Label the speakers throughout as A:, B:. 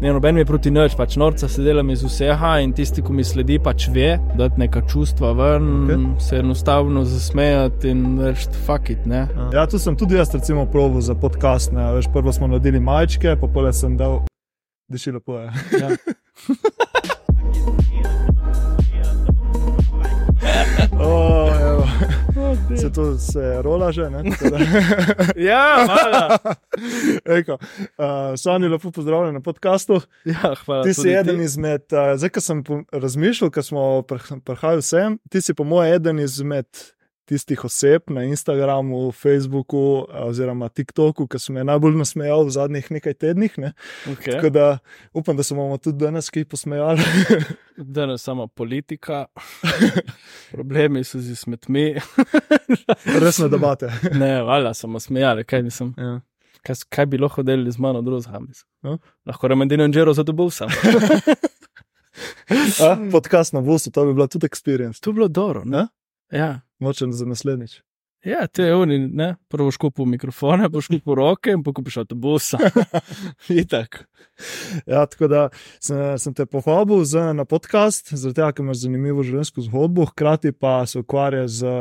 A: Ne, noben mi je proti noč, pač norca se delam iz vsega in tisti, ki mi sledi, pač ve, da je neka čustva ven, okay. se enostavno zasmejati in reči, fuck it. Ne.
B: Ja, tu sem tudi jaz, recimo, provo za podcast. Ne, veš, prvo smo naredili majčke, pa pole sem dal, diši lepo je. Ja. se to se rola že.
A: ja.
B: Eko, uh, Sani, lepo pozdravljen na podkastu.
A: Ja, hvala.
B: Ti si eden ti. izmed, uh, zdaj, ko sem razmišljal, ko smo prihajali sem, ti si po mojem eden izmed tistih oseb na Instagramu, Facebooku oziroma TikToku, ki so me najbolj nasmejali v zadnjih nekaj tednih. Ne? Okay. Tako da upam, da se bomo tudi danes kaj posmejali.
A: danes samo politika, problemi so z smetmi.
B: Resne debate.
A: ne, valjda smo smejali, kaj nisem. Ja. Kaj, kaj bi lahko delili z mano drugega? No? Lahko remedino in žero za to bom sam.
B: Podcast na Vusu, to bi bila tudi experience.
A: To bi bilo dobro. Ja.
B: Močen za naslednjič.
A: Ja, te je oni, ne? prvo škupu mikrofone, pa škupu roke in pokupiš avtobusa.
B: Itak. Ja, tako da sem, sem te povabil na podcast, zato ker imaš zanimivo življenjsko zgodbo, hkrati pa se ukvarja z,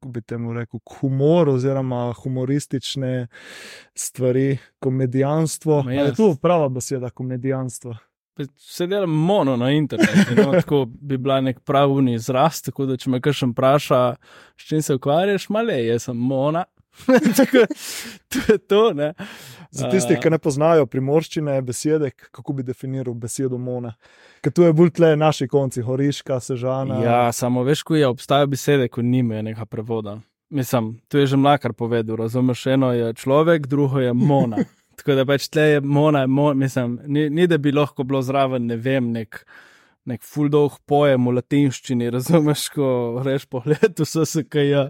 B: kako bi temu rekel, humor oziroma humoristične stvari, komedijanstvo. Ja, je to prava beseda, komedijanstvo
A: se delam mono na internetu. No, tako bi bila nek pravni izraz. Tako da, če me kar še vpraša, s čim se ukvarjaš, male, jaz sem mona. tako, to je to. Ne.
B: Za tiste, ki ne poznajo primorščine besede, kako bi definiral besedo mona. Ker tu je bolj tle naši konci, horiška, sežana.
A: Ja, samo veš, ko je obstajajo besede, ko nimajo nekaj prevoda. Mislim, to je že mlakar povedal. Razumeš, eno je človek, drugo je mona. Tako da pač tle je mona, mo, mislim, ni, ni da bi lahko bilo zraven, ne vem, nek, nek fuldolg pojem v latinščini, razumeš, ko reš po letu, so se kaj, ja.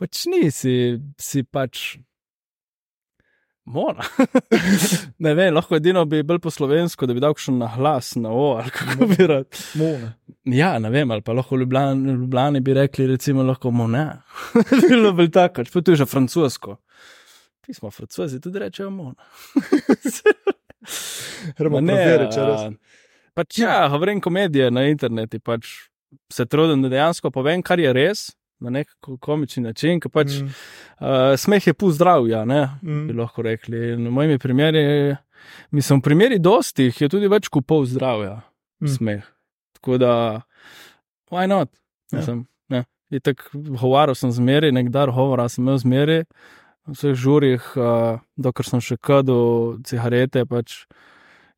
A: pač nisi, si pač. Mona. ne vem, lahko edino bi bil po slovensko, da bi dal še na glas, na o, ali kako bi rad.
B: Mona.
A: Ja, ne vem, ali pa lahko v Ljubljani, Ljubljani bi rekli, recimo, lahko mona. Bilo bi tako, pač pa to je že francosko. Pismo, francozi tudi rečejo mono.
B: ne, reče res.
A: Pač ja, govorim komedije na internetu, pač se trudim, da dejansko povem, kar je res, na nek komični način, ki pač mm. uh, smeh je pu zdrav, ja, ne, mm. bi lahko rekli. Na mojimi primeri, mislim, v primeri dostih je tudi več kupov zdravja, mm. smeh. Tako da, why not? Ja. Mislim, ne. Tako, govoril sem zmeri, nekdar govora sem imel zmeri v vseh žurih, uh, dokler sem še kadil cigarete. Pač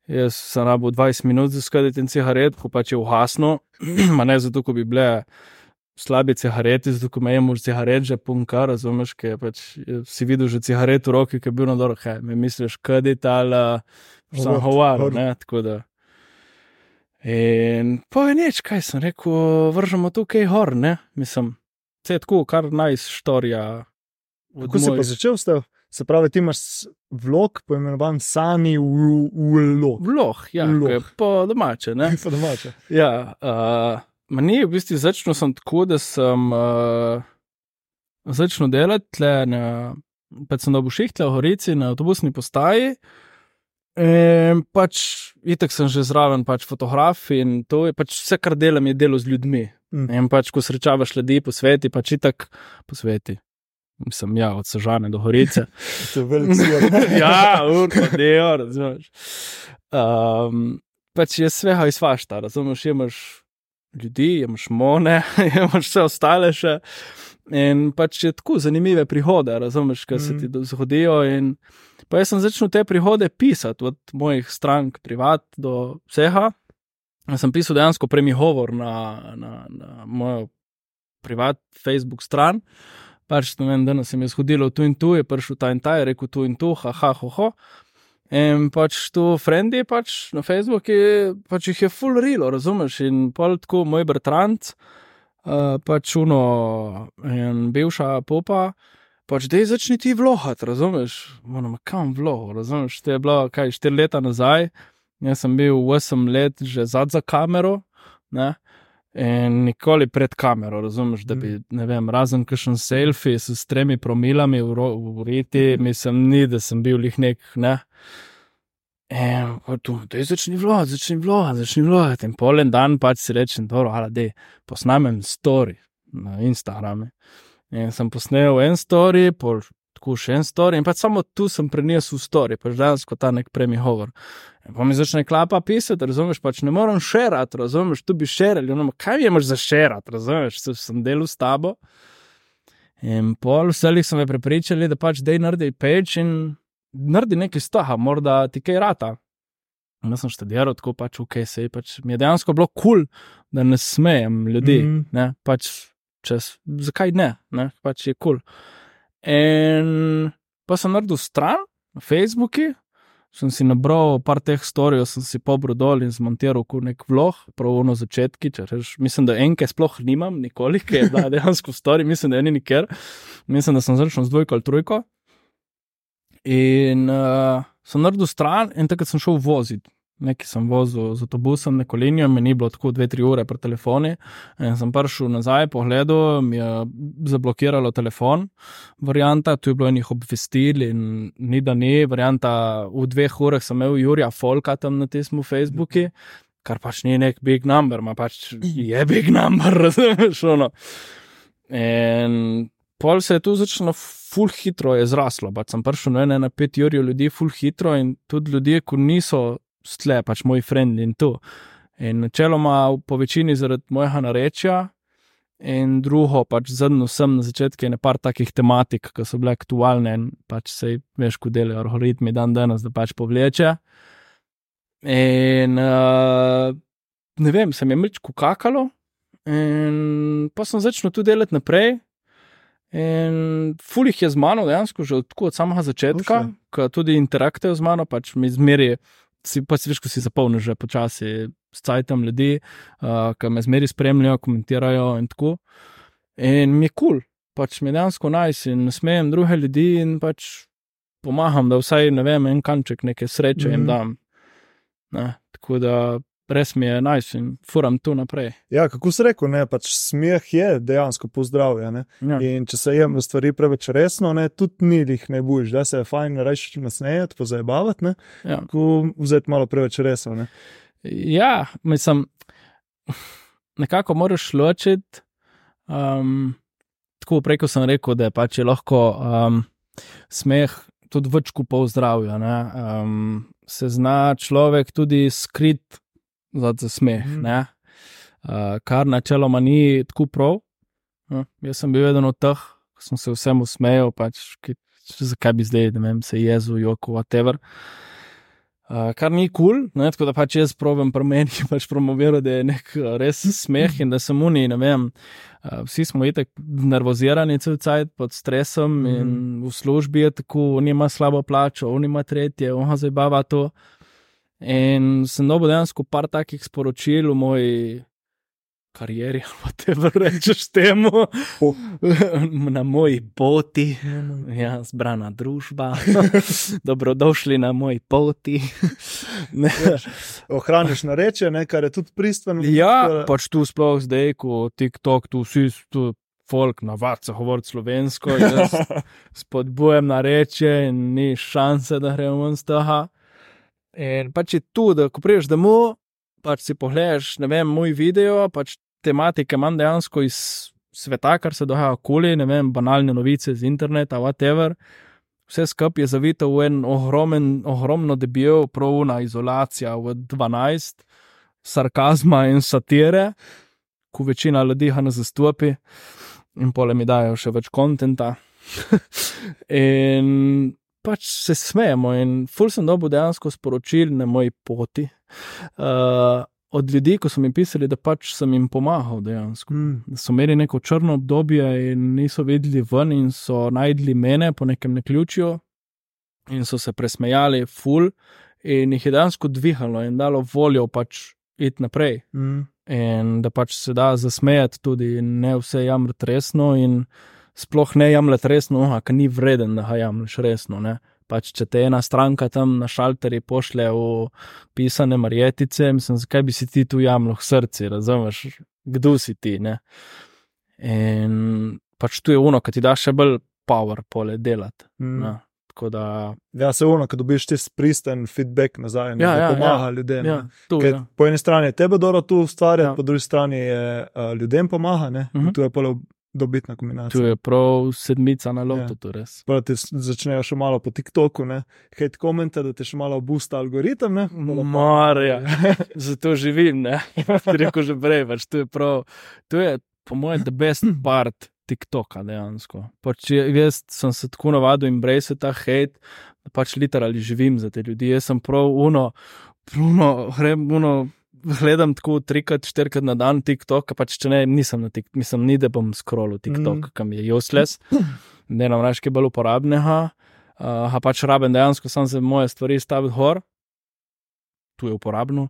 A: jaz sem rabo 20 minut za skaditi cigaret, ko pač je uhasno, ma ne zato, ko bi bile slabe cigarete, zato ko imamo že cigaret, že punka, razumeš, ker pač si videl že cigaret v roki, ki je bil na dobro, hej, mi misliš kaditi ali sem hovar, ne, tako da. In povej nič, kaj sem rekel, vržemo tukaj hor, ne, mislim, vse je tako, kar najstorija.
B: Kako si pa začel s tem? Se pravi, ti imaš vlog, poimenovan Sani Vlog.
A: Vlog, ja, vlog. po domače.
B: po domače.
A: Ja, uh, meni je v bistvu začelo tako, da sem uh, začel delati tle na, pač sem dobil šihtle v Horici na avtobusni postaji. In pač, itek sem že zraven, pač fotograf in to je pač vse, kar delam, je delo z ljudmi. Mm. In pač, ko srečavaš ljudi po svetu, pač itek po svetu. Sem ja, od Sežane do Horice.
B: to je velik svet.
A: ja, urno, deo, razumeš. Um, pač je sveha iz vašta, razumeš, imaš ljudi, imaš mone, imaš vse ostale še. In pač je tako zanimive prihode, razumeš, kaj se ti mm. zgodijo. In pa jaz sem začel te prihode pisati od mojih strank, privat do vseha. Jaz sem pisal dejansko premihovor na, na, na mojo privat Facebook stran pač ne vem, da se mi je zgodilo tu in tu, je prišel ta in ta, je rekel tu in tu, ha, ha, ho, ho. In pač tu, frendi, pač na Facebooku, pač jih je full real, razumeš? In pol tako moj bratrant, uh, pač uno in bivša popa, pač dej začni ti vlohat, razumeš? Moram, kam vloho, razumeš? To je bilo kaj štiri leta nazaj, jaz sem bil 8 let že zad za kamero, ne? In nikoli pred kamero, razumeš, da bi, mm. ne vem, razen kakšen selfie s tremi promilami v, v riti, mislim, ni, da sem bil jih nek, ne. In tu, da je začni vlog, začni vlog, začni vlog. In pol en dan pač si rečem, dobro, ali da posnamem story na Instagramu. In sem posnel en story, pol tako še en story, in pač samo tu sem prenesel story, pač dejansko ta nek premi hovor. Pa mi začne klapa pisati, razumeš, pač ne morem šerati, razumeš, tu bi šerali, no, kaj mi imaš za šerati, razumeš, se sem delal s tabo. In pol vseh sem me prepričali, da pač dej naredi peč in naredi nekaj staha, morda ti kaj rata. In jaz sem študiral tako pač v KSE, pač mi je dejansko bilo kul, cool, da ne smejem ljudi, mm -hmm. ne, pač čez, zakaj ne, ne, pač je kul. Cool. In pa sem naredil stran na Facebooku, sem si nabral par teh storijev, sem si pobral dol in zmontiral kot nek vlog, pravno začetki. Reš, mislim, da enke sploh nimam, nikoli, ki je dejansko stori, mislim, da je ni nikjer. Mislim, da sem začel z dvojko ali trojko. In uh, sem naredil stran, in takrat sem šel voziti. Nekaj sem vozil z avtobusom, neko linijo, meni je bilo tako dve, tri ure pred telefoni. In sem prišel nazaj, pogledal, mi je zablokiralo telefon, varianta, tu je bilo enih obvestil in ni da ni, varianta, v dveh urah sem imel Jurija Folka tam na tistem Facebooku, kar pač ni nek big number, ma pač je big number, razumeš? In pol se je tu začelo ful hitro je zraslo. Pač sem prišel na ene na pet ur ljudi, ful hitro in tudi ljudje, ki niso stle, pač moji frendi in tu. In načeloma po večini zaradi mojega narečja. In drugo, pač zadnjo sem na začetku nekaj takih tematik, ki so bile aktualne in pač se veš, ko delajo algoritmi dan danes, da pač povleče. In uh, ne vem, sem je mrčko kakalo, in pa sem začel tu delati naprej. In fulih je z mano, dejansko že od, od samega začetka, ki tudi interaktijo z mano, pač mi zmeri, si pa si veš, ko si zapolnil že počasi s cajtom ljudi, uh, ki me zmeri spremljajo, komentirajo in tako. In mi je kul, cool, pač mi je dejansko najs in smejem druge ljudi in pač pomagam, da vsaj ne vem, en kanček neke sreče mm -hmm. jim mhm. dam. Ne, tako da res mi je najs in furam tu naprej.
B: Ja, kako se reko, ne, pač smeh je dejansko pozdravljen. Ja. In če se jem stvari preveč resno, ne, tudi ni jih ne boš, da se je fajn reči nasmejati, pozabavati, ne, ja. vzeti malo preveč resno. Ne.
A: Ja, mislim, nekako moraš ločiti. Um, tako preko sem rekel, da pač je lahko um, smeh tudi večku pozdravlja. Um, se zna človek tudi skrit za smeh, mm. uh, kar načeloma ni tako prav. Uh, jaz sem bil eden od teh, ki sem se vsemu smejal, pač, ki, zakaj bi zdaj, da vem, se jezu, joko, whatever. Uh, kar ni kul, cool, tako da pač jaz probujem promeniti, pač promovirati, da je nek res smeh in da sem uni. Vem, uh, vsi smo itek nervozirani, cel cajt pod stresom in v službi je tako, on ima slabo plačo, on ima tretje, on zabava to. In sem dobil dejansko par takih sporočil v moji karieri, ali te vrečeš temu, na moji poti, ja, zbrana družba, dobrodošli na moji poti.
B: Ohraniš na reče, ne, kar je tudi pristojno.
A: Ja, pač tu sploh zdaj, ko TikTok, tu vsi tu. Folk navadi se govoriti slovensko, jaz spodbujam na reče, in ni šanse, da gremo z tega. In pač je tu, da ko priješ domov, pač si pogledaš, ne vem, moj video, pač tematike imam dejansko iz sveta, kar se dogaja okoli, ne vem, banalne novice z interneta, whatever. Vse skupaj je zavito v en ogromen, ogromno debel, pravna izolacija v 12, sarkazma in satire, ko večina ljudi ga ne zastopi in pole mi dajo še več konta. in pač se smejemo. In ful sem dobil dejansko sporočil na moji poti. Uh, Od ljudi, ko so mi pisali, da pač sem jim pomagal, dejansko. Mm. So imeli neko črno obdobje in niso vedeli ven, in so najdli mene po nekem neključju, in so se presmejali, ful, in jih je dejansko dvigalo in dalo voljo pač iti naprej. Mm. In da pač se da zasmejati tudi, ne vse jamrati resno. In, uh, sploh ne jemlješ resno, a ki ni vreden, da ga jemlješ resno. Ne? Pač, če te ena stranka tam na šalteri pošlje v pisane marjetice, mislim, zakaj bi si ti tu jamljal srce, razumeš, kdo si ti. Ne? In pač tu je uno, ki ti da še bolj power pole delati. Mm. Tako da,
B: Ja, se ono, ko dobiš ti pristen feedback nazaj, ne,
A: Ja, ja,
B: pomaga
A: ja.
B: ljudem.
A: ja,
B: ne.
A: to
B: Ker
A: je.
B: Po eni strani je tebe dobro tu ustvarjati,
A: Ja.
B: ja. po drugi strani je uh, ljudem pomaga, ne, uh
A: Mhm.
B: -huh. tu je polo dobitna
A: Tu
B: kombinacija.
A: je prav sedmica na lotu,
B: Ja.
A: ja. to res.
B: Pa s- začnejo še malo po TikToku, ne, hate komente, da ti še malo boosta algoritem. Ne,
A: Marja, zato živim, ne. Rekel že prej, pač to je prav. To je, po mojem, the best part TikToka dejansko. Pač jaz sem se tako navadil embrace ta hate, da pač literalno živim za te ljudi. Jaz sem prav uno, pruno, grem uno. Gledam tako trikrat, štirikrat na dan TikTok, pač če ne, nisem na TikTok, mislim, ni da bom scrollil TikTok,
B: Mm.
A: kam je useless, ne nam reči, kaj bolj uporabnega. Uh, a pač rabim dejansko sam za moje stvari staviti gor, tu je uporabno.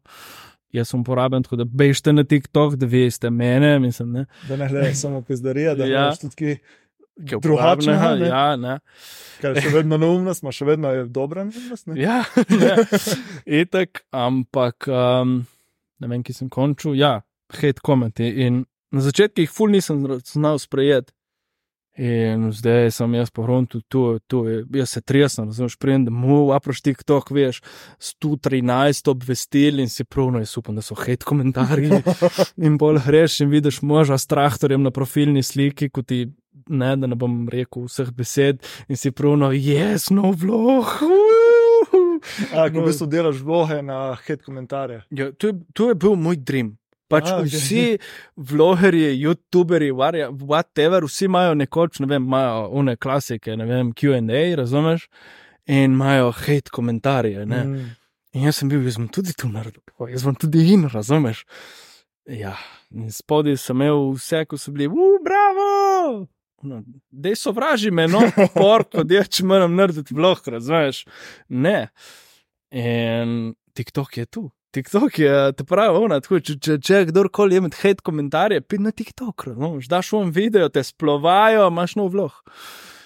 A: Jaz sem uporaben, tako da bežite na TikTok, da veste mene, mislim, ne.
B: Da ne gledaš samo pizdarija, da
A: Ja.
B: ja. imaš tudi
A: Ki je
B: Drugačnega,
A: uporabnega,
B: ne.
A: ja, ne.
B: kar je še vedno neumnost, ima še vedno je dobra neumnost. Ne?
A: Ja, ne. Itak, ampak um, ne vem, ki sem končal. Ja, hate komenti. In na začetku jih ful nisem znal sprejeti. In zdaj sem jaz po frontu, tu, tu jaz se tresem, razumeš, prijem, da mu aproš TikTok, veš, 113 obvestil in si pravno jaz upam, da so hate komentarji. in bolj greš in vidiš moža s traktorjem na profilni sliki, kot ti, ne, da ne bom rekel vseh besed, in si pravno, jaz, no vlog.
B: A, ko v bistvu delaš vloge na hate komentarje.
A: Ja, to, je, to je bil moj dream. Pač
B: A,
A: okay. Vsi vlogerji, youtuberji, varja- whatever, vsi imajo nekoč, ne vem, imajo one klasike, ne vem, QA, razumeš, in imajo hate komentarje. Ne? Mm. In jaz sem bil, jaz sem tudi tu naredil, jaz sem tudi in, razumeš. Ja, in spodaj sem imel vse, ko so bili, uf, bravo! No, Dej sovraži me, no, porko, da če moram narediti vlog, razumeš. Ne. In TikTok je tu. TikTok je, te pravi, ona, tako, če, če, če kdorkoli ima hate komentarje, pidi na TikTok, no, daš v video, te splovajo, imaš nov vlog.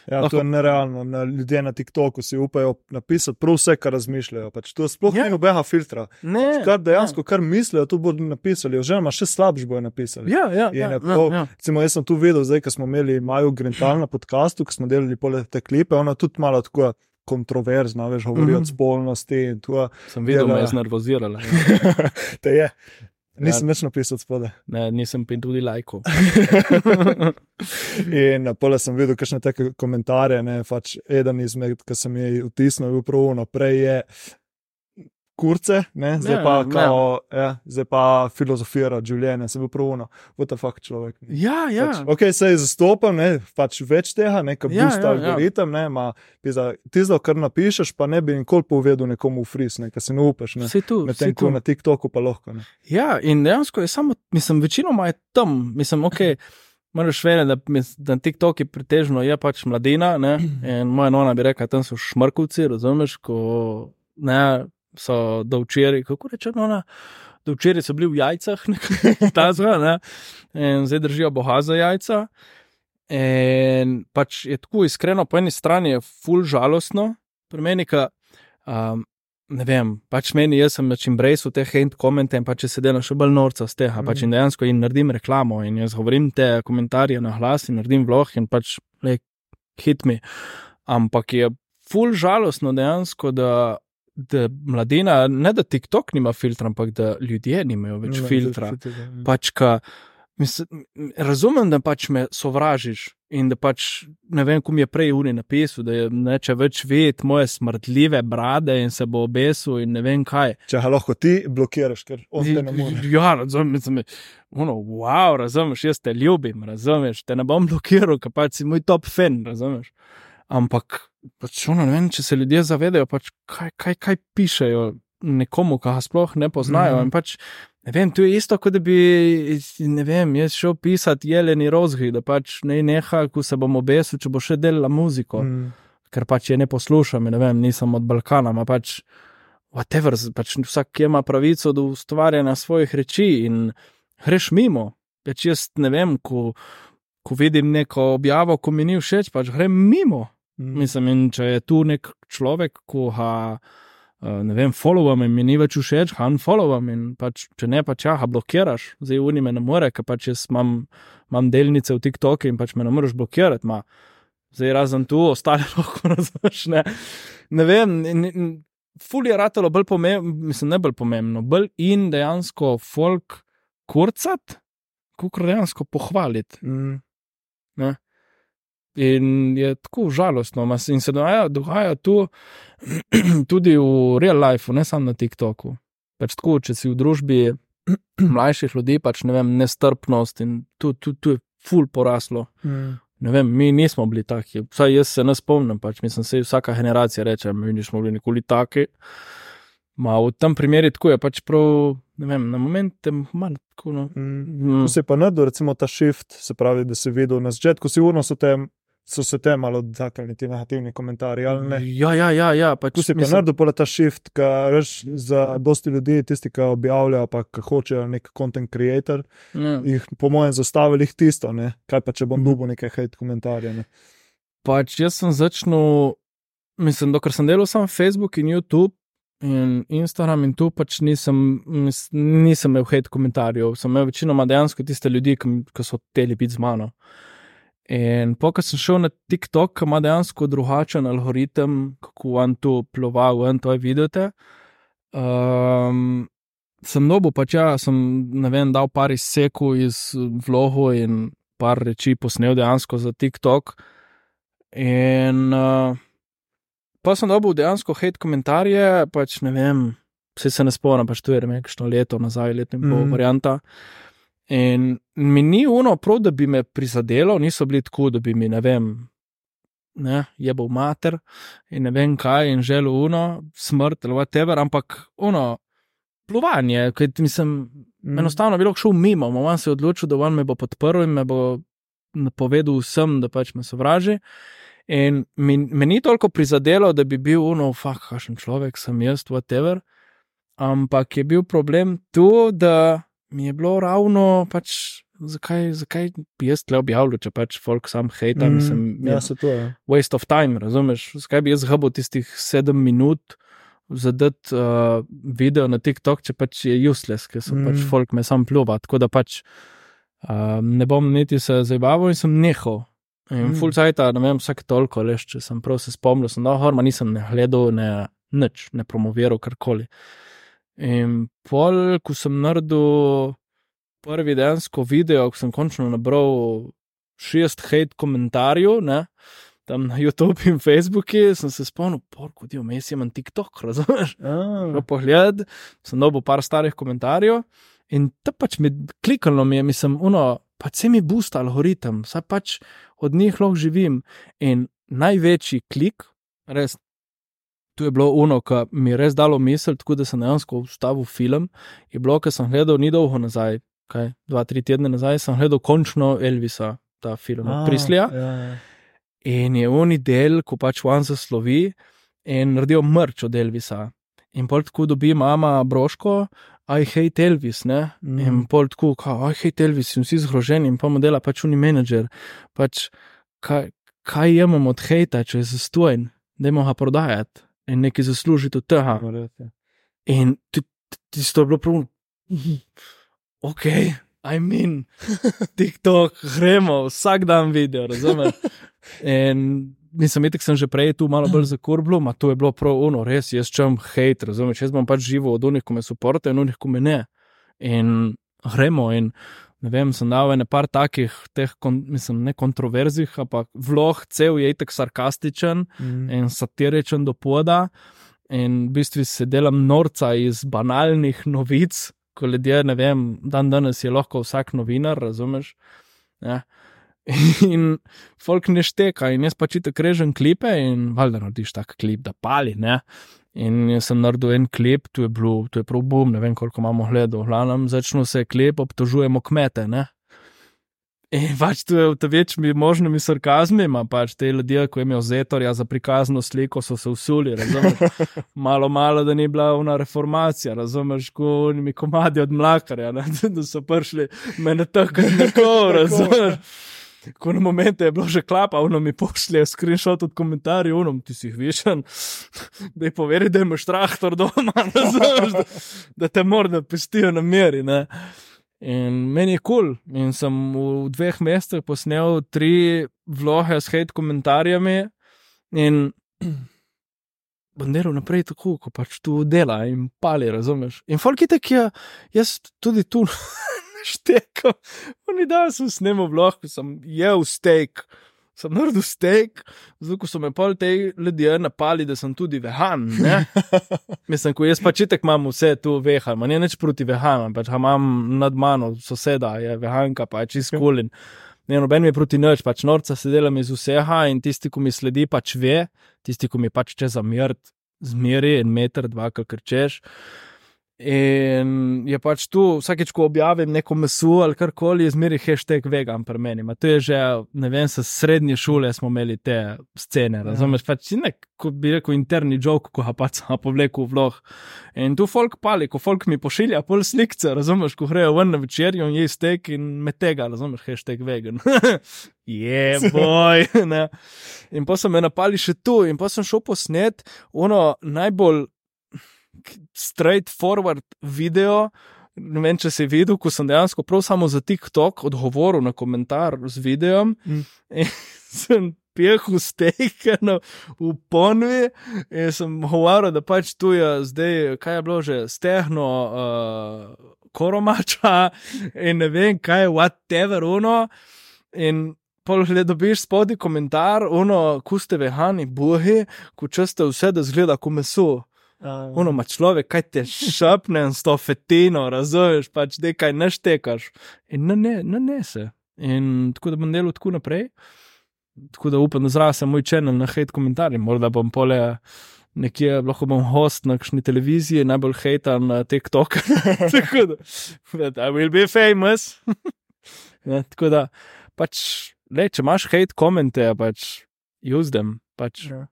B: Ja, to je nerealno. Na, ljudje na TikToku si upajo napisati prav vse, kar razmišljajo. Pač to sploh
A: Ja.
B: ni nobenega filtra.
A: Ne,
B: Kar dejansko, kar mislijo, to bodo napisali, oziroma še slabš bojo napisali.
A: Ja, ja, ja,
B: je
A: ja, ja.
B: Recimo, jaz sem tu videl, zdaj, ko smo imeli Maju Grental na podkastu, ko smo delali pole te klipe, ona tudi malo tako kontroverzna, veš, govori
A: Mhm.
B: o spolnosti
A: Sem videl, me je znervozirala. Ja.
B: te je. Nisem več napisal spode.
A: Ne, nisem pa tudi lajko.
B: In pole sem videl, kakšne take komentarje. Ne, pač eden izmed, ki sem jih vtisnil, je bil prav naprej. Je, Kurce, ne, zdaj,
A: Ja,
B: pa,
A: ja.
B: kao, ja, zdaj pa filozofira življenja, se bo pravuno, what the fuck človek. ne.
A: Ja, ja.
B: Pač, ok, se je zastopal, ne, pač več tega, ne, kot
A: Ja,
B: boost
A: ja, ja.
B: algoritem, ne, ma, pizda, ti zdaj, kar napišeš, pa ne bi nikoli povedal nekomu v fris, ne, ker se ne upeš, ne.
A: Vse tu.
B: Medtem ko na TikToku pa lahko, ne.
A: Ja, in dejansko je samo, mislim, večinoma je tam, mislim, ok. Moraš vedeti, da, da TikTok je pretežno je pač mladina. Ne? In moja nona bi rekla, tam so šmrkovci, razumeš, ko ne, so do včeraj, kako reče nona, do včeraj so bili v jajcah, ta zva, ne, in zdaj držijo boha za jajca. In pač je tako iskreno, po eni strani je ful žalostno, pri meni, ka, um, ne vem, pač meni, jaz sem čim brej v teh hate komente in pač če se dela še bolj norca z tega, mm. pač in dejansko jim naredim reklamo in jaz govorim te komentarje na glas in naredim vlog in pač le hit me. Ampak je ful žalostno dejansko, da, da mladina, ne da TikTok nima filtra, ampak da ljudje nimajo več
B: Ne,
A: filtra.
B: to- to-
A: Pač, ka, mislim, razumem, da pač me sovražiš in da pač ne vem, kom je prej uni napisal, da je neče več videti moje smrdljive brade in se bo obesil in ne vem kaj.
B: Če ga lahko ti blokiraš, ker on te ne more.
A: Ja, razumem, mislim, ono, wow, razumeš, jaz te ljubim, razumeš, te ne bom blokiral, ker pač si moj top fan, razumeš. Ampak, pač ono, ne vem, če se ljudje zavedajo, pač kaj, kaj, kaj pišejo nekomu, ki ga sploh ne poznajo. Mm. Pač, ne vem, to je isto, kot da bi, vem, jaz šel pisati jeleni rozgi, da pač ne neha, ko se bom obesil, če bo še delala muziko
B: Mm.
A: ker pač je ne poslušam, ne vem, nisem od Balkana, ma pač, whatever, pač vsak ima pravico do ustvarjanja svojih reči in greš mimo. Pač jaz ne vem, ko, ko vidim neko objavo, ko mi ni všeč, pač grem mimo.
B: Mm.
A: Mislim, in če je tu nek človek, ko ga, eh, ne vem, followam in mi ni več všeč, ga unfollowam in pač, če ne, pač ja, ga blokiraš. Zdaj uni me ne more, ker pač jaz imam, imam delnice v TikToku in pač me ne moreš blokirati. Ma, zdaj razen tu, ostale lahko razumeš. Ne, ne vem, ful je ratalo bolj pomembno, mislim, ne bolj pomembno, bolj in dejansko folk kurcat, kot dejansko pohvaliti.
B: Mm.
A: In je tako žalostno, in se dogaja, dogaja tu tudi v real life, ne samo na TikToku. Pač tako, če si v družbi mlajših ljudi, pač ne vem, nestrpnost in tu, tu, tu je ful poraslo.
B: Mm.
A: Ne vem, mi nismo bili taki, vsaj jaz se ne spomnim, pač mislim, se vsaka generacija reče, mi nismo bili nikoli taki. Ma v tem primeru tako je pač prav, ne vem, na momente manj tako. No.
B: Mm.
A: Mm.
B: Ko se je pa naredil, recimo ta shift, se pravi, da si videl na začetku, sigurno so te. So se te malo dotaknili ti negativni komentarji, ne?
A: Ja, ja, ja. ja pač,
B: Tu si pa naredil pole ta shift, ki veš za dosti ljudi, tisti, ki objavljajo, pa ki hočejo nek content creator,
A: ja.
B: jih po mojem zastavili tisto, ne? kaj pa če bom
A: Mhm.
B: dubo nekaj hate komentarjev. Ne?
A: Pač jaz sem začel, mislim, dokler sem delal samo Facebook in YouTube in Instagram in tu pač nisem, nisem imel hate komentarjev, sem imel večinoma dejansko tiste ljudi, ki, ki so hoteli biti z mano. In po, ko sem šel na TikTok, ki ima dejansko drugačen algoritem, kako on tu plova, on to vidite. Um, sem nobo, pač ja, sem vem, dal par izsekov iz vlogu in par reči posnel dejansko za TikTok. In uh, pa sem dobil dejansko hate komentarje, pač ne vem, vse se ne spomnim, pač to je nekaj leto nazaj, leto in pol
B: Mhm.
A: varianta. In mi ni uno prav, da bi me prizadelo, niso bili tako, da bi mi, ne vem, ne, je bil mater in ne vem kaj in želel uno, smrt ali whatever, ampak uno, plovanje, ker mislim,
B: Mm.
A: enostavno bi lahko šel mimo, on se je odločil, da on me bo podprl in me bo povedal vsem, da pač me sovraži. In mi, me ni toliko prizadelo, da bi bil uno, fah, kakšen človek sem jaz, whatever. Ampak je bil problem tu, da mi je bilo ravno pač. Zakaj, zakaj bi jaz tle objavljal, če pač folk sam hejta, mm, mislim,
B: ja, se to je.
A: waste of time, razumeš? Zakaj bi jaz zhabil tistih sedem minut zadeti uh, video na TikTok, če pač je useless, ker so mm. pač
B: Mm.
A: folk me sam pljuva. Tako da pač uh, ne bom niti se zabaval in sem nehal. In mm. Full cajt, ne vem, vsak toliko, leš, če sem prav se spomnil, sem da horma nisem ne gledal, ne nič, ne promoviral karkoli. In pol, ko sem naredil prvi dejansko video, ko sem končno nabral šest hate komentarjev, ne, tam na YouTube in Facebooku, sem se spomnil, porko, dio, mes imam TikTok, razumeš?
B: Ah,
A: Šel pogled, sem dobil par starih komentarjev in to pač mi kliknilo, mi je, mislim, uno, pač se mi boosta algoritem, saj pač od njih lahko živim. In največji klik, res, tu je bilo uno, ki mi je res dalo misel, tako da sem dejansko ustavil film, je bilo, ker sem gledal ni dolgo nazaj, kaj, dva, tri tedne nazaj, sem gledal končno Elvisa, ta film, od Prislija.
B: Ja, ja.
A: In je oni del, ko pač on zaslovi in naredijo mrč od Elvisa. In pol tako dobi mama broško, I hate Elvis, ne. Mm. In pol tako, kao, I hate Elvis, in vsi zgroženi, in pa mu dela pač uni menedžer. Pač, kaj, kaj jemamo od hejta, če je zastojen, dajmo ga prodajati in nekaj zaslužiti od tega.
B: Verjetno.
A: In ti- ti- tisto je bilo prav, ok, I mean, TikTok, gremo, vsak dan video, razumeš? In mislim, itek sem že prej tu malo bolj zakurbil, ma to je bilo prav uno, res, jaz čem hate, razumeš? Jaz bom pač živel od unih, ko me suporte in unih, ko me ne. In gremo in. Ne vem, sem dal ene par takih, teh, kon, mislim, ne kontroverzih, ampak vlog, cel je itek sarkastičen,
B: Mm.
A: in satiričen do poda. In v bistvu se delam norca iz banalnih novic, ko ljudje, ne vem, dan danes je lahko vsak novinar, razumeš. Ja. In folk ne šteka, in jaz pač tako režem klipe, in valjda narediš tak klip, da pali. Ne? In jaz sem naredil en klip, tu je, bilo, tu je prav bum, ne vem koliko imamo gledov, glavnem začnu se klip, obtožujemo kmete. Ne? In pač tu je v večjimi možnimi sarkazmi, ima pač te ljudje, ko imajo zetorja za prikazno sliko, so se usuli, razumeš? Malo, malo, da ni bila ona reformacija, razumeš, ko mi komadi od mlakarja, ne? da so prišli mene tako in tako, razumeš. Ko na momente je bilo že klapa, ono mi pošlje screenshot od komentarjev, ono ti si jih višen, da je poveri, da imaš traktor doma, razumeš, da, da te mora, da pestijo na meri, ne. In meni je kul, cool. in sem v dveh mesecih posnel tri vloge s hate komentarjami, in bom delal naprej tako, kot pač tu dela in pali, razumeš. In folk je tak, ja, jaz tudi tu štekam. Oni da sem snemal vlog, sem jedel steak sem naredil steak, zato ko so me pol te ljudje napali, da sem tudi vehan. Mislim, ko jaz pač tek imam vse tu vehan, manj neč proti vehanom, pač imam nad mano soseda, je vehanka, pač izkulin. Ne, noben je proti noč, pač norca se delam iz vseha in tisti, ki mi sledi, pač ve, tisti, ki mi pač če zamert, zmeri en meter, dva, kar češ. In je pač tu, vsakeč, ko objavim neko meso ali karkoli, je zmeri hashtag vegan pri meni. Ma to je že, ne vem, s srednje šole smo imeli te scene. Ja. Razumeš, pač nek, kot bi rekel, interni jok, ko ga pač povleku v vlog. In tu folk pali, ko folk mi pošilja pol slikce, razumeš, ko grejo ven na večerjo in je steak in me tega, razumeš, hashtag vegan. Je, boj. in pa so me napali še tu, in pa sem šel posnet, ono najbolj straightforward video. Ne vem, če si videl, ko sem dejansko prav samo za TikTok odgovoril na komentar z videom. Mm. Sem pehal stekano v ponvi in sem govoril, da pač tu je zdaj, kaj je bilo že, stehno uh, koromača in ne vem, kaj je whatever uno. In pol le dobiš spodaj komentar, uno, ko ste vehani, bohi, ko česte vse, da zgleda kot meso. Uno ima človek, kaj te šapne s to fetino, razumeš, pač da kaj naštekaš. In na ne, na ne se. In tako da bom delal tako naprej. Tako da upam, da zrasem moj čenel na hate komentarje. Morda bom pole nekje, lahko bom host na kakšni televiziji, najbolj hejtan na TikTok. tako da, I will be famous. ja, tako da, pač, le, če imaš hate komente, pač, use them. Pač, ja.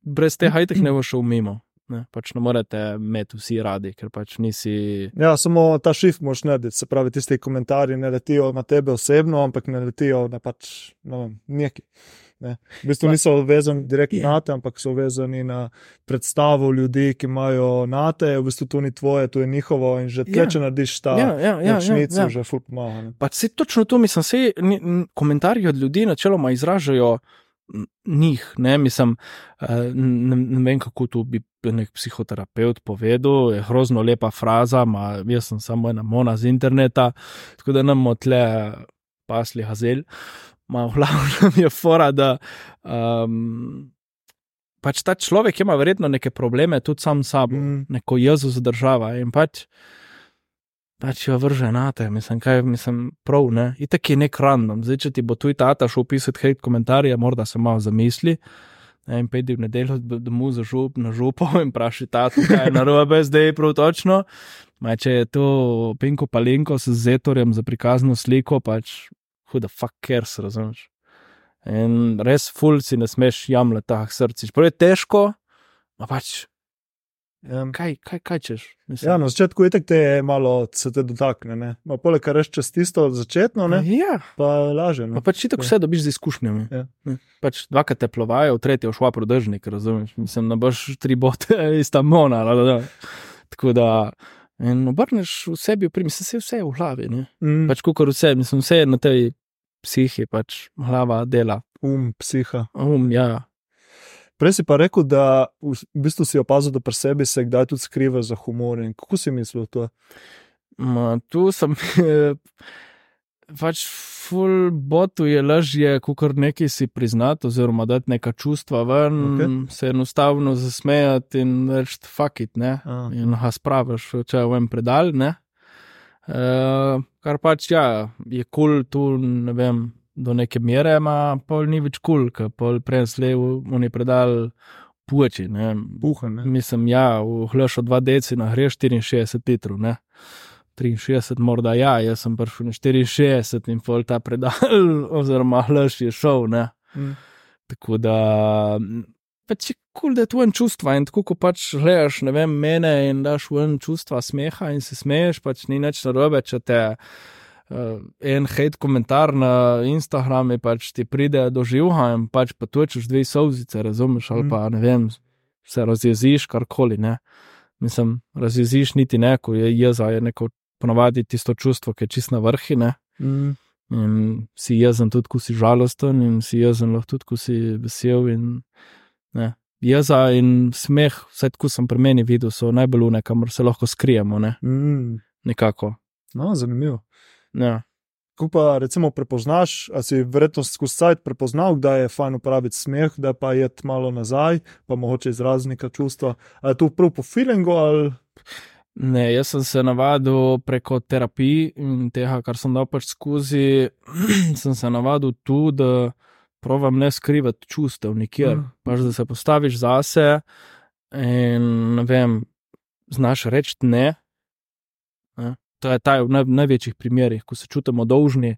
A: Brez te hajtek ne boš šel mimo. Ne, pač ne morete imeti vsi radi, ker pač nisi.
B: Ja, samo ta šif moš narediti, se pravi, tisti komentarji ne letijo na tebe osebno, ampak ne letijo na pač, vem, neki. Ne. V bistvu niso vezani direktno yeah. na te, ampak so vezani na predstavo ljudi, ki imajo na te, v bistvu to ni tvoje, to je njihovo in že yeah. če narediš ta
A: ja, ja, ja,
B: šnico,
A: ja, ja.
B: že ful pomaga.
A: Pač se točno to mislim, se komentarji od ljudi načeloma izražajo njih. Ne, mislim, eh, ne, ne vem, kako to bi nek psihoterapeut povedal. Je grozno lepa fraza, ma, jaz sem samo ena mona z interneta, tako da nam odle pasli hazel. Ma v glavnem je fora, da um, pač ta človek ima verjetno neke probleme tudi sam s sabo, mm. neko jezo zadržava in pač pač jo vrže na te, mislim, kaj mislim, prav, ne. Itek je nek random, zdaj če ti bo tuj tata šel pisati hate komentarje, morda se malo zamisli. Ne, in pejdi v nedeljo domov za žup, na župo in vpraši tata, kaj je narobe zdaj prav točno. Ma, če je to pinko palinko s zetorjem za prikazno sliko, pač huda fuck cares, razumeš. In res fulci ne smeš jamljati tah srciš. Prvo je težko, a pač Um, kaj, kaj, kaj češ?
B: Ja, na začetku je tako, da te malo se te dotakne. Poleg tega, rečeš tisto začetno, ne?
A: Ja.
B: pa laže.
A: Pa pač tako vse dobiš z izkušnjami. Ja. Pač dvakrat te plovajo, v tretji šva prodržnik, razumeš? Mislim, da boš tri bote iz tam mona. Da, da. Tako da. In obrneš v sebi, mislim, se vse je v glavi. Mm. Pač kot vse, mislim, vse je na tej psihi, pač glava dela.
B: Um, psiha.
A: Um, ja.
B: Prej si pa rekel, da v bistvu si opazil, da pri sebi se kdaj tudi skriva za humor. In kako si mislil to?
A: Ma, tu sem. pač full botu je lažje, kot nekaj si priznati, oziroma dati neka čustva ven, okay. se enostavno zasmejati in reči: fuck it, ne. Ah. In ga spraviš, če je v enem predal, ne. Uh, kar pač ja, je kul cool tu, ne vem do neke mere, ima pol ni več kul, cool, ker pol prej slev, oni predal puči.
B: Puha, ne.
A: Mislim, ja, v hlašu 2 deci na greš 64 litrov, ne. 63, morda ja, jaz sem prišel na 64 in pol ta predal, oziroma hlaš je šel, ne. Mm. Tako da. Pač je kul, cool, da je to en čustva in tako, ko pač gledaš, ne vem, mene in daš v en čustva smeha in se smeješ, pač ni nič narobe, če te uh, en hate komentar na Instagramu, pač ti pride do živha in pač pa točiš dve sovzice, razumeš, ali pa ne vem, se razjeziš karkoli. Ne? Mislim, razjeziš niti neko, je jeza, je neko ponovadi tisto čustvo, ki je čist na vrhine.
B: Mm.
A: In si jezen tudi, ko si žalosten, in si jezen lahko tudi, ko si vesel. In, ne. Jeza in smeh, vse tako sem pri meni videl, so najbolj une, kamor se lahko skrijemo. Ne.
B: Mm.
A: Nekako.
B: No, zanimivo.
A: Ja.
B: Ko pa recimo prepoznaš, a si verjetno skozi sajt prepoznal, da je fajn uporabiti smeh, da pa je malo nazaj, pa mogoče izraziti neka čustva. A je to prav po feelingu ali.
A: Ne, jaz sem se navadil preko terapij in tega, kar sem dal pač skozi, sem se navadil tu, da provam ne skrivati čustev nikjer.
B: Mm.
A: Pač, da se postaviš zase in ne vem, znaš reči ne. To je ta v naj, največjih primerih, ko se čutimo dolžni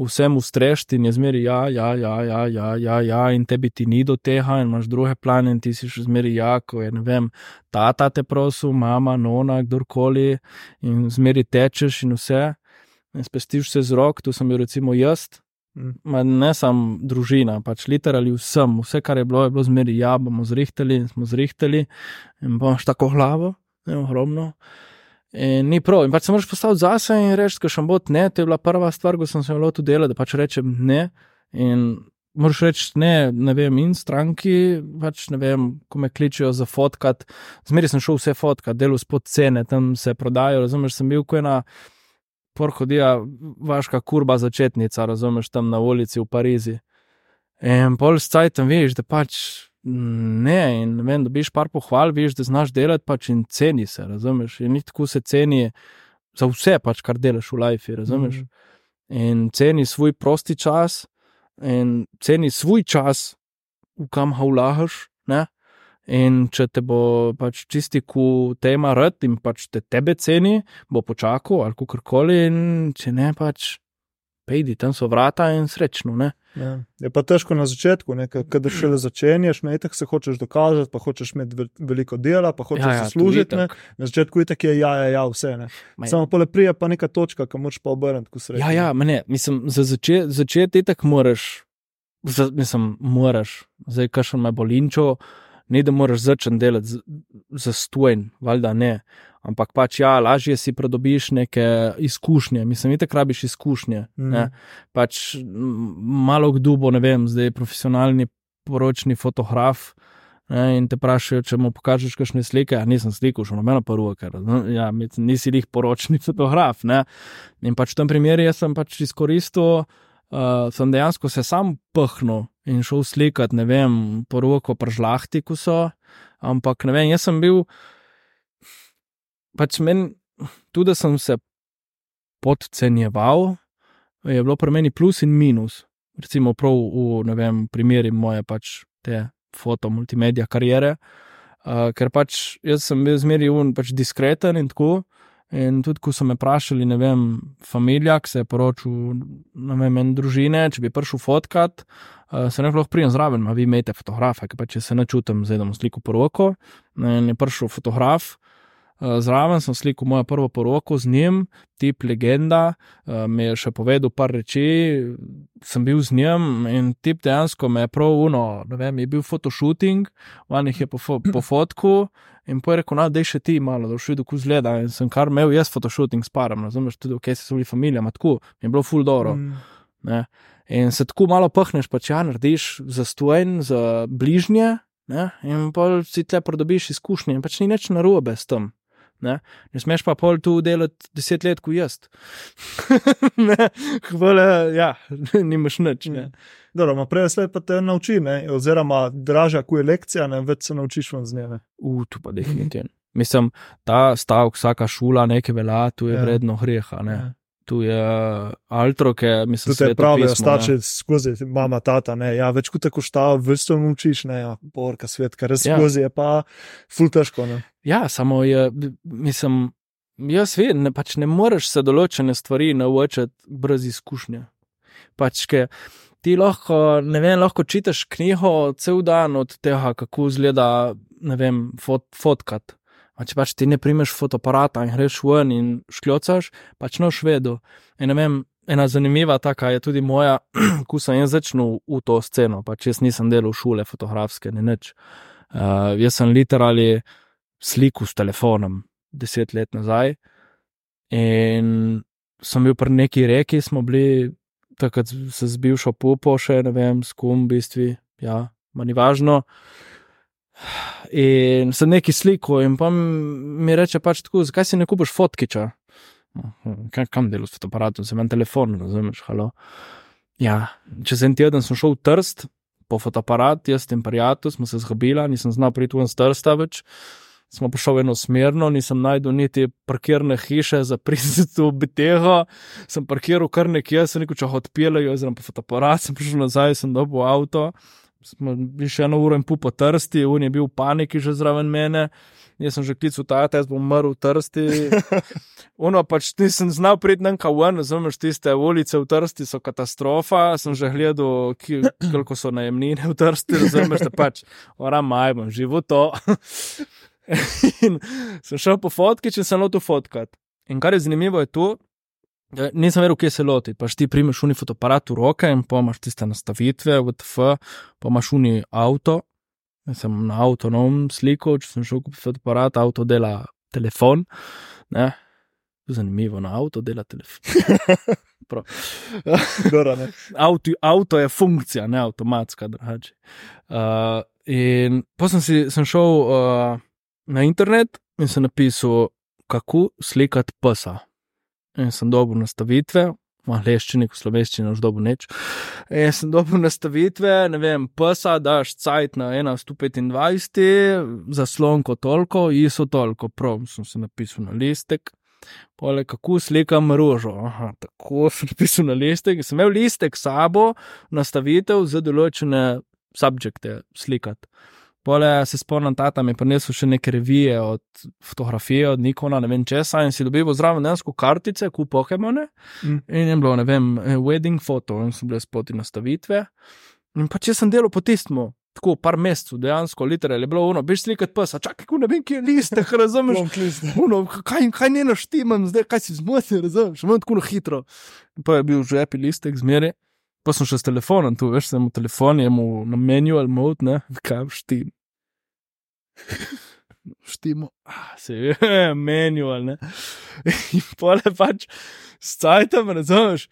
A: vsem ustrešti in je zmeri ja, ja, ja, ja, ja, ja, ja, in tebi ti ni do tega, in imaš druge plane, in ti si še zmeri ja, ko je ne vem, tata te prosil, mama, nona, kdorkoli, in zmeri tečeš in vse. In spestiš se z rok, tu sem bil recimo jaz,
B: Mm.
A: Ma ne samo družina, pač literalno vsem, vse, kar je bilo, je bilo zmeri, ja, bomo zrihtali in smo zrihtali, in boš tako glavo, ne ogromno. In ni prav, in pač se moraš postaviti zase in reči, da še bot ne, to je bila prva stvar, ko sem se lotil dela, da pač rečem ne. In moraš reči ne, ne vem, in stranki, pač ne vem, ko me kličijo za fotkat. Zmeri sem šel vse fotkat, delo spod cene, tam se prodajo, razumeš, sem bil ko ena porhodija, vaška kurba začetnica, razumeš, tam na ulici v Parizi. In pol s cajtom veš, da pač ne, in vem, dobiš par pohval, veš, da znaš delati pač in ceni se, razumeš. In ni tako se ceni za vse, pač, kar delaš v life, razumeš.
B: Mhm.
A: In ceni svoj prosti čas, in ceni svoj čas, v kam ga vlagaš. Ne? In če te bo pač čisti, ko te ima rad in pač te tebe ceni, bo počakal ali kakorkoli, in če ne, pač pejdi, tam so vrata in srečno. Ne?
B: Ja. Je pa težko na začetku, kader šele začenjaš, ne, tako se hočeš dokazati, pa hočeš imeti vel- veliko dela, pa hočeš ja, ja, služiti.
A: to itak.
B: Na začetku je tako, ja, ja, ja, vse. Ne.
A: Ma je-
B: Samo pole prije pa neka točka, ki moč pa obrniti, ko srečaš.
A: Ja, ja, ne, mislim, za začet, začeti tako moraš, za, mislim, moraš, zdaj, kar še me bolinčo, ne da moraš začeti delati za stojen, valjda ne. Ampak pač ja, lažje si pridobiš neke izkušnje, mislim, itek rabiš izkušnje.
B: Mhm.
A: Ne. Pač malo kdo bo, ne vem, zdaj profesionalni poročni fotograf. Ne, in te vprašajo, če mu pokažeš kakšne slike. Ja, nisem slikal, še nobena prva, ker no, ja, nisi jih poročni fotograf. Ne. In pač v tem primeru jaz sem pač izkoristil, uh, sem dejansko se sam phnil in šel slikati, ne vem, poroko pržlahti, ko so. Ampak ne vem, jaz sem bil, pač meni, tudi da sem se podcenjeval, je bilo pri meni plus in minus. Recimo prav v, ne vem, primeri moje pač te foto, multimedia karijere. Uh, ker pač jaz sem bil zmeraj un, pač diskreten in tako. In tudi, ko so me vprašali, ne vem, familija, ki se je poročil, ne vem, en družine, če bi prišel fotkat, uh, se ne lahko prijem zraven, a vi imate fotografe, ker pač jaz se ne čutim, zdaj da bom sliko poroko. In je prišel fotograf, uh, zraven sem slikal mojo prvo poroko z njim, tip legenda, uh, mi je še povedal par reči, sem bil z njim in tip dejansko me je prav uno, ne vem, je bil fotoshooting, vanih je po, po fotku. In po je rekel, no, da je še ti malo, da boš videl, kako izgleda. In sem kar imel jaz fotoshooting s parom, razumeš, tudi, ok, so bili familija, ma tako, mi je bilo full dobro.
B: Mm.
A: Ne? In se tako malo pahneš, pač ja, narediš za stojen, za bližnje, ne? in pol si tle pridobiš izkušnje, in pač ni nič narobe s tem. Ne, ne smeš pa pol tu delati deset let, kot jaz. ne, hvala, ja, nimaš nič. Ne.
B: Dobro, ma prej slej pa te nauči, ne? oziroma dražja, ko je lekcija, ne več se naučiš van z nje. ne.
A: U, tu pa definitivno. Mislim, ta stavek, vsaka šula nekaj velja, tu je
B: Ja.
A: vredno greha. Ne.
B: Ja.
A: Tu je altro, ki mislim,
B: Tudi te pravijo,
A: svetopismo,
B: starši
A: ne.
B: skozi, mama, tata, ne, ja, več kot tako šta, se naučiš, ne, ja, porka svet, kar res
A: Ja.
B: skozi je pa ful težko, ne.
A: Ja, samo je, mislim, jaz vem, ne, pač ne moreš se določene stvari naučiti brez izkušnje. Pač, ke ti lahko, ne vem, lahko čitaš knjigo cel dan od tega, kako izgleda, ne vem, fot, fotkat. A če pač ti ne primeš fotoaparata in greš ven in škljocaš, pač noš vedo. In ne vem, ena zanimiva taka je tudi moja, ko sem jaz začel v to sceno, pač jaz nisem delal šole fotografske, ne nič. Uh, jaz sem literali slikal s telefonom deset let nazaj. In sem bil pri neki reki, smo bili takrat se z bivšo pupo, še ne vem, s kom, v bistvu, ja, manj važno. In sem neki sliko, in pa mi reče pač tako, zakaj si ne kupiš fotkiča? Kaj, kam delo s fotoaparatom, sem imel telefon, razumeš, halo. Ja, čez en teden sem šel v Trst po fotoaparat, jaz in prijatelj smo se zgubili, nisem znal priti v Trsta več. Smo prišli eno smerno, nisem najdel niti parkirne hiše za prizor BTH, sem parkiral kar nekje, sem rekel, če ho odpeljajo, oziroma po fotoaparat, sem prišel nazaj, sem dobil avto. Smo bili še eno uro in pol po trsti, on je bil v paniki že zraven mene, jaz sem že klical ta, jaz bom umrl v trsti. Ono pač nisem znal priti na kaven, razumeš, tiste ulice v trsti so katastrofa, sem že gledal, ki, koliko so najemnine v trsti, razumeš, da pač, ora maj, bom živo to. in sem šel po fotki, če sem lotil fotkat. In kar je zanimivo je to, nisem verjel, kje se loti. Paš ti primeš uni fotoaparat v roke in pa imaš tiste nastavitve, VTF, pa imaš uni avto. Jaz sem na avtonom sliko, če sem šel kupiti fotoaparat, avto dela telefon. Ne? Zanimivo, na avto dela telefon. avto, avto je funkcija, ne avtomatska, drugače. Uh, in potem sem, sem šel uh, na internet in sem napisal, kako slikati psa in sem dobil nastavitve, v angleščini, v slovenščini, už dobil neč. In sem dobil nastavitve, ne vem, psa, daš cajt na 125, zaslonko toliko, iso toliko, prav sem se napisal na listek. Pole, kako slikam rožo. Aha, tako sem napisal na listek. Sem imel listek sabo, nastavitev za določene subjekte slikati. Pole se spomnim, tata mi je prinesel še neke revije od fotografije, od Nikona, ne vem česa, in si dobil zraven dejansko kartice, kup Pokemone. Mm. In je bilo, ne vem, eh, wedding photo, in so bile spoti nastavitve. In pa če sem delal po tistmu, tako par mesecev, dejansko, literalno je bilo ono, biš slikati psa, čakaj, ko ne vem, kje je liste, razumeš? Uno, kaj, kaj ne naštimam, zdaj kaj si zmotil, razumeš, imam tako hitro. In pa je bil že epi listek zmeri. Pa sem še s telefonom, tu veš, sem v telefonu, imamo na manual mode, ne, kaj štim. Štimo, ah, se je, manual, ne. In pole pač, scajtam, razumeš.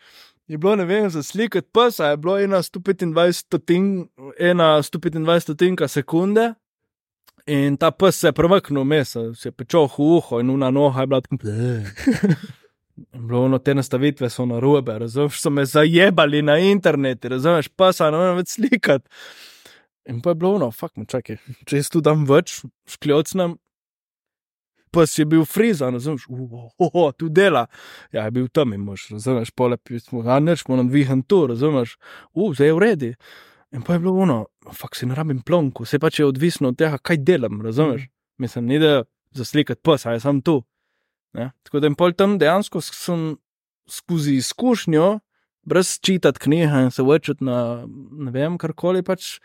A: Je bilo, ne vem, za slikati psa, je bilo ena 125 stotinka, ena 125 stotinka sekunde. In ta pes se je premaknil, mesa, se je pečal v uho in una noha je bila tako. Bilo, te nastavitve so na robe, razumeš, so me zajebali na internetu, razumeš, pa se ne morem več slikati. In pa je bilo, no, fuck, čakaj, če jaz tu dam več, škljocnem, pa si bil frizan, razumeš, oho, tu dela. Ja, je bil tam in mož, razumeš, polepi smo ga, neč mo nam vihan tu, razumeš, u, zdaj je v redu. In pa je bilo, no, fuck, si ne rabim plonku, se pač je odvisno od tega, kaj delam, razumeš. Mislim, ni da za slikati psa, jaz sem tu. Ne? Tako da jim pol tam dejansko sem skozi izkušnjo, brez čitati knjige in se vrčiti na ne vem, karkoli pač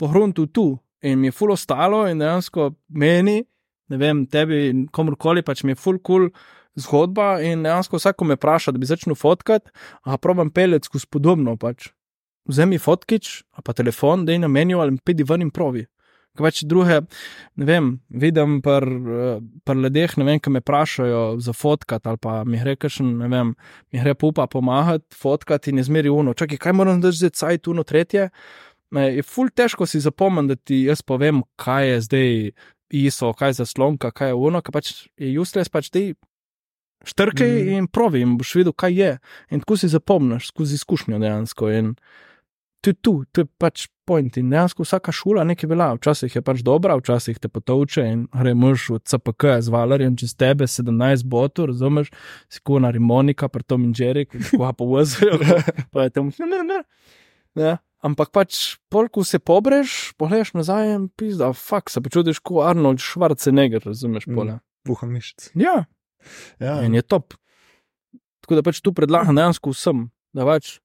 A: pohruntu tu. In mi je ful ostalo in dejansko meni, ne vem, tebi in komorkoli pač mi je ful kul. Cool zgodba in dejansko vsako me vpraša, da bi začel fotkati, a probujem pelet skozi podobno. Pač. Vzemi fotkič, a pa telefon, da je na meniju ali pedi ven in provi. Kaj pač druge, ne vem, vidim par, par ljudeh, ne vem, ki me vprašajo za fotkat ali pa mi gre kakšen, ne vem, mi gre pupa pomagati, fotkat in izmeri uno. Čakaj, kaj moram zdaj zdaj cajt uno tretje? Me, je ful težko si zapomniti, da ti jaz povem, kaj je zdaj ISO, kaj je zaslonka, kaj je uno, kaj pač je useless, pač ti štrkaj mm. in provi in boš videl, kaj je. In tako si zapomniš skozi izkušnjo dejansko. In, to je tu, to je pač point. In dejansko vsaka šola nekaj velja. Včasih je pač dobra, včasih te potovče in greš v CPK z valerjem čez tebe, 17 botov, razumeš, si kuna Rimonika, pa Tom in Jerry, ki ga pa vozijo, pa je tam, ne, ne, ne. Ampak pač, polk se pobreš, pogledaš nazaj in pizda, fuk, se počutiš kot Arnold Schwarzenegger, razumeš, pole. Mm,
B: Buha mišic.
A: Ja. ja. In je top. Tako da pač tu predlagam dejansko vsem, da pač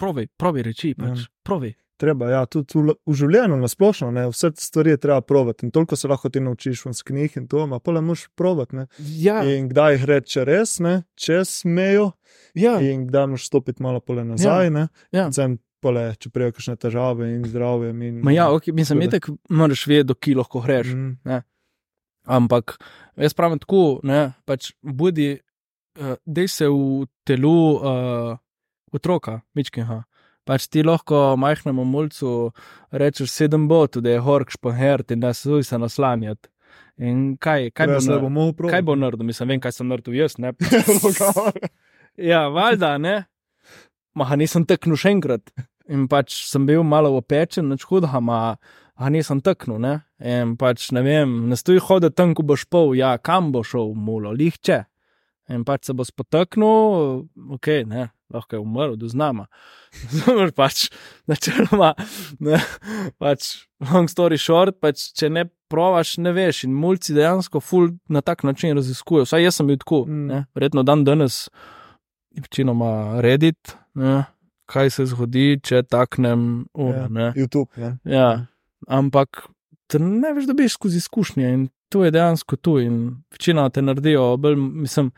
A: provi, provi reči, pač, ja. provi.
B: Treba, ja, tudi v, v življenju na splošno, ne, vse te stvari je treba provati. In toliko se lahko ti naučiš v knjigah in to, pa le moš provati.
A: Ja.
B: In kdaj jih reče res, ne, če smejo.
A: Ja.
B: In kdaj moš stopiti malo pole nazaj,
A: Ja.
B: ne.
A: Ja.
B: Zem, pole, če prejo kakšne težave in zdravje. In,
A: Ma ja, ok, mislim,
B: da-
A: moraš vedeti, ki lahko greš.
B: Mm,
A: Ampak jaz pravim tako, ne, pač budi uh, dej se v telu uh, otroka, mičkinha. Pač ti lahko majhnemu mulcu rečeš sedem bo, tudi je hork špohert in da se zuj se naslanjati. In kaj, kaj, bo,
B: Ja, se
A: nar-
B: bomo prav.
A: kaj bo naredil, mislim, vem, kaj sem naredil jaz, ne. ja, valjda, ne. Maha nisem teknil še enkrat. In pač sem bil malo opečen, nič hudega, ma a nisem teknil, ne. In pač ne vem, ne stoji hoditi tam, ko boš pol, ja, kam bo šel, mulo, lihče. In pač se bo spotaknil, ok, ne, lahko je umrl, do znama. Zameš pač, načeloma, ne, pač, long story short, pač, če ne provaš, ne veš. In mulci dejansko ful na tak način raziskujejo. Vsaj jaz sem bil tako,
B: Mm.
A: verjetno dan danes, večinoma redit, ne, kaj se zgodi, če taknem uro.
B: Ja. YouTube. Ja.
A: Ja, ampak te ne veš, da biš skozi izkušnje in to je dejansko tu. In večina te naredijo bolj, mislim,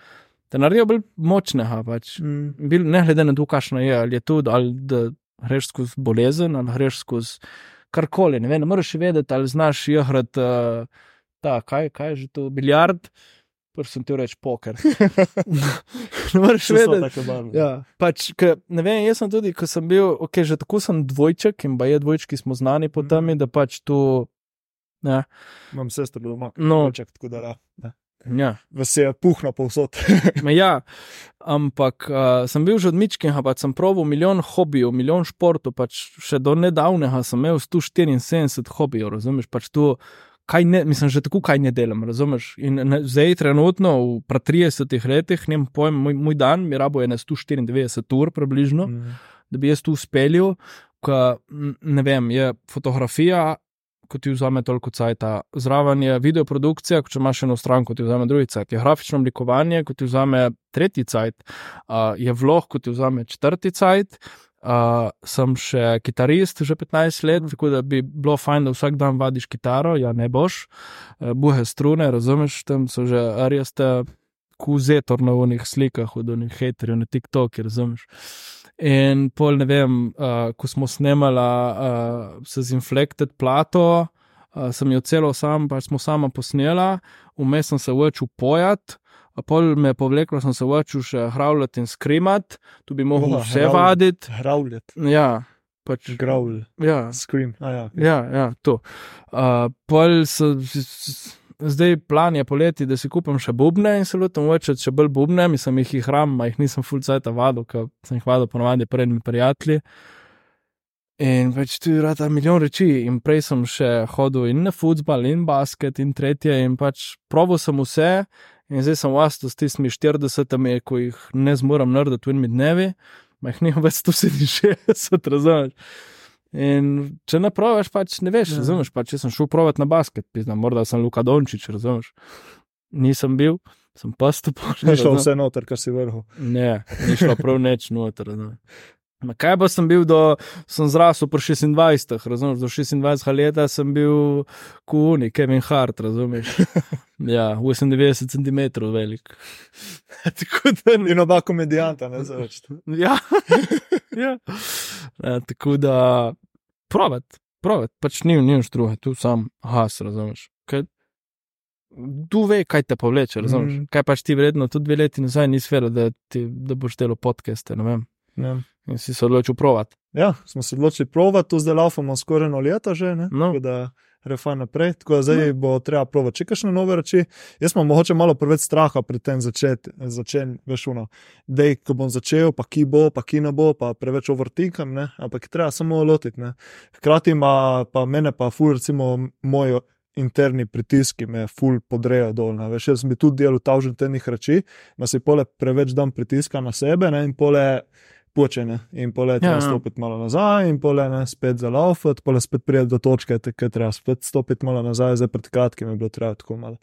A: te naredijo bolj močnega. Pač.
B: Mm.
A: Bil, ne glede na to, kakšno je, ali je to, ali da greš skozi bolezen, ali greš skozi karkoli. Ne, vem, ne moreš vedeti, ali znaš igrati uh, ta, kaj, kaj je že to, biljard. Prvi sem ti reči poker. ne moreš vedeti. Ja, pač, ke, ne vem, jaz sem tudi, ko sem bil, okay, že tako sem dvojček in baje dvojčki smo znani po tem, da pač tu. Ja,
B: Imam sestro doma,
A: No.
B: Ček, tako da da.
A: Ja.
B: Vas je puhna povsod.
A: Ja, ampak uh, sem bil že od Mičkinga, pač sem proval milijon hobijev, milijon športov, pač še do nedavnega sem imel 174 hobijev, razumeš, pač tu. Kaj ne, mislim, že tako kaj ne delam, razumeš? In ne, zdaj, trenutno, v pra 30 letih, ne pojem, moj, moj dan mi rabo je na 194 ur približno.
B: Mm.
A: da bi jaz tu uspel, ker ne vem, je fotografija, ko ti vzame toliko cajta, zraven je videoprodukcija, če imaš eno stran, ko ti vzame drugi cajt, je grafično oblikovanje, ko ti vzame tretji cajt, uh, je vlog, ko ti vzame četrti cajt. Uh, sem še kitarist, že 15 let, tako da bi bilo fajn, da vsak dan vadiš kitaro, ja ne boš, uh, buhe strune, razumeš, tam so že arjaste, kuzetor na unih slikah, od unih haterjev na TikToku, razumeš. In pol ne vem, uh, ko smo snemali uh, se z Inflected plato, uh, sem jo celo sam, pač smo sama posnela, vmes sem se učil pojat. Pol me je povleklo, sem se učil še hravljati in skrimati, tu bi
B: Oha,
A: vse
B: hravljati.
A: vaditi.
B: Hravljet,
A: Ja, pač.
B: growl,
A: Ja,
B: scream. A, ja, okay.
A: Ja, ja, to. Uh, pol so, s- s- zdaj plan je poleti, da si kupim še bubne in se lotim učiti še bolj bubne, mislim, jih jih hram, a jih nisem full cajt vadil, ker sem jih vadil ponovadi pred mi prijatelji. In več tu je rata milijon reči, in prej sem še hodil in na futbal, in basket, in tretje, in pač proval sem vse, in zdaj sem vasto s tistimi 40, ko jih ne zmorem narediti v enimi dnevi, ma jih nimam več 167, razumeš. In če ne provaš, pač ne veš,
B: Ja.
A: razumeš. Pač, če sem šel provat na basket, pizna, morda sem Luka Dončić, razumeš. Nisem bil, sem pa stopil.
B: Ni šlo vse noter, kar si vrhu.
A: Ne, ni šlo prav neč noter. Ma kaj pa sem bil, do, sem zrasel pri 26, razumeš, do 26 leta sem bil kuni, Kevin Hart, razumeš. Ja, 98 cm velik. Tako da ne.
B: In oba komedijanta, ne zaveč.
A: Ja, ja. ja tako da provat, provat, pač ni nič druge, tu sam has, razumeš. Kaj, tu ve, kaj te povleče, razumeš.
B: Mm.
A: Kaj pač ti vredno, tudi dve leti nazaj ni sfera, da, ti, da boš delo podcaste, ne vem.
B: Ja.
A: In si se odločil provat.
B: ja, smo se odločili provat, tu zdaj laufamo skoraj eno leto že, ne?
A: No.
B: Tako da refa naprej, tako da zdaj bo treba provat. Če kakšne nove reči, jaz imam mogoče malo preveč straha pri tem začeti, začen, veš, uno, dej, ko bom začel, pa ki bo, pa ki ne bo, pa preveč overtinkam, ne, ampak je treba samo lotiti, ne. Hkrati ima pa mene pa ful, recimo, moj interni pritiski me ful podrejo dol, ne, veš, jaz bi tudi delal tavžen tenih reči, ma si pole preveč dam pritiska na sebe, ne, in pole počene in pole treba
A: Ja, ja.
B: stopiti malo nazaj in pole ne, spet zalaufati, pole spet priti do točke, tako treba spet stopiti malo nazaj, zdaj pred kratkim je bilo treba tako malo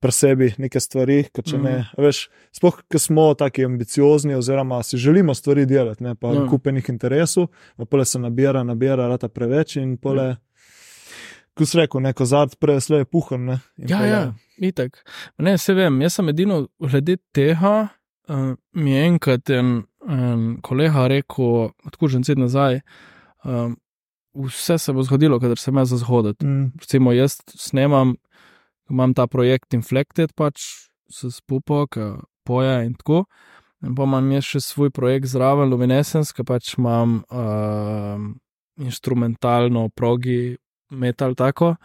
B: pri sebi neke stvari, ker če ne,
A: Mhm.
B: veš, sploh, ker smo taki ambiciozni oziroma si želimo stvari delati, ne, pa
A: Ja.
B: kupenih interesov, pa pole se nabira, nabira, rata preveč in pole,
A: Ja.
B: ko si rekel, neko zad prej slej puham, ne. in
A: Ja, ja, itek. Ne, se vem, jaz sem edino glede tega, uh, mi je enkrat en, en kolega rekel, tako že en ced nazaj, um, vse se bo zgodilo, kadar se me zazhoditi.
B: Mm,
A: recimo jaz snemam, imam ta projekt Inflected, pač s Pupo, ki poje in tako. In pa imam jaz še svoj projekt zraven Luminescence, ki pač imam uh, instrumentalno progi metal tako.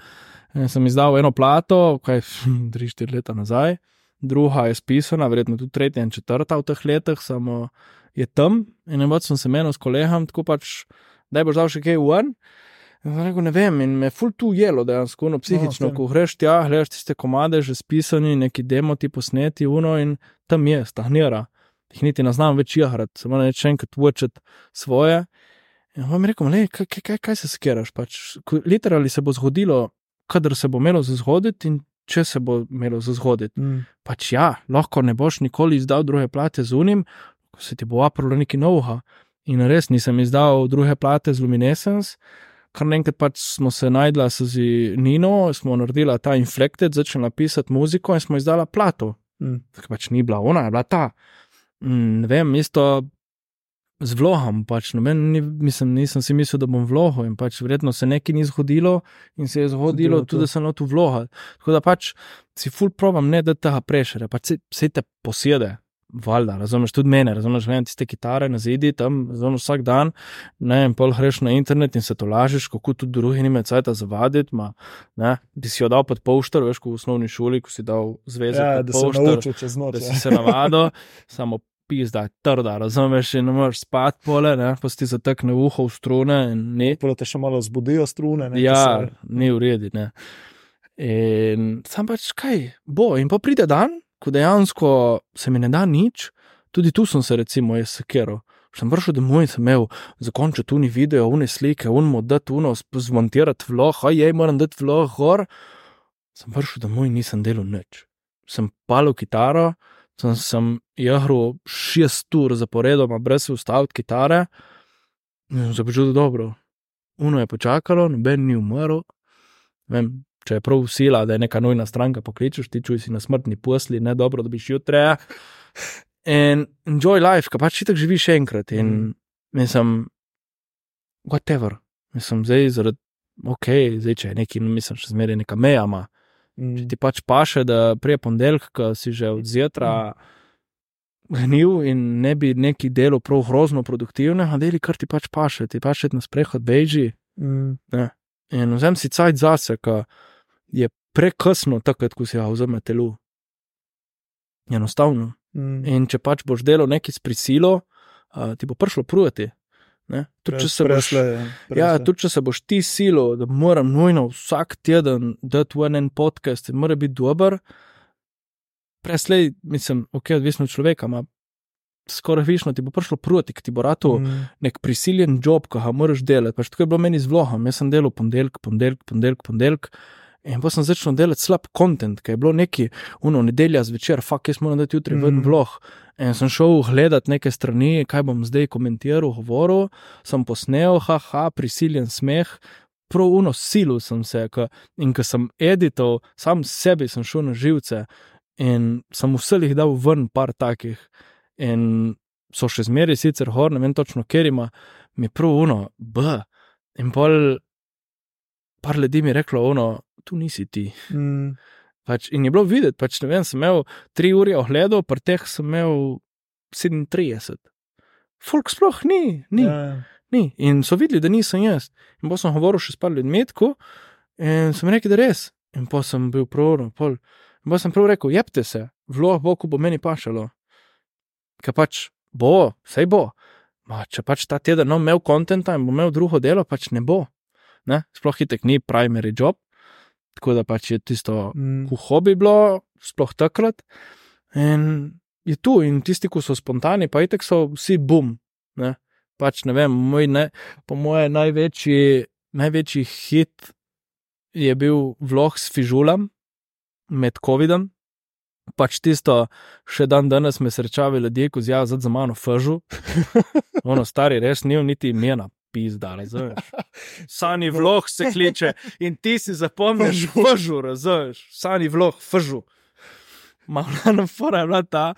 A: In sem izdal eno plato, kaj 3-4 leta nazaj, druga je spisana, verjetno tudi tretja in četrta v teh letih, samo je tam. In ne boš se menil s kolegom, tako pač, da boš dal še kaj v en. Rekel, ne vem, in me ful tu jelo dejansko, no, psihično, no, ko greš tja, gledaš tiste komade, že spisani, neki demo ti posneti, uno in tam je, stagnira. Jih niti ne znam več jahrat, samo ne če enkrat učet svoje. In vam rekel, le, kaj, kaj, kaj se skeraš, pač, literali se bo zgodilo, kadar se bo imelo za zgoditi in če se bo imelo za zgoditi. Mm. Pač ja, lahko ne boš nikoli izdal druge plate z unim, ko se ti bo aprilo neki novha. In res nisem izdal druge plate z Luminescence kar naenkrat pač smo se najdla z Nino, smo naredila ta inflected, začela pisati muziko in smo izdala plato. Mm. Tako pač ni bila ona, je bila ta. Mm, ne vem, isto z vlogom, pač no, ni, mislim, nisem si mislil, da bom vlogo in pač verjetno se nekaj ni zgodilo in se je zgodilo tudi, da sem tu vlogo. Tako da pač si full probam, ne da tega prešere, pač se, se te posede valjda, razumeš tudi mene, razumeš, vem, tiste kitare na zidi, tam razumeš vsak dan, ne, in pol greš na internet in se to lažeš, kako tudi drugi nime cajt zavaditi, ma, ne, bi si jo dal pod poštar, veš, ko v osnovni šoli, ko si dal zvezek,
B: ja, da,
A: poštar,
B: se noč,
A: da si se navado, samo pizda, trda, razumeš, in ne moreš spati pole, ne, pa si ti zatekne uho v strune in ne.
B: Pole te še malo zbudijo strune, ne.
A: Ja, se... ni v redu, ne. In sam pač kaj, bo, in pa pride dan, ko dejansko se mi ne da nič, tudi tu sem se recimo jaz sekeral. Sem vršil, da moj sem imel zakončiti tuni video, une slike, unmo dati uno, zmontirati vlog, a je, moram dati vlog gor. Sem vršil, da moj nisem delal nič. Sem palil kitaro, sem, sem jahral šest ur zaporedoma, brez ustaviti kitare in sem se počutil dobro. Uno je počakalo, noben ni umrl. Vem, če je prav sila, da je neka nujna stranka, pokličeš, ti čuj si na smrtni posli, ne dobro, da bi šel treja. In enjoy life, ki pač tako živiš enkrat. In mm. mislim, whatever, mislim, zdaj zaradi, ok, zdaj če je neki, mislim, še zmeraj neka meja. Mm. Če ti pač paše, da prije ponedeljka, ki si že od zjutra. Mm. Gnil in ne bi neki delo prav grozno produktivne, a deli kar ti pač paše, ti paše na sprehod, beži. Mm. In vzem si cajt zase, ker je prekasno, takrat, ko si ga vzame telo. Enostavno. Mm. In če pač boš delal nekaj s prisilo, uh, ti bo prišlo prujeti. Tudi če, ja, tud, če se boš ti silo, da moram nujno vsak teden dati v en podcast mora biti dober, preslej, mislim, ok, odvisno od človeka, ima skoraj višno, ti bo prišlo proti, ti bo rado mm. nek prisiljen job, ki ga moraš delati. Pač tako je bilo meni z vlogom, jaz sem delal ponedeljek, ponedeljek, ponedeljek, ponedeljek. In pa sem začel delati slab kontent, ker je bilo neki, uno, nedelja zvečer, fuk, jaz moram dati jutri ven mm. vlog. In sem šel gledati neke strani, kaj bom zdaj komentiral, govoril, sem posnel, haha, prisiljen smeh, prav uno, silu sem se. Ka, in ko sem edital, sam sebi sem šel na živce in sem vseh dal ven par takih. In so še zmeraj sicer hor, ne vem točno, ker ima, mi prav uno, b. In pol, par ljudi mi je reklo, uno, tu nisi ti. Mm. Pač, in je bilo videti, pač, ne vem, sem imel tri ure ogledov, pa teh sem imel 37. Folk sploh ni, ni, ja. ni. In so videli, da nisem jaz. In pa sem govoril še s par ljudmi, in sem rekel, da res. In pa sem bil prorok, pol. In pa sem prav rekel, jepte se, vloh bo, ko bo meni pašalo. Ker pač bo, sej bo. Ma, če pač ta teden ne bo imel kontenta in bo imel drugo delo, pač ne bo. Ne? Sploh hitek ni primary job, tako da pač je tisto, mm. hobi bilo, sploh takrat. In je tu, in tisti, ki so spontani, pa itek so vsi bum. Ne? Pač ne vem, moj ne, po mojem največji, največji hit je bil vlog s fižulom med COVID-om. Pač tisto, še dan danes me srečajo ljudje, ko zjavijo za mano fžu. ono stari, res ni niti imena, pizda, razumeš. Sani vlog se kliče in ti si zapomniš, fžu, razumeš, sani vlog, fžu. Malo na fora je bila ta,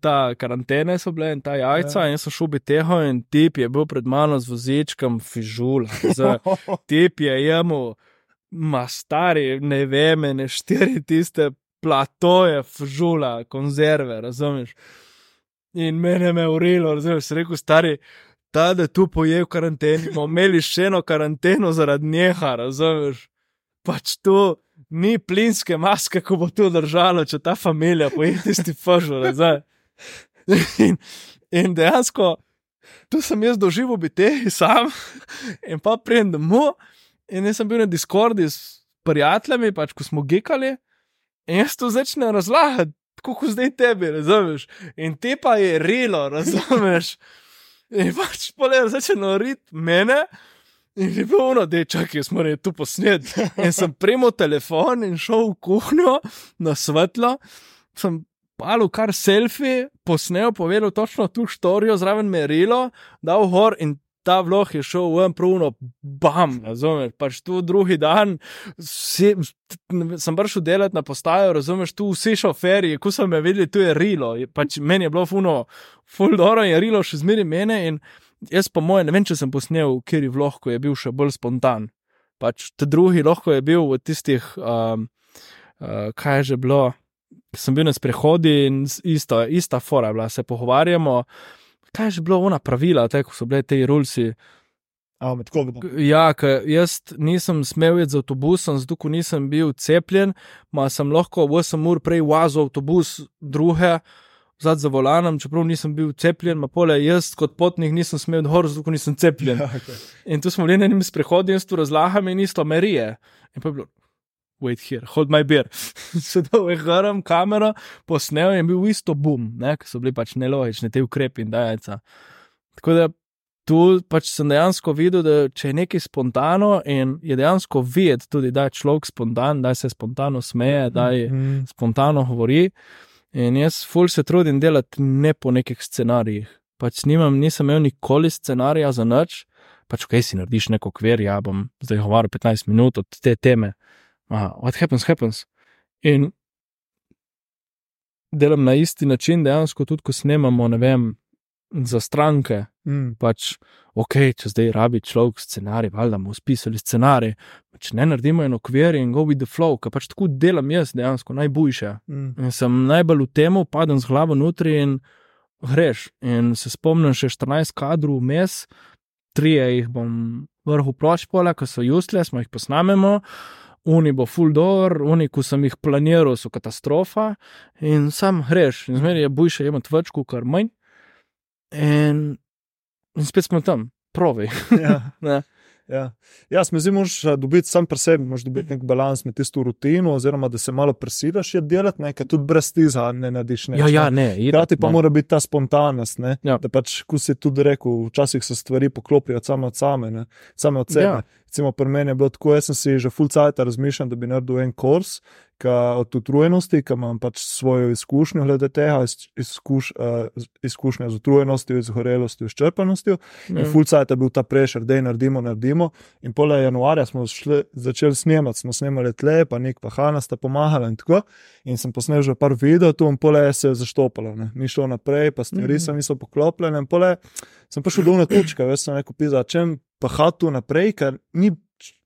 A: ta karantene, so bile in ta jajca, ja. in so šubi teho, in tip je bil pred mano z vozičkom, fižul. Tip je jemu, ma stari, ne vem, ne štiri tiste platoje, fžula, konzerve, razumeš. In mene me je urilo, razumeš, rekel, stari, ta, da tu poje v karanteni, bomo imeli še eno karanteno zaradi njeha, razumeš. Pač tu ni plinske maske, ko bo tu držalo, če ta familija poje tisti fžul, razumeš. In, in dejansko, tu sem jaz doživel biti sam, in pa pridem domov, in jaz sem bil na Discordu s prijatelji, pač ko smo gekali, in jaz to začnem razlagati, kako zdaj tebi, razumeš. In te pa je rilo, razumeš. In pač poleg začne noriti mene. In je bilo ono, da je čakaj, jaz moram tu posneti. In sem prejmo telefon in šel v kuhinjo na svetlo, sem palo kar selfie, posnel, povedal točno tu štorijo, zraven merilo, dal gor in ta vlog je šel ven, pruno, bam, razumeš. Pač tu drugi dan, vsi, sem prišel delati na postajo, razumeš, tu vsi šoferji, ko so me videli, tu je rilo. Pač meni je bilo funo, full doro je rilo še zmeri mene in jaz po mojem, ne vem, če sem posnel, kjer je vlog, ko je bil še bolj spontan. Pač te drugi lahko je bil v tistih, um, uh, kaj je že bilo. Sem bil na sprehodi in isto, ista fora, bila, se pogovarjamo, kaj je že bilo ona pravila, te, ko so bile te rulsi.
B: A, med COVID-om.
A: Ja, ker jaz nisem smel iti z avtobusom, zato ker nisem bil cepljen, ma sem lahko 8 ur prej vazil avtobus druge. Zad za volanom, čeprav nisem bil cepljen, pa pole jaz kot potnik nisem smel odhor, zato nisem cepljen.
B: Ja, okay.
A: In tu smo bili na enem sprehodu in s tu razlahami in isto merije. In pa je bilo, wait here, hold my beer. Sedel je garam kamero, posnel in bil isto boom, ker so bili pač nelogični te ukrepi in dajeca. Tako da tu pač sem dejansko videl, da če je nekaj spontano in je dejansko videti tudi, da je človek spontan, da se spontano smeje, da je
B: Mhm.
A: spontano govori. In jaz ful se trudim delati ne po nekih scenarijih. Pač nimam, nisem imel nikoli scenarija za nič, pač kaj si narediš neko kver, ja bom zdaj govoril 15 minut od te teme. Aha, what happens, happens. In delam na isti način, dejansko tudi, ko snemamo, ne vem, za stranke.
B: Mm.
A: Pač, ok, če zdaj rabi človek scenarij, valjda bomo spisali scenarij, pač ne naredimo eno kver in go with the flow, ker pač tako delam jaz dejansko najboljše.
B: Mm.
A: In sem najbolj v tem, padem z glavo notri in greš. In se spomnim še 14 kadrov vmes, trije jih bom vrhu ploč pole, ko so jusle, smo jih posnamemo. Uni bo full door, uni, ko sem jih planiral, so katastrofa in sam greš. In zmeraj je boljše imeti več, kot manj. In, in spet smo tam, provi.
B: Ja.
A: Ne.
B: Ja, ja mi zdi, moraš eh, dobiti sam pri sebi, moraš dobiti nek balans med tisto rutino, oziroma da se malo presilaš je delati, nekaj tudi brez tiza ne narediš. nič,
A: Ja, ja,
B: ne.
A: ne.
B: Hkrati pa
A: no.
B: mora biti ta spontanost, ne?
A: Ja.
B: da pač, kot si tudi rekel, včasih se stvari poklopijo same od same, ne? same od sebe.
A: Ja.
B: Recimo, pri meni je bilo tako, jaz sem si že full cajt razmišljal, da bi naredil en kurs ka, od utrujenosti, ki imam pač svojo izkušnjo glede tega, iz, izkuš, uh, izkušnja z utrujenostjo, izgorelostjo, izčrpanostjo.
A: Ja.
B: In full cajt je bil ta prešer, da je naredimo, naredimo. In pole januarja smo šli, začeli snemati, smo snemali tle, pa nek pa Hanna sta pomagala in tako. In sem posnel že par videov tu, in pole je se zaštopalo, ne. ni šlo naprej, pa stvari
A: Mhm.
B: sem niso poklopljene. In pole sem prišel do one točke, jaz sem rekel, pisa, čem pa hatu naprej, ker ni,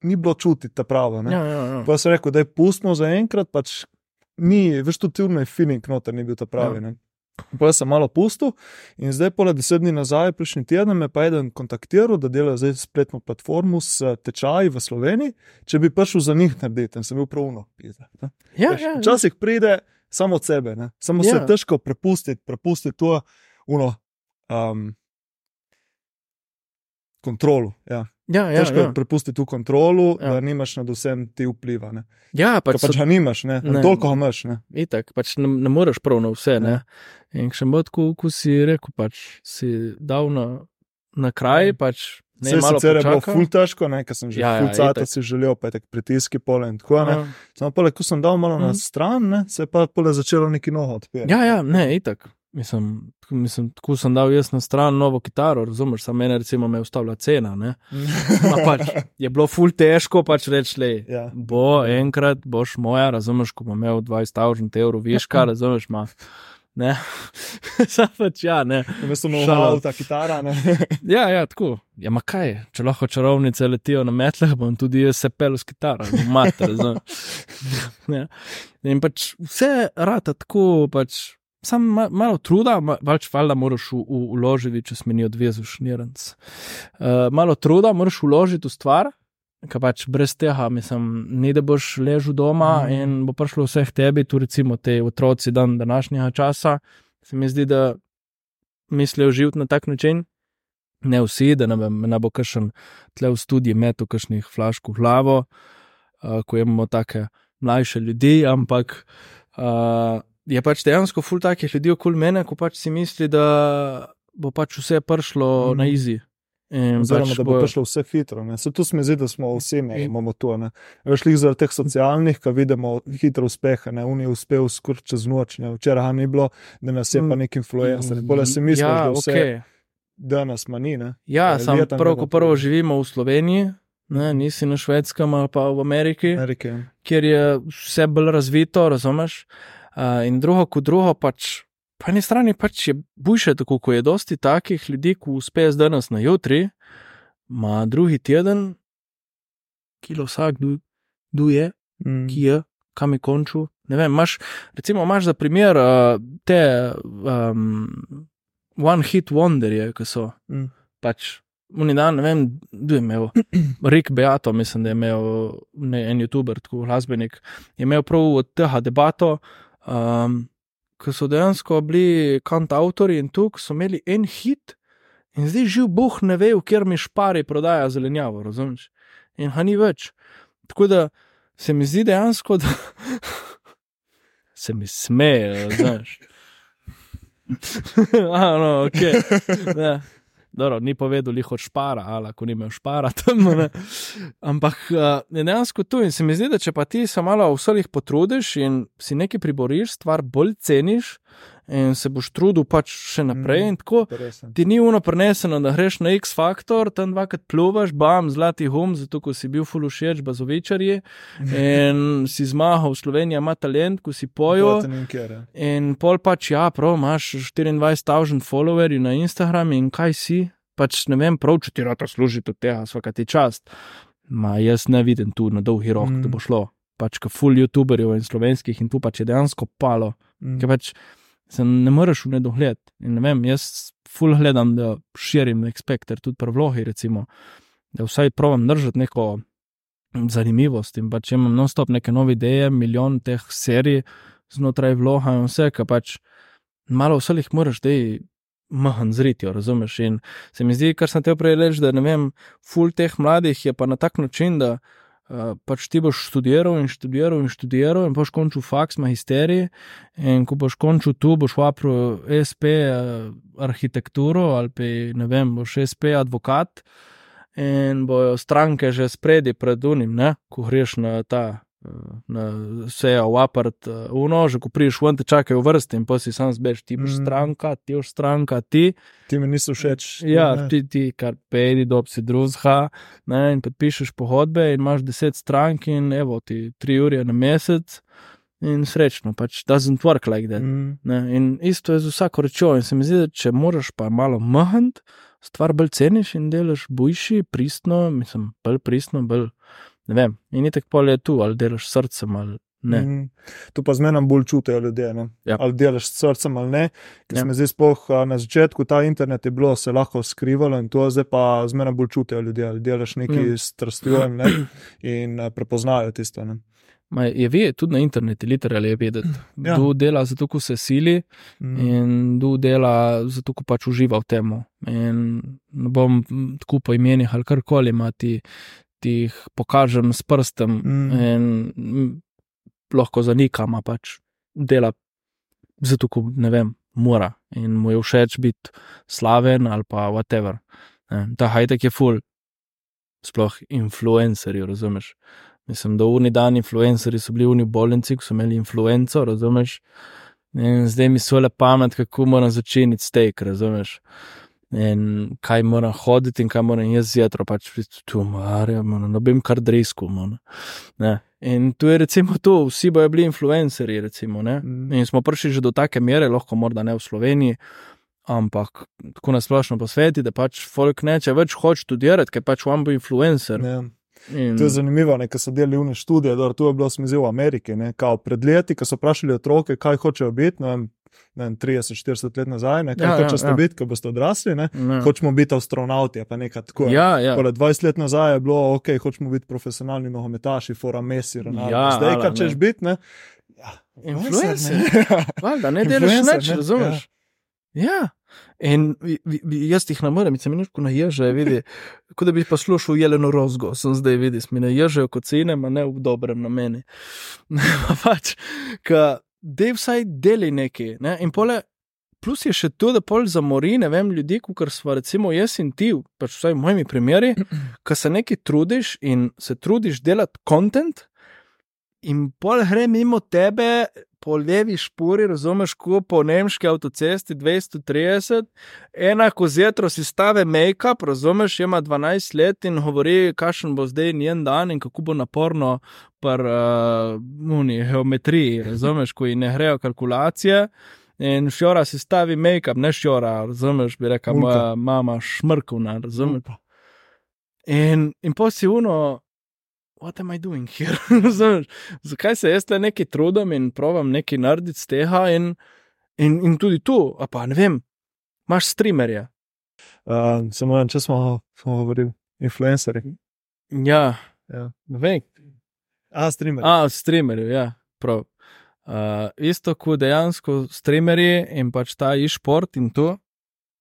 B: ni bilo čutiti ta prava. ne.
A: Ja, ja, ja.
B: Pa sem rekel, da je pustimo za enkrat, pač ni, veš, tu tilno feeling noter ni bil ta pravi.
A: Ja.
B: Ja. Pa sem malo pustil in zdaj, pole deset dni nazaj, prejšnji teden, me pa je eden kontaktiral, da dela zdaj spletno platformo s eh, tečaji v Sloveniji, če bi prišel za njih narediti sem bil pravno.
A: ja,
B: Veš,
A: ja, ja.
B: Včasih pride samo od sebe, ne? samo
A: Ja.
B: se težko prepustiti, prepustiti to uno, um, kontrolu. Ja.
A: Ja, ja,
B: Težko
A: ja.
B: je prepustiti tu kontrolu,
A: Ja.
B: ja. da nimaš nad vsem ti vpliva. Ne?
A: ja
B: Pač,
A: pač,
B: pač ga nimaš, ne?
A: Ne.
B: toliko imaš. Ne?
A: itak, pač ne, ne moreš prav na vse. Ne?
B: Ja.
A: In še bolj, ko, ko si rekel, pač si dal na, na kraj, pač ne
B: Vse sicer je bilo ful težko, ne? ker sem že
A: Ja, ja,
B: ja, si želel, pa je tako pritiski pole in tako. Ne?
A: Ja.
B: Samo pole, ko sem dal malo mm. na
A: Mhm.
B: stran, ne? se je pa pole začelo neki novo odpirati.
A: Ja, ja, ne, itak. Mislim, mislim, tako sem dal jaz na stran novo kitaro, razumeš, samo meni recimo me je ustavila cena. Pač je bilo ful težko pač reči, le,
B: Ja.
A: bo enkrat, boš moja, razumeš, ko bom imel 20.000 evrov viška, razumeš, ma. Ne. Sam pač ja, ne.
B: Smo
A: Šala.
B: malo ta kitara.
A: Ja, ja, tako. Ja, ma kaj, če lahko čarovnice letijo na metlah, bom tudi jaz se pel s kitaro, mater, razumeš. Ja. In pač vse rata tako, pač sam ma, malo truda, pač valjda moraš v- v- vložiti, če smo ni odvezal šniranc. Uh, malo truda moraš vložiti v stvar, ker pač brez tega, mislim, ni da boš ležal doma
B: Mhm.
A: in bo prišlo vseh tebi, tu recimo te otroci dan današnjega časa, se mi zdi, da mislijo živeti na tak način. Ne vsi, da ne, vem, ne bo kakšen tle v studiu metu, kakšnih flašk v glavo, uh, ko imamo take mlajše ljudi, ampak uh, je pač dejansko ful takih ljudi okoli mene, ko pač si misli, da bo pač vse prišlo mm. na izi. In
B: Oziroma,
A: pač
B: da bo prišlo vse hitro. Ne? Se tu smo zdi, da smo vsi mi imamo to. Veš, lih zaradi teh socialnih, ki vidimo hitro uspehe, ne, Uni je uspel skoraj čez noč, ne. včeraj ni bilo, da nas je pa nek influencer. Pole se misliš,
A: ja,
B: da vse
A: okay.
B: danes ma ni. Ne?
A: Ja,
B: Ja,
A: sam
B: leta
A: prvo,
B: ne
A: ko
B: bo
A: prvo živimo v Sloveniji, ne, nisi na švedskem ali pa v Ameriki.
B: Amerike.
A: kjer je vse bolj razvito, razumeš? Uh, in drugo, kot drugo, pač po eni strani pač je boljše, tako kot je dosti takih ljudi, ki uspe z danes na jutri, ima drugi teden, kilo vsak, kdo je,
B: Mm.
A: ki je, kam je končal. Ne vem, imaš, recimo, imaš za primer uh, te um, one hit wonderje, ki so
B: Mm.
A: pač. Oni dan, ne vem, kdo je imel, Rick Beato, mislim, da je imel ne, en YouTuber, tako glasbenik, je imel prav od tega debato, um, ko so dejansko bili kantautori in tu, so imeli en hit in zdaj živ Bog ne ve, v kjer mi špari prodaja zelenjavo, razumeš? In ha ni več. Tako da se mi zdi dejansko, da se mi smeje, znaš. ah, no, ok. Ja. Dobro, ni povedal, jih od špara, ali ko ni imel špara tam. Ne. Ampak uh, je dejansko tu in se mi zdi, da če pa ti se malo vseh potrudiš in si nekaj priboriš, stvar bolj ceniš in se boš trudil pač še naprej.
B: Mm.
A: Tako
B: Interesen.
A: ti ni uno preneseno, da greš na X Factor, tam dvakrat pluvaš, bam, zlati hum, zato ko si bil fulušeč, bazovičarji in si zmahal, Slovenija ima talent, ko si pojo.
B: Je.
A: In pol pač, ja, prav, imaš 24.000 followerjev na Instagramu in kaj si, pač ne vem, prav, če ti rata služi od tega, svaka ti čast. Ma jaz ne vidim tu na dolgi rok,
B: Mm.
A: da bo šlo. Pač, ka full youtuberjev in slovenskih in tu pač je dejansko palo,
B: Mm.
A: ker pač se ne moreš v nedogled. In ne vem, jaz full gledam, da širim Expector, tudi pri vlogi, recimo, da vsaj provam držati neko zanimivost in pač imam non-stop neke nove ideje, milijon teh serij znotraj vloga in vse, kar pač malo vseh moraš dej mahan zritijo, razumeš? In se mi zdi, kar sem te prej rekel, da ne vem, full teh mladih je pa na tak način, da uh, pač ti boš študiral in študiral in študiral in boš končal faks, magisterij in ko boš končal tu, boš vapril SP uh, arhitekturo ali pa ne vem, boš SP advokat in bojo stranke že spredi pred unim, ne? ko greš na ta. Eh, Na vse je opart, uno, že ko priješ ven, te čakajo v vrsti in pa si sam zbeš, ti boš
B: Mm.
A: stranka, ti boš stranka, ti.
B: Ti mi niso všeč.
A: Ja,
B: ne.
A: ti, ti kar pedi, dob si druzha, ne, in podpišeš pogodbe in imaš deset strank in evo ti tri ure na mesec in srečno, pač doesn't work like that.
B: Mm.
A: Ne, in isto je z vsako rečjo. In se mi zdi, da če moraš pa malo mahant, stvar bolj ceniš in delaš boljši, pristno, mislim, bolj pristno, bolj ne vem. In itek pol je tu, ali delaš srcem ali ne. Mm.
B: Mm. To pa zmeraj bolj čutijo ljudje. Ne?
A: Ja.
B: Ali delaš s srcem ali ne. Ker
A: Ja.
B: ja. zdaj spoh, na začetku ta internet je bilo, se lahko skrivalo in to zdaj pa zmeraj bolj čutijo ljudje. Ali delaš nekaj
A: Ja.
B: s strastjo in, ne, in prepoznajo tisto. Ne?
A: Ma je vedeti, tudi na internetu, literalno je vedeti,
B: Ja.
A: kdo dela zato, ko se sili.
B: Mm.
A: in kdo dela zato, ko pač uživa v tem. Ne bom mm, tako po imenih ali karkoli, ima ti, ti jih pokažem s prstem
B: Mm.
A: in lahko zanikam, pač dela zato, ko ne vem, mora in mu je všeč biti slaven ali pa whatever. Ne, Ta hajtek je full, sploh influencerji, razumeš. Mislim, da uni dan influencerji so bili uni bolnici, ko so imeli influenco, razumeš. In zdaj mi so le pamet, kako moram začeti steak, razumeš. In kaj moram hoditi, in kaj moram jaz zjutraj, pač tu marjam, no bim kar drisku. No. In tu je recimo to, vsi bojo bili influencerji, recimo, ne.
B: Mm.
A: In smo prišli že do take mere, lahko morda ne v Sloveniji, ampak tako nasplošno po svetu, da pač folk neče več hoče študirati, ker pač vam bo influencer.
B: Ja.
A: In,
B: To je zanimivo, ne, ko so delali une študije, da to je bilo smizel v Ameriki. Ne, kao pred leti, ko so vprašali otroke, kaj hočejo biti, ne ne vem 30-40 let nazaj, ne, kaj
A: Ja,
B: ja,
A: ja,
B: hočete
A: ja.
B: ja. biti, ko boste odrasli. Ne,
A: ne.
B: Hočemo biti astronauti, pa nekaj tako.
A: Ja, ja.
B: Takole 20 let nazaj je bilo, ok, hočemo biti profesionalni nogometaši, fora Messi, Ronaldo.
A: Ja,
B: Zdaj, kaj
A: ne.
B: češ biti, ne? Ja,
A: Influencer.
B: ne.
A: Valjda, ne delaš
B: Influencer,
A: nič,
B: ne?
A: razumeš? Ja. In jaz jih ne morem, se mi nič naježe, vidi, kot da bi poslušal jeleno rozgo, sem zdaj videl, mi naježejo kot cene, ma ne v dobrem nameni. Pa pač, ka, dej vsaj deli nekaj. Ne? In pole, plus je še to, da pol zamori, ne vem, ljudi, kot smo recimo jaz in ti, pač vsaj v mojimi primeri, ko se nekaj trudiš in se trudiš delati kontent, in pol gre mimo tebe. Po levi špori, razumeš, ko po nemški avtocesti 230, ena ko zjutraj si stave make-up, razumeš, ima 12 let in govori, kakšen bo zdaj njen dan in kako bo naporno pri uh, muni, geometriji, razumeš, ko ji ne grejo kalkulacije. In šora si stavi make-up, ne šora, razumeš, bi rekel,
B: Mulka.
A: moja mama šmrkuna, razumeš. In, in pa si uno, what am I doing here? Razumeš, zakaj se jaz le nekaj trudim in provam nekaj narediti z tega, in, in, in tudi tu, a pa ne vem, imaš streamerje.
B: Uh, samo en, če smo, smo govorili, influencerji.
A: Ja,
B: Ja.
A: ne vem.
B: A, streamer.
A: A, streamerji, ja, prav. Uh, isto kot dejansko streamerji in pač ta e-sport in to.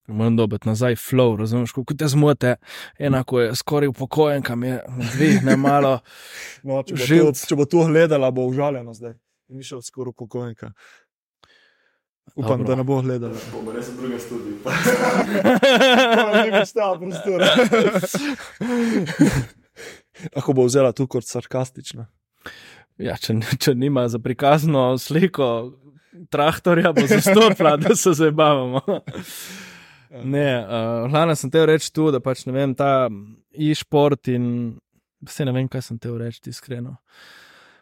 A: Moram dobiti nazaj flow, razumeš, kako te zmote, enako je skoraj upokojen, kam je dveh, ne malo.
B: No, če, bo to,
A: živc.
B: če bo to gledala, bo užaljena zdaj. Ni šel skoraj pokojnika. Upam,
A: Dobro.
B: da ne bo gledala.
C: Bomo res v drugem studiu.
B: Ne bi stala prostora. Lahko bo vzela tu kot sarkastična.
A: Ja, če, če nima za prikazno sliko traktorja, bo zastopla, da se zabavamo. Ne, uh, glavno sem te reči tu, da pač ne vem, ta e-sport in vse ne vem, kaj sem te reči, iskreno.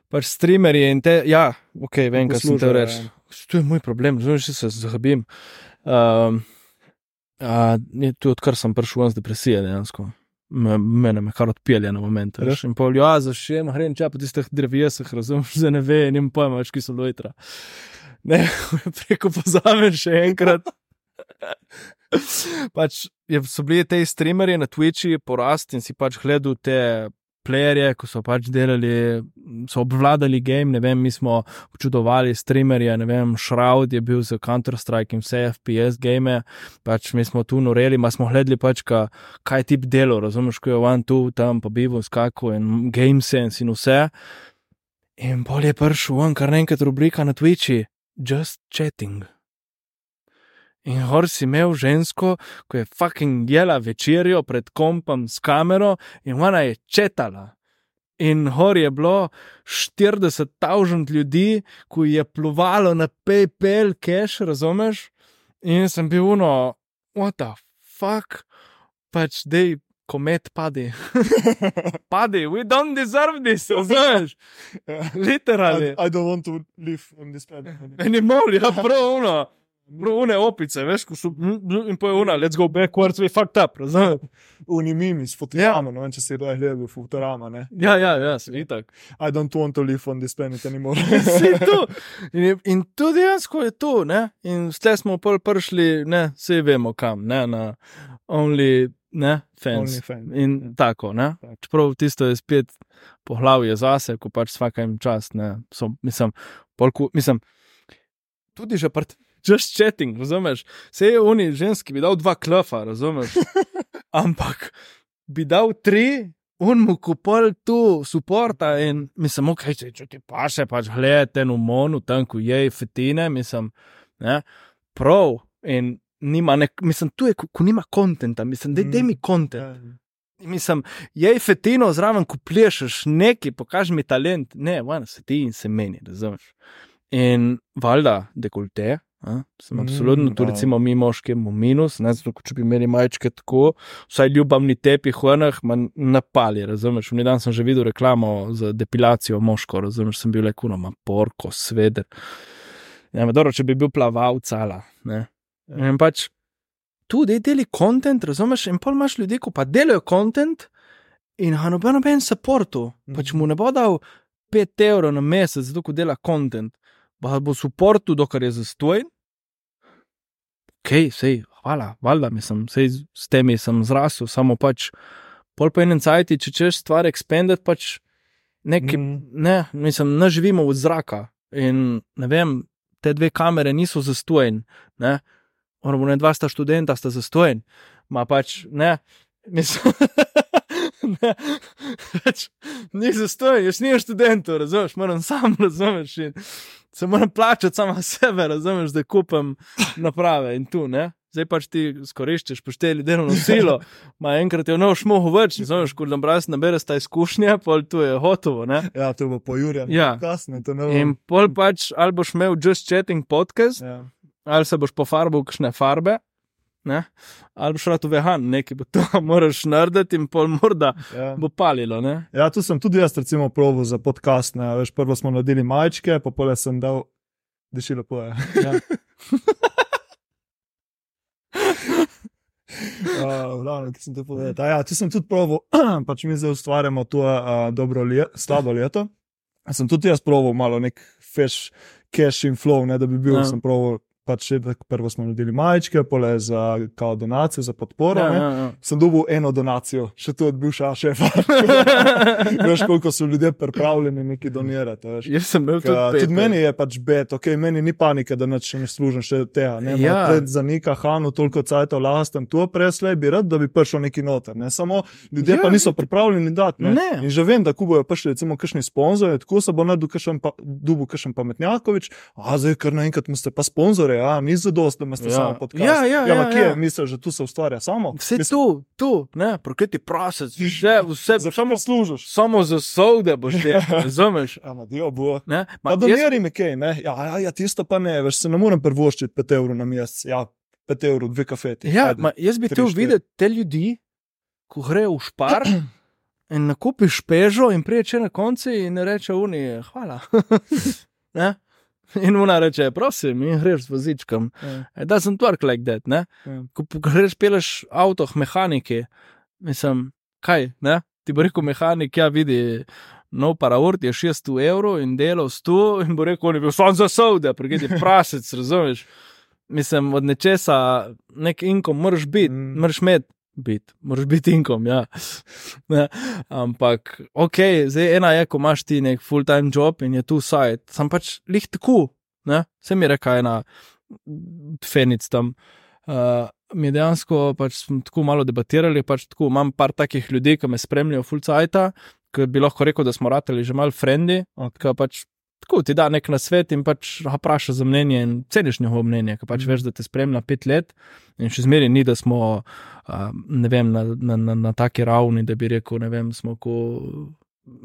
A: Pač streamerji in te, ja, ok, vem, kaj sem te reči. To je moj problem, že se zahbim. Um, uh, tu, odkar sem prišel z depresije, dejansko. Me- Mene me kar odpelje na moment.
B: Res?
A: veš. In pol, ja, za še eno grem čep po tistih drevesih, razumeš, za ne ve, nim pojma več, ki so lojtra. Ne, preko pozamem še enkrat. pač je, so bili te streamerji na Twitchi porast in si pač gledal te playerje, ko so pač delali, so obvladali game, ne vem, mi smo občudovali streamerje, ne vem, Shroud je bil za Counter-Strike in vse FPS game, pač mi smo tu noreli, ma smo gledali pač, ka, kaj tip delo, razumeš, ko je one, tu, tam, pa bivo, skako in game sense in vse. In bolj je prišel ven, kar naenkrat rubrika na Twitchi, just chatting. In hor si imel žensko, ko je fucking jela večerjo pred kompom s kamero in ona je četala. In hor je bilo 40 tavžant ljudi, ko je plovalo na PayPal, cash, razumeš? In sem bil uno, what the fuck, pač dej, komet padi. padi, we don't deserve this, razumeš? Literally.
B: I, I don't want to live on this planet.
A: Anymore, ja, prav uno. Prav une opice, veš, ko so. In pa je una, let's go backwards, we fucked up, razumeš?
B: Uni mimi s Futurama, no, če si kdaj gledal Futurama, ne.
A: Ja, ja, ja, se itak.
B: I don't want to live on this planet anymore.
A: Vsi tu. In, je- in to dejansko je tu, ne? In ste smo pol prišli, ne, vse vemo kam, ne, na only, ne, fans.
B: Only fan.
A: In
B: Ja.
A: tako, ne. Čeprav tisto je spet poglavje zase, ko pač vsaka jim čast, ne, so, mislim, polku, mislim, tudi že pred. Just chatting, razumeš? Vse je oni ženski, bi dal dva klafa, razumeš? Ampak bi dal tri, on mu kupol tu suporta in mislim, ok, če, če ti paše, pač gledaj ten umonu, tam, ko je fetine, mislim, ne, prav. In nima, nek, mislim, tu je, ko, ko nima kontenta, mislim, da
B: Mm.
A: mi kontent.
B: Ja.
A: Mislim, je fetino zraven, ko plešeš nekaj, pokaži mi talent, ne, vana se ti in se meni, razumeš. In valjda, dekolte, A? Sem
B: Mm,
A: absolutno, tu recimo mi moški imamo minus, ne zato, če bi imeli majčke tako, vsaj ljubamni tepi honah, manj napali, razumeš. V dan sem že videl reklamo za depilacijo moško, razumeš, sem bil lekuno, ima porko, sveder. Ja, ma dobro, če bi bil plavalc ala, ne.
B: Ja.
A: In pač tu deli kontent, razumeš, in pol imaš ljudi, ko pa delajo kontent in ha noben noben supportu, pač mu ne bo dal 5 evrov na mesec, zato ko dela kontent, pa bo supportu, dokler je zastojen. Ok, sej, hvala, valjda, mislim, sej s temi sem zrasel, samo pač pol po enem cajti, če češ stvar expanded, pač neki, mm. Ne, mislim, ne živimo od zraka in ne vem, te dve kamere niso zastojeni, ne, moramo ne dva sta študenta, sta zastojeni, ma pač ne, mislim. Ne, pač, ni zastojen, jaz nisem študent, razumeš, moram sam, razumeš. In se moram plačati sama sebe, razumeš, da kupim naprave in tu, ne. Zdaj pač ti skoriščeš, pošteli delovno silo, ma enkrat je noč mogo več, razumeš, ko nam brez nabere sta izkušnja, pol tu je gotovo, ne.
B: Ja, to bo po Jurju.
A: Ja.
B: kasneje, to ne
A: In
B: bom.
A: pol pač, ali boš imel just chatting podcast,
B: Ja.
A: ali se boš pofarbil kakšne farbe, ne, ali boš rad vegan, nekaj bo to moraš narediti in pol morda
B: Ja.
A: bo palilo, ne.
B: ja, tu sem tudi jaz, recimo, proval za podcast. Ne, veš, prvo smo naredili majčke, pa pole sem dal, diši lepo je.
A: Ja.
B: Uh, glavno, ki sem te povedal. Ta, ja, tu sem tudi proval, pač mi zdaj ustvarjamo to uh, dobro leto, slabo leto. Sem tudi jaz proval malo nek fish, cash in flow, ne, da bi bil,
A: Ja.
B: ja. sem proval. Pač še tako prvo smo naredili majčke, pole za kao donacije, za podporo.
A: Ja, ja, ja.
B: Sem dobil eno donacijo, še tu od bivša šefa. veš, koliko so ljudje pripravljeni nekaj donirati.
A: Jaz sem imel
B: Ka,
A: tudi,
B: tudi meni je pač bed, ok, meni ni panike, da nič ne služim še tega. Ne,
A: Ja.
B: Pred zanika Hanu toliko cajt lastem tu preslej, bi rad, da bi prišel neki noter. Ne. Samo ljudje
A: Ja.
B: pa niso pripravljeni dati. Ne.
A: Ne.
B: In že vem, da ko bojo prišli, recimo, kakšni sponzorji, tako se bo naredil kakšen pa, pametnjakovič, a zdaj kar naenkrat imate pa sponzorje, a ni za dost, da imate
A: Ja.
B: ja. samo podcast.
A: Ja, ja,
B: ja,
A: ja,
B: ma kje,
A: ja.
B: misliš, že tu se ustvarja samo?
A: Vse tu, tu, ne, prokleti prasec, vse, vse,
B: Za
A: samo,
B: služiš.
A: samo za sode boš te, razumeš?
B: Ama, dio bo.
A: Ne?
B: Pa
A: Ma, jaz,
B: mi kaj, ne? Ja, ja, ja, tisto pa ne, veš, se ne morem prvoščiti 5 evrov na mesec. Ja, 5 evrov, dve kafeti.
A: ja,
B: Ajde.
A: ma, jaz bi
B: štiri.
A: videti te ljudi, ko grejo v špar in nakupiš pežo in priječe na konci in reče uni, hvala. In ona reče, prosim, in greš z vozičkom.
B: Ja,
A: It doesn't work like that, ne?
B: ja.
A: ko greš peleš avto, mehaniki, mislim, kaj, ne? Ti bo rekel mehanik, ja, vidi, nov paraurt je 600 evrov in delal 100 in bo rekel, on je bil sam za sode, pregedi prasec, razumeš? Mislim, od nečesa, nek inkom moraš biti,
B: Mm.
A: moraš imeti. Bit. Moraš biti inkom, ja. Ne, ampak, ok, zdaj ena je, ko imaš ti nek full-time job in je tu sajt, sem pač lih tako, ne, se mi reka ena fenic tam. Uh, mi dejansko pač smo tako malo debatirali, pač tako imam par takih ljudi, ki me spremljajo full-cajta, ki bi lahko rekel, da smo rateli že mal frendi,
B: Ok.
A: ki pač tako ti da nek nasvet in pač vpraša za mnenje in ceniš njegovo mnenje, ki pač
B: Mhm.
A: veš, da te spremlja pet let in še zmeraj ni, da smo, vem, na, na, na, na taki ravni, da bi rekel, ne vem, smo ko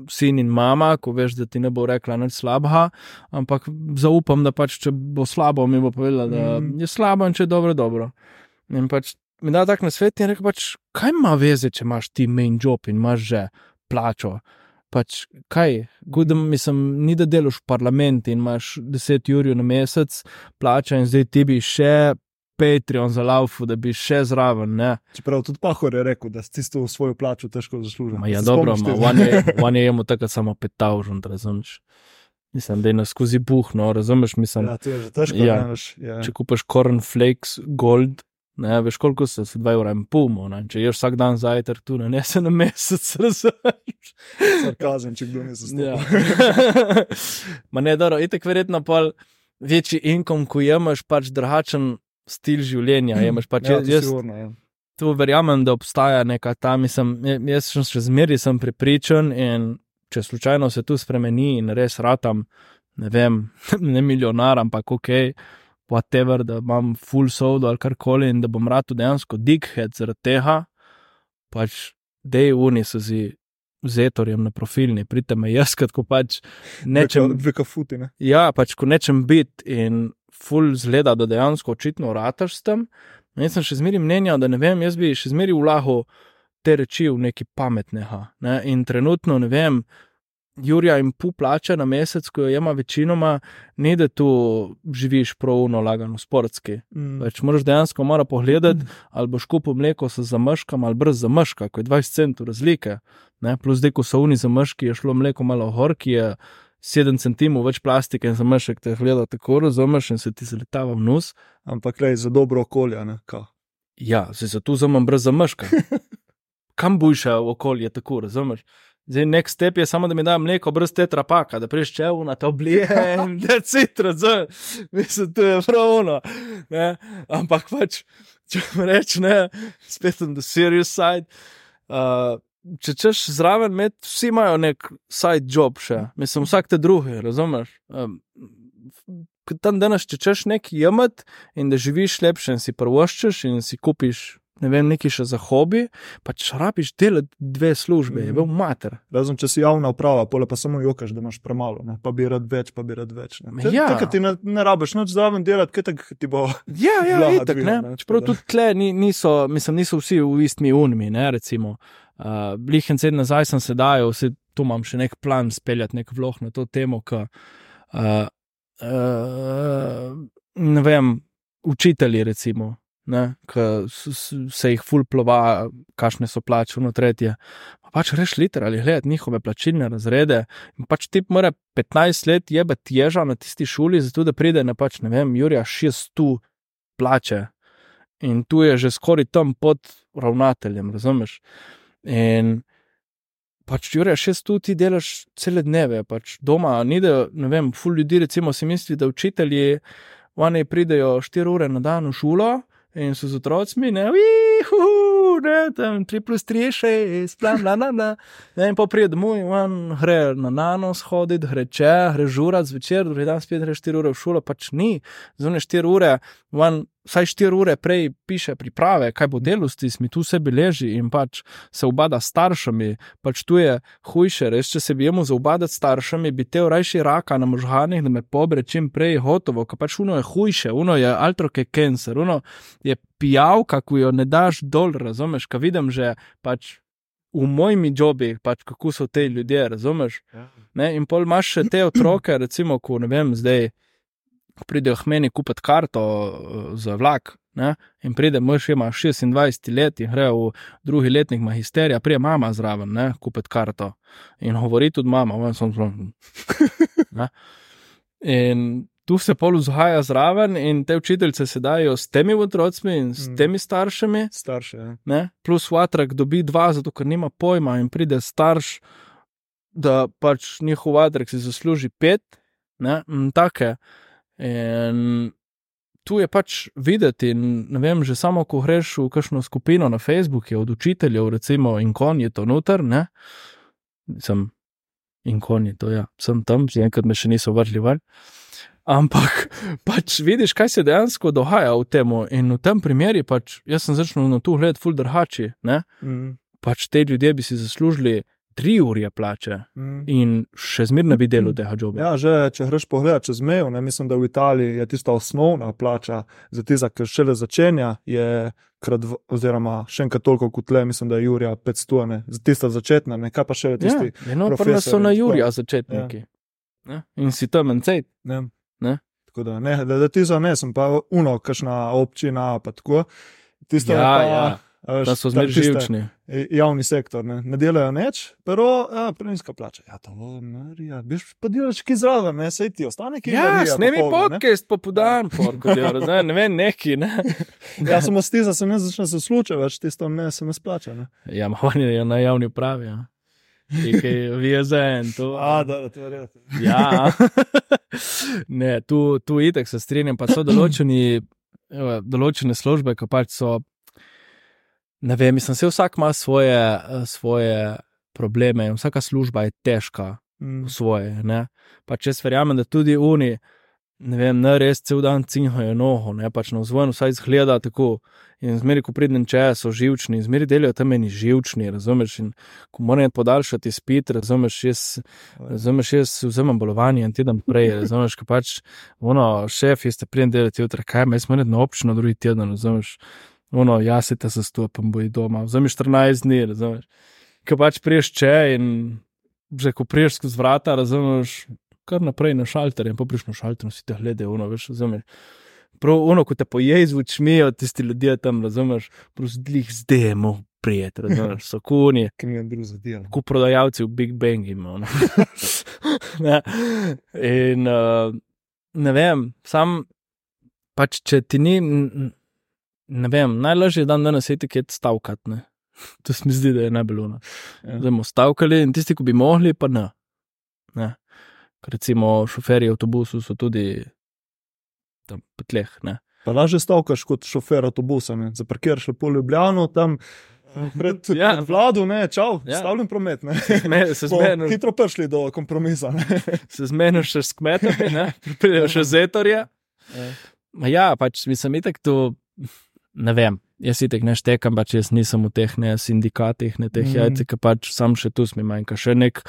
A: sin in mama, ko veš, da ti ne bo rekla nič slabega, ampak zaupam, da pač, če bo slabo, mi bo povedala, da
B: Mhm.
A: je slabo in če je dobro, dobro. In pač mi da tak nasvet in rekel, pač, kaj ima veze, če imaš ti main job in imaš že plačo. Pač, kaj, gudem, mislim, ni da delaš v parlamentu in imaš 10 ur na mesec plača in zdaj ti bi še Patreon za laufu, da bi še zraven, ne.
B: Čeprav tudi Pahor je rekel, da si tisto v svojo plačo težko zaslužil.
A: Ja,
B: Se
A: dobro,
B: spomniš
A: ma,
B: tega?
A: on je jemu takrat samo 5000, razumeš. Mislim, da je nas skozi buh, no, razumeš, mislim,
B: Ja, to je že težko.
A: Ja.
B: ne, ja.
A: če kupaš cornflakes gold, ne, veš koliko se, 2 evra in pol, ne, če ješ vsak dan zajtrk tu, ne, ne se na mesec, razumeš.
B: Sarkazem, če kdo ne zastopa.
A: Ja. Ma ne, dobro, itek verjetno pa večji inkom, ko imaš pač drugačen stil življenja, imaš pač,
B: ja,
A: jaz,
B: sigurno, ja.
A: tu verjamem, da obstaja neka ta, mislim, jaz sem še zmeraj sem prepričan in če slučajno se tu spremeni in res ratam, ne vem, ne milijonar, ampak ok, whatever, da imam full soul ali karkoli in da bom rad dejansko dighead zaradi tega, pač dej uni so zi zetorjem na profilni, pridite me jaz, ko pač nečem.
B: Dve kafuti, ne?
A: Ja, pač ko nečem biti in ful zgleda, da dejansko očitno rataš s tem. In Jaz sem še zmeri mnenja, da ne vem, jaz bi še zmeri vlagal te reči v nekaj pametnega. Ne? In trenutno ne vem, Jurija in pol plača na mesec, ko jo ima večinoma, ni da tu živiš pravno lagano, sportski.
B: Mm.
A: Več moraš dejansko mora pogledati, ali boš kupil mleko s zamrškom ali brez zamrška, ko je 20 centov razlike. Ne? Plus, zdaj, ko so oni zamrški, je šlo mleko malo gor, ki je 7 centimov več plastike in zamršek te gleda tako, razumeš, in se ti zaletava v nos.
B: Ampak rej za dobro okolje, ne? Kao.
A: Ja, se za to zamem brez zamrška. Kam boljše okolje, tako razumeš? Zdaj, nek step je samo, da mi da mleko brez tetrapaka, da priješ čev na to blije in da citra, mislim, to je pravno. Ne? Ampak pač, če mi reč, ne, spet on the serious side. Uh, če češ zraven med, vsi imajo nek side job še, mislim, vsak te drugi, razumeš? Um, tam danes, če češ nekaj jemet in da živiš lepše in si prvoščeš in si kupiš. Ne vem, nekaj še za hobi, pač rabiš delati dve službe, je bil mater.
B: Razen če si javna uprava, pole pa samo jokaš, da imaš premalo, ne? pa bi rad več, pa bi rad več. Te-
A: Ja.
B: Takrat ti ne, ne rabiš nič zraven delati, kaj tak ti bo.
A: Ja, ja, itak,
B: dvigne,
A: ne.
B: ne,
A: Čeprav
B: tako
A: tudi tle ni, niso, mislim, niso vsi v istmi unimi, ne, recimo. Uh, Blihen sedem nazaj sem sedaj, vse tu imam še nek plan speljati nek vlog na to temo, ki, uh, uh, ne vem, učitelji recimo. Ki se jih ful plova, kakšne so plače, no tretje. Pa pač reš liter ali gledati njihove plačilne razrede. Pač ti mora 15 let jebati ježa na tisti šoli, zato da pride na pač, ne vem, Jurija 600 plače. In tu je že skoraj tam pod ravnateljem, razumeš? In pač, Jurija, šest tu ti delaš cele dneve, pač doma, ni da, ne vem, ful ljudi recimo si misli, da učitelji, oni pridejo 4 ure na dan v šolo in so z otrocmi, ne, uhu, ne, tam 3 plus 3 je 6, plan, la, la, la. Ne, in pa pride domov in on gre na nanos hoditi, gre če, gre žurat zvečer, drugi dan spet gre 4 ure v šolo, pač ni, zunaj 4 ure, on vsaj 4 ure prej piše priprave, kaj bo delo s tismi, tu se beleži in pač se obada s staršami, pač tu je hujše, res, če se bi jemu zaobadati s staršami, bi te rajši raka na možganih, da me pobre čim prej gotovo, ker pač uno je hujše, uno je altroke cancer, uno je pijavka, ko jo ne daš dol, razumeš, ka vidim že pač. V mojimi jobi, pač kako so te ljudje, razumeš? Ne? In pol imaš še te otroke, recimo, ko ne vem, zdaj ko pridejo k meni kupiti karto eh, za vlak. Ne? In pride mož, ima 26 let in gre v drugi letnik magisterija, prije mama zraven, ne, kupiti karto. In govori tudi mama, on sem zelo. In tu se pol vzhaja zraven, in te učiteljice se dajo s temi otroci in s
B: Mm.
A: temi staršami,
B: Starše. Ja.
A: ne? plus Vatrak dobi dva, zato ker nima pojma in pride starš, da pač njihov Vatrak si zasluži pet, ne, in take. In tu je pač videti, in ne vem, že samo ko greš v kakšno skupino na Facebooku od učiteljev, recimo inkognito noter, ne, sem inkognito, ja, sem tam, enkrat me še niso vrli ven. Ampak pač vidiš, kaj se dejansko dogaja v tem. In v tem primeru, pač, jaz sem začel na to gledati, fuldrhači.
B: Mm.
A: Pač te ljudje bi si zaslužili tri ure plače
B: Mm.
A: in še zmerno bi delal tega joba.
B: Ja, že če greš pogledat čez mejo, ne, mislim, da v Italiji je tista osnovna plača za tista, ki šele začenja, je krat, oziroma še enkrat toliko kot le, mislim, da je Jurija 500, ne, za tista začetna, ne, kaj pa še tisti.
A: Ja, no, prvo so na. Jurija začetniki. Ja. In si tam en cejt.
B: Ne.
A: Ne?
B: Tako da, ne, da, da ti za ne, sem pa uno, kakšna občina, pa tako. Tisto
A: Ja,
B: pa,
A: ja.
B: A veš,
A: Da so
B: tiste
A: živčni.
B: Javni sektor, ne, ne delajo nič, pero ja, preniska plača. Ja, to je, ja, biš pa delaš ki zraven, ne, sej ti ostane ki
A: Ja, snemi podcast, pa podan, ne, ne vem, neki. Ne.
B: Ja, samo stiza se ne začne se slučati, več tisto ne se ne splača. Ne.
A: Ja, ma oni je na javni upravi. Ja. En, to.
B: A, da, da, to.
A: Ja, ne, tu, tu itek se strinjam, pa so določeni, določene službe, ki pač so. Ne vem, mislim, se vsak ima svoje, svoje probleme in vsaka služba je težka
B: Mm.
A: v svoje. Ne? Pa če jaz verjamem, da tudi oni, ne vem, ne res cel dan cinhajo noho, ne pač na vzvonu vsaj izgleda tako. In zmeri, ko pridem če, so živčni, zmeri delajo tam meni živčni, razumeš? In ko moram podaljšati spit, razumeš, jaz, razumeš, jaz vzamem bolovanje en teden prej, razumeš, ko pač, ono, šef, jaz te pridem delati jutra, kaj, jaz moram na občino drugi teden, razumeš? Ono, jaz se te zastopam, boj doma, vzamem 14 dni, razumeš? Ko pač priješ če in že ko priješ skozi vrata, razumeš, kar naprej na šalter in popriš na šalter, si te gledajo, ono, veš, razumeš. Prav ono, ko te poje z očmi, tisti ljudje tam, razumeš, prosdlih zdemo. Prijet, razumeš, so kuni.
B: Ki mi je bilo zadijalo.
A: Kot prodajalci v Big Bang imamo. ne. In uh, ne vem, sam pač, če ti ni, ne vem, najlažje je dan danes etiket stavkati. To se mi zdi, da je najbolj luno. Ja. Da bomo stavkali in tisti, ki bi mogli, pa ne. ne. Recimo šoferji avtobusov so tudi tam petleh.
B: Pa lažje stavkaš kot šofer avtobusa, zaparkiraš lepo ljubljeno tam. Pred, ja. pred vlado, ne, čau, ja. stavljen promet.
A: Se zmeniš.
B: Hitro prišli do kompromisa. Ne.
A: Se zmeniš še s kmetom, prideš še z etorja. Ja. ja, pač mislim, itek to, ne vem, Jaz si tega ne štekam, pač jaz nisem v teh ne, sindikatih, ne teh mm. jajcih, ki pač sam še tu mi manjka. Še nek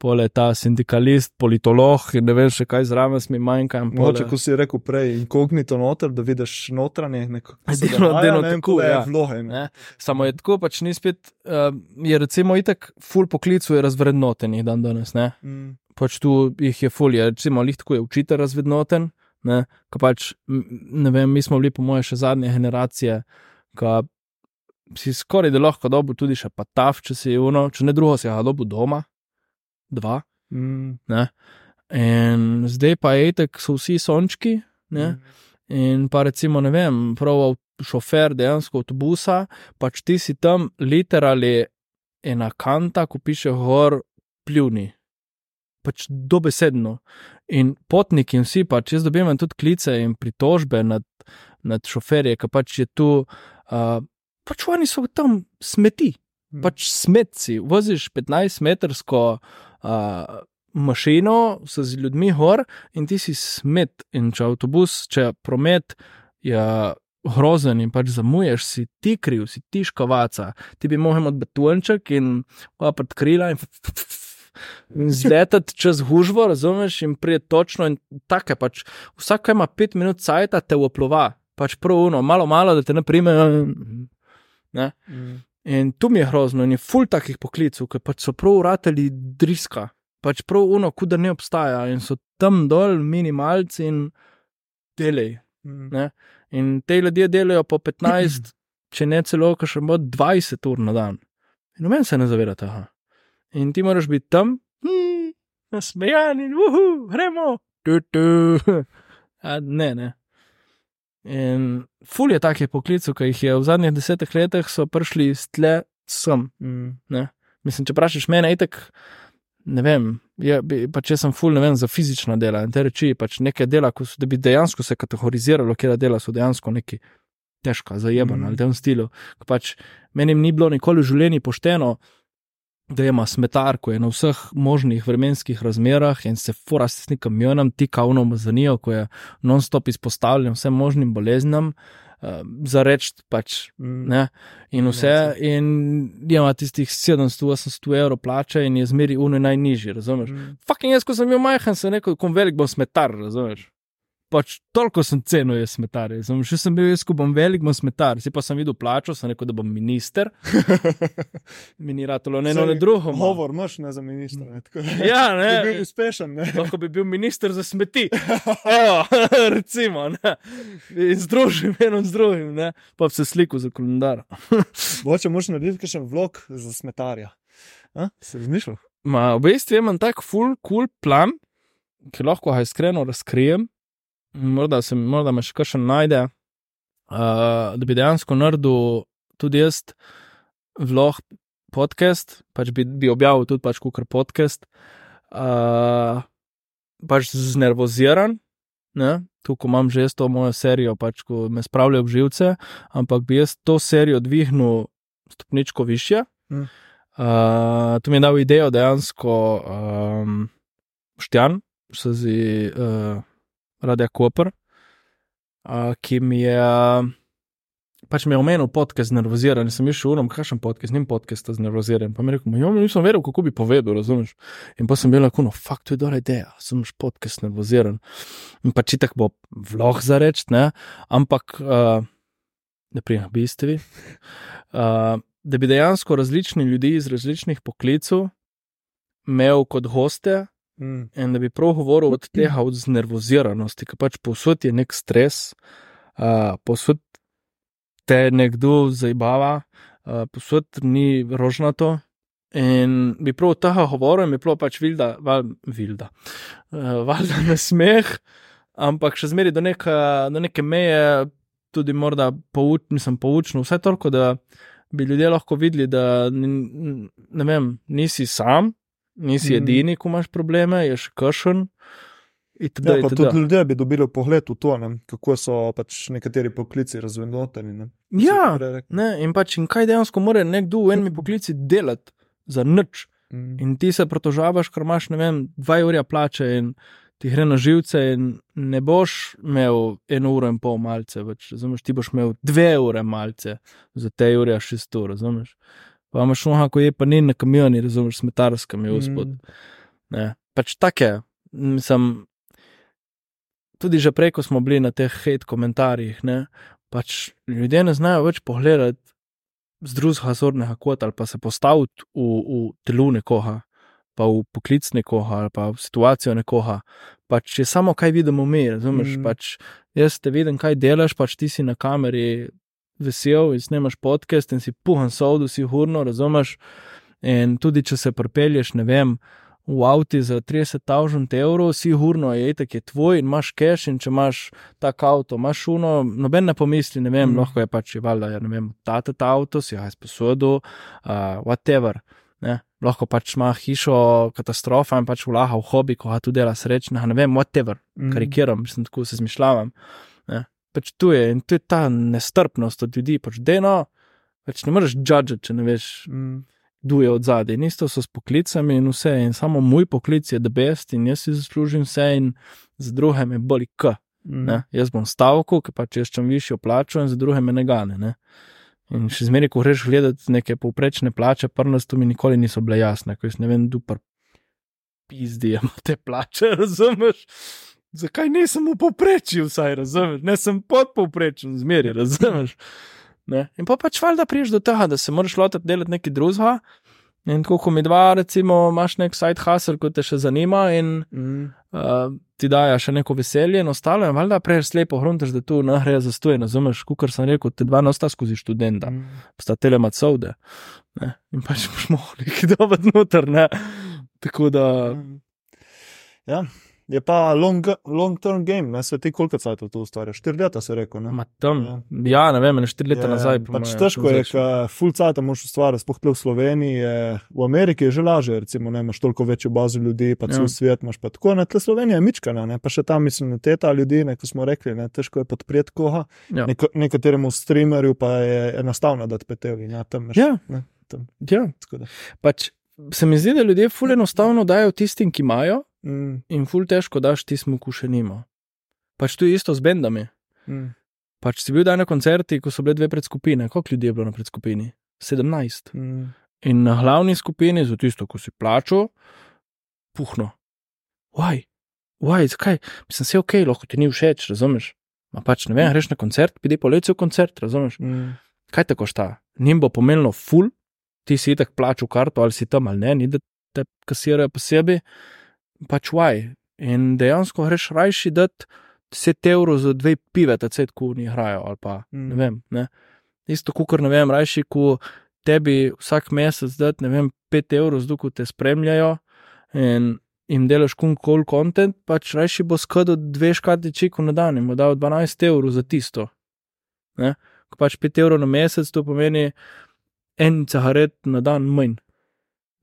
A: pole ta sindikalist, politolog ne vem še kaj zraven mi manjka.
B: Mogoče, ko si rekel prej, inkognito noter, da vidiš notranje, neko
A: delo, delo, tako,
B: ja. vloge. Ne.
A: Ne. Samo je tako, pač ni spet, uh, je recimo itek full poklicu je razvrednoten dan danes. Mm. Pač tu jih je full, je recimo lih tako je učitelj razvrednoten, ne, pač, ne vem, mi smo bili po moje še zadnje generacije ki si skoraj da lahko dobu tudi še pa taf, če si uno, če ne drugo, si ga dobu doma, dva. Mm. In zdaj pa je tako, so vsi sončki. Mm. In pa recimo, ne vem, prav šofer dejansko avtobusa, pač ti si tam literali ena kanta, ko piše gor pljuni. Pač dobesedno. In potniki in vsi, pač jaz dobivam tudi klice in pritožbe nad, nad šoferje, ki pač je tu. Uh, pač oni so tam smeti, hmm. pač smetci. Voziš 15-metrsko uh, mašino, so z ljudmi gor in ti si smet. In če avtobus, če promet je grozen in pač zamuješ, si ti kriv, si ti škovaca, ti bi mogel imeti betonček in opet krila in. In zletati čez gužvo, razumeš, in prije točno. In tako je pač, vsak ima pet minut cajt, te uplova, pač pravuno, malo, malo, da te ne primejo. Ne? Mm. In tu mi je grozno, in je ful takih poklicov, ki pač so prav urateli driska, pač prav uno, kuda ne obstaja in so tam dol minimalci in delej. Mm. In te ljudje delajo po 15, če ne celo, kar še bo 20 ur na dan. In meni se ne zaveda tega. In ti moraš biti tam, hm, nasmejan in uhu, gremo, tu, tu. A, ne, ne. In ful je takih poklicov, ki jih je v zadnjih desetih letih prišli iz tle sem. Mm. Mislim, če vprašaš mene, itek, ne vem, je, pač jaz sem ful, ne vem, za fizična dela in te reči, pač nekaj dela, so, da bi dejansko se kategoriziralo, kje dela so dejansko neki težka, zajebana mm. ali tem stilu. Pač meni ni bilo nikoli v življenju pošteno da ima smetar, ko je na vseh možnih vremenskih razmerah in se fura s nekim kamionom, ti kaunom zanijo, ko je non-stop izpostavljen vsem možnim boleznim. Uh, za reči, pač, mm. in vse, in ima tistih 700-800 evrov plače, in je zmeri uno najnižji, razumeš? Mm. Fucking jaz, ko sem bil majhen, sem rekel, kom velik bom smetar, razumeš? Pač toliko sem cenil, jaz smetar. Sem, še sem bil jaz, ko bom velik, bom smetar. Si pa sem videl plačo, sem rekel, da bom minister. Miniratolo, ne eno, ne drugo.
B: Govor, moš ne za ministra.
A: Ne, ja, ne.
B: Bi bil uspešen, ne.
A: Lahko bi bil minister za smeti. Evo, recimo, ne. In združim eno z drugim, ne. Pa se sliku za kalendar.
B: Boče, moš narediti še vlog za smetarja. A? Se razmišljal?
A: Ma, v bistvu imam tak full cool plan, ki lahko ga iskreno razkrijem morda, se, morda me še kaj najde, uh, da bi dejansko naredil tudi jaz vlog podcast, pač bi, bi objavil tudi pač kukar podcast, uh, pač znervoziran. Ne? Tukaj imam že to mojo serijo, pač, ko me spravljajo v živce, ampak bi jaz to serijo dvignil stopničko više. Mm. Uh, to mi je dal idejo dejansko um, Štjan, se zdi. Uh, Radia Koper, uh, ki mi je. Pač mi je omenil podcast znervoziran, sem išel urom, kakšen podcast, nim podcast znervoziran. Pa mi je rekel, jo, nisem verjel, kako bi povedal, razumeš. In pa sem bil lahko, no, fakt, to je dobra ideja, sem že podcast znervoziran. In pač itak bo vlog za reči, ne, ampak, uh, ne prijem, bistvi, uh, da bi dejansko različni ljudi iz različnih poklicov imel kot goste
B: Mm.
A: in da bi prav govoril od tega, od znervoziranosti, ker pač posod je nek stres, uh, posod te nekdo zabava, uh, posod ni rožnato. In bi prav od tega govoril, bi prav pač vilda, val, vilda, uh, valjda na smeh, ampak še zmeri do, neka, do neke meje, tudi morda pouč, mislim, poučno, vse toliko, da bi ljudje lahko videli, da ne vem, nisi sam, nisi
B: Mhm.
A: edini, ko imaš probleme, je še kršen.
B: Ja, pa tudi ljudje bi dobili pogled v to, ne, kako so pač nekateri poklici razvednoteni. ne.
A: Ja, ne, in pač in kaj dejansko mora nekdo v enem poklici delati za nič.
B: Mm.
A: In ti se protožavaš, ker imaš, ne vem, dva urja plače in ti gre na živce, in ne boš imel eno uro in pol malce več, razumeš, ti boš imel dve ure malce, za te ure šest ur, razumeš. Pa imaš noha, ko je pa ni na kamioni, razumeš, smetarskami, gospod.
B: Mm.
A: Ne, pač take, mislim, tudi že prej, ko smo bili na teh hate komentarjih, ne, pač ljudje ne znajo več pogledati z drugega zornega kota ali pa se postaviti v, v telu nekoga, pa v poklic nekoga ali pa v situacijo nekoga. Pač je samo kaj vidimo mi, razumeš?
B: Mm.
A: Mm. Pač jaz te vidim, kaj delaš, pač ti si na kameri vesel in snemaš podcast in si puhan sovdu, si hurno, razumeš? In tudi če se pripelješ, ne vem, v avtu za 30.000 evrov, si hurno, je itak je tvoj in imaš cash in če imaš tak avto, imaš šuno, noben ne pomisli, ne vem,
B: Mm.
A: lahko je pač valjda, ja, ne vem, tata ta avto, si ga je sposodil, uh, whatever. Ne? Lahko pač ima hišo, katastrofa in pač vlaga v hobi, ko ga tu dela srečnega, ne vem, whatever,
B: Mm.
A: karikiram, mislim, tako se zmišljavam. Ne? Pač tu je in tu je ta nestrpnost od ljudi, pač deno, pač ne moreš judžati, če ne veš,
B: Mm.
A: kdo je od zadaj. In isto so s poklicami in vse. In samo moj poklic je the best in jaz si zaslužim vse in za druge me boli k.
B: Mm.
A: Ne? Jaz bom stavko, ker pač jaz čem višjo plačo in za druge me ne gane. Ne? In še zmeraj, ko greš gledati neke povprečne plače, prnastu mi nikoli niso bile jasne, ko jaz ne vem, dupar pizdijemo te plače, razumeš? Zakaj nisem v povprečju, vsaj razumeš? Ne sem pod povprečjem, zmeri, razumeš? Ne? In pa pač valjda priješ do tega, da se moraš lotiti delati nekaj drugega. In tako, ko mi dva, recimo, imaš nek side hustle, ko te še zanima in
B: Mm.
A: uh, ti daja še neko veselje in ostalo, in valjda prej slepo hruntaš, da tu ne gre za stoje, razumeš, kot sem rekel, te dva nosta skozi študenta,
B: Mm.
A: sta telemacovde. Ne? In pač boš mogel nekaj dobiti noter, ne. Tako da,
B: Mm. Ja, je pa long, long term game, ne se ti koliko cajtov to ustvarjaš. Štiri leta. Ne?
A: ma tam, ja, ne vem, ne štiri leta
B: Je,
A: nazaj.
B: Pač
A: moje,
B: težko je, ker full cajt moš ustvarjati, sploh tle v Sloveniji. Je, v Ameriki je že lažje, recimo, ne imaš toliko večjo bazo ljudi, pa cel
A: Ja.
B: svet imaš pa tako. Ne, tle Slovenija je mičkana, ne, pa še tam mislim, te ta ljudi, ne, ko smo rekli, ne, težko je podpreti koga.
A: Ja.
B: Neko, nekateremu streamerju pa je enostavno dati petev in ja, tam imaš.
A: Ja.
B: Ne, tam,
A: Ja,
B: da.
A: pač se mi zdi, da ljudje ful enostavno dajo tistim, ki imajo,
B: Mm,
A: in ful težko daš tistim, ki še nima. Pač tu je isto z bendami.
B: mm,
A: Pač si bil dan na koncerti, ko so bile dve predskupine. Koliko ljudi je bilo na predskupini? 17.
B: mm,
A: In na glavni skupini, za tisto, ko si plačal, puhno. Why? Why? Zakaj? Mislim, se ok, lahko ti ni všeč, razumeš? Ma pač ne vem, greš na koncert, pidi poleti v koncert, razumeš?
B: mm,
A: Kaj te košta? Njim bo pomenilo ful, ti si itak plačal karto ali si tam ali ne, ni da te kasirajo posebej, pač why. In dejansko greš rajši dati 10 evrov za dve pive, ta cvet, ko oni igrajo ali pa
B: Mm.
A: ne vem. Ne? Isto, kot ne vem, rajši, ko tebi vsak mesec dati, ne vem, 5 evrov, zdaj, ko te spremljajo in jim delaš kun kol content, pač rajši bo skado dve škati čiku na dan in bo dal 12 evrov za tisto. Ne? Ko pač 5 evrov na mesec, to pomeni en cigaret na dan manj,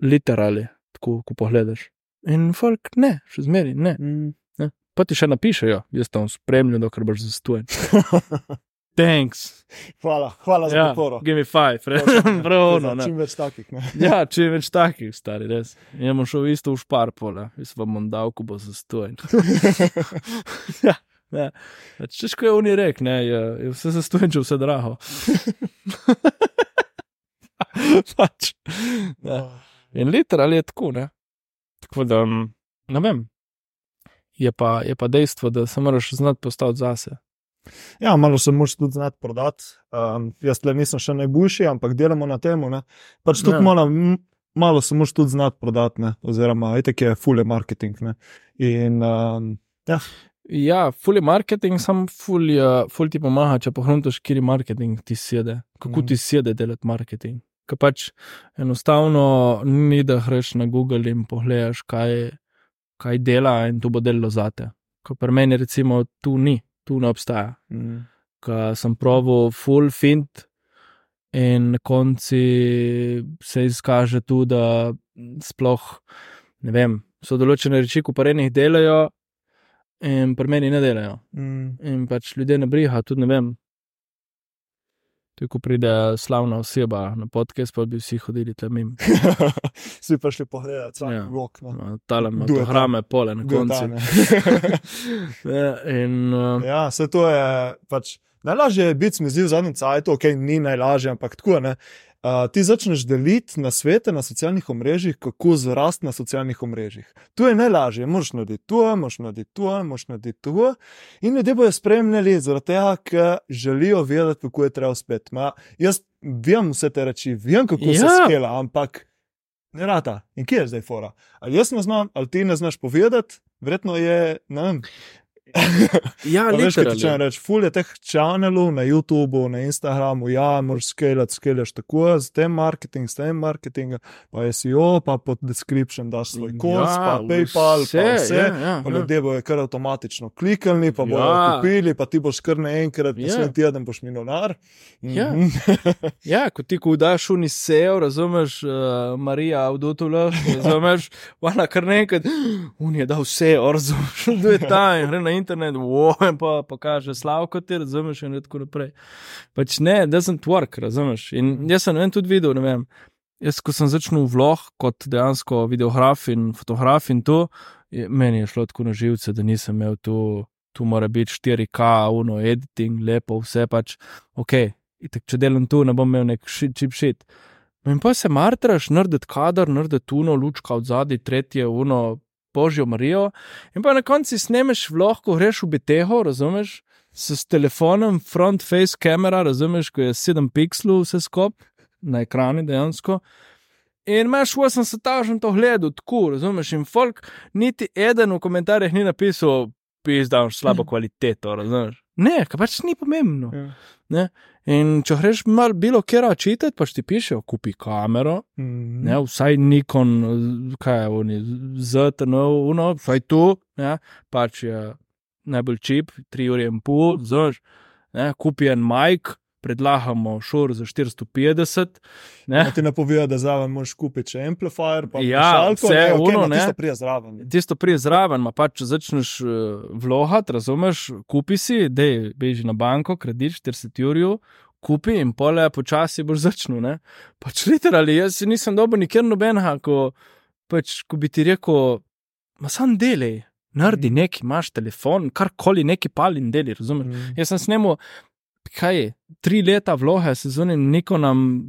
A: literali, tako ko pogledaš. In folk ne, še zmeri ne.
B: mm.
A: Pa ti še napišejo, jaz tam spremljam, dokler boš zastojen. Thanks.
B: Hvala, hvala za
A: Ja,
B: podporo.
A: give me five,
B: Točno,
A: prav.
B: za
A: no,
B: Čim več takih. Ne.
A: Ja, če več takih, stari, res. Jaz bom šel isto v špar, pole, jaz vam bom dal, ko bo zastojen. ja. Ne. Češ, ko je oni rek, ne, je, je vse za stojenče, vse draho. pač. Ne. In literalno je tako, ne. Tako da, mm, ne vem. Je pa, je pa dejstvo, da se moraš znati postaviti zase.
B: Ja, malo se moraš tudi znati prodati. Um, jaz le nisem še najboljši, ampak delamo na tem. Pač tudi
A: Ja.
B: malo, malo se moraš tudi znati prodati, ne? oziroma itek je fully marketing. Ne? In um, ja,
A: Ja, fully marketing, sam fully, uh, ful ti pomaga, če pohruntaš, kjer marketing ti sede. Kako
B: Mhm.
A: ti sede delati marketing. Ker pač enostavno ni, da greš na Google in pogledaš, kaj, kaj dela in to bo delalo zate. Ko pri meni recimo tu ni, tu ne obstaja.
B: mm,
A: Ker sem proval full fint in na konci se izkaže tu, da sploh ne vem, so določene reči, ko pa enih delajo in pri meni ne delajo.
B: mm,
A: In pač ljudje ne briha, tudi ne vem. Tudi ko pride slavna oseba na podcast, pa bi vsi hodili tam mimo.
B: si pa šli pogledat,
A: Ja.
B: ja. rok. No.
A: Tale ima
B: je tam?
A: programe pole na
B: je
A: koncu. Ja, in uh,
B: Ja, vse to je pač. Najlažje je biti, mi zdi, v zadnjem cajtu, ok, ni najlažje, ampak tako je. Uh, ti začneš deliti na svete na socialnih omrežjih, kako zrasti na socialnih omrežjih. Tu je najlažje, moš narediti to, moš narediti to, moš narediti to. In ljudje bodo spremljali, zaradi tega, ker želijo vedeti, kako je treba spet. Ma, jaz vem vse te reči, vem, kako ja. se skela, ampak ne rata. In kje je zdaj fora? Ali jaz ne znam, ali ti ne znaš povedati, verjetno je, ne vem.
A: ja,
B: Veš, kaj če rečeš, ful je teh čanelov na YouTubu, na Instagramu, ja, moraš skelati, skelaš tako, z tem marketing, s tem marketingom, pa SEO, pa pod description daš svoj kod, ja, pa PayPal,
A: vse,
B: pa vse.
A: Ja, ja,
B: Pa
A: ja.
B: ljudje bojo kar avtomatično kliknili, pa bodo
A: Ja.
B: kupili, pa ti boš kar naenkrat,
A: Ja.
B: naslednji teden boš milijonar.
A: Ja.
B: Mhm.
A: Ja, ko ti ko daš uni sejo, razumeš, uh, Marija Avdotula, razumeš, ona kar nekaj, un je dal sejo, razumeš, da je ta in gre na internet, wow, in pa pokaže slavko ti, razumeš, in tako naprej. Pač ne, doesn't work, razumeš. In jaz sem vem, tudi videl, ne vem, jaz ko sem začel vlog kot dejansko videograf in fotograf in to, je, meni je šlo tako na živce, da nisem imel tu, tu mora biti 4K, uno, editing, lepo, vse pač, ok. Itak, če delam tu, ne bom imel nek chip shit. No in pa se martraš, narediti kader, narediti uno, lučka od zadaj, tretje, uno, božjo Marijo. In pa na koncu snemeš vlog, ko greš v Beteho, razumeš, s, telefonom, front face kamera, razumeš, ko je 7 pixelov vse skop na ekranu dejansko. In imaš 80 tažen to gledal, tako, razumeš, in folk, niti eden v komentarjih ni napisal, pizdaš slabo kvaliteto, razumeš. Ne, ker pač ni pomembno.
B: Ja.
A: In če greš malo bilo kera čitati, pač ti pišejo, kupi kamero,
B: Mhm.
A: ne, vsaj Nikon, kaj je oni, ZTN, uno, vsaj tu, ne, pač je najbolj čip, 3 ure in pol, znaš, ne, kupi en majk, predlagamo šur za 450, ne,
B: Ja, ti napovejo, da zraven moraš kupiti še amplifier, pa
A: Ja,
B: slušalko,
A: vse
B: ne, okay,
A: ono,
B: ma
A: ne.
B: tisto prije zraven.
A: tisto prije zraven, ma pač začneš uh, vlohat, razumeš, kupi si, dej, beži na banko, kredit 40 jurjev, kupi in pole počasi boš začel, ne. Pač literali, jaz nisem dobil nikjer nobenega, ko, pač, ko bi ti rekel, ma sam delej, naredi nekaj, imaš telefon, karkoli neki pali in deli, razumeš.
B: Mhm.
A: Jaz sem snemal, kaj tri leta vloge s zunim Nikonom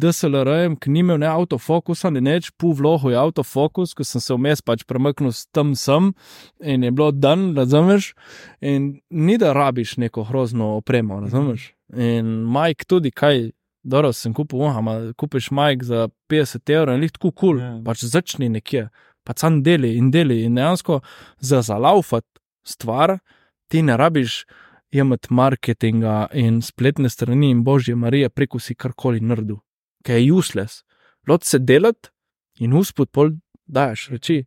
A: DSLR-jem, ki ni imel ne avtofokusa, ne neč, pu vlogo je avtofokus, ko sem se vmes pač premaknil s tam sem in je bilo dan, razumeš, in ni da rabiš neko grozno opremo, razumeš. In Mike tudi, kaj, dobro sem kupil, aha, kupiš Mike za 50 evrov in lih tako kul, cool,
B: Ja.
A: pač začni nekje, pač sam deli in deli in dejansko za zalaufati stvar, ti ne rabiš imeti marketinga in spletne strani in božje Marije preko si karkoli naredil, ki je useless. Lot se delati in uspod pol daš reči.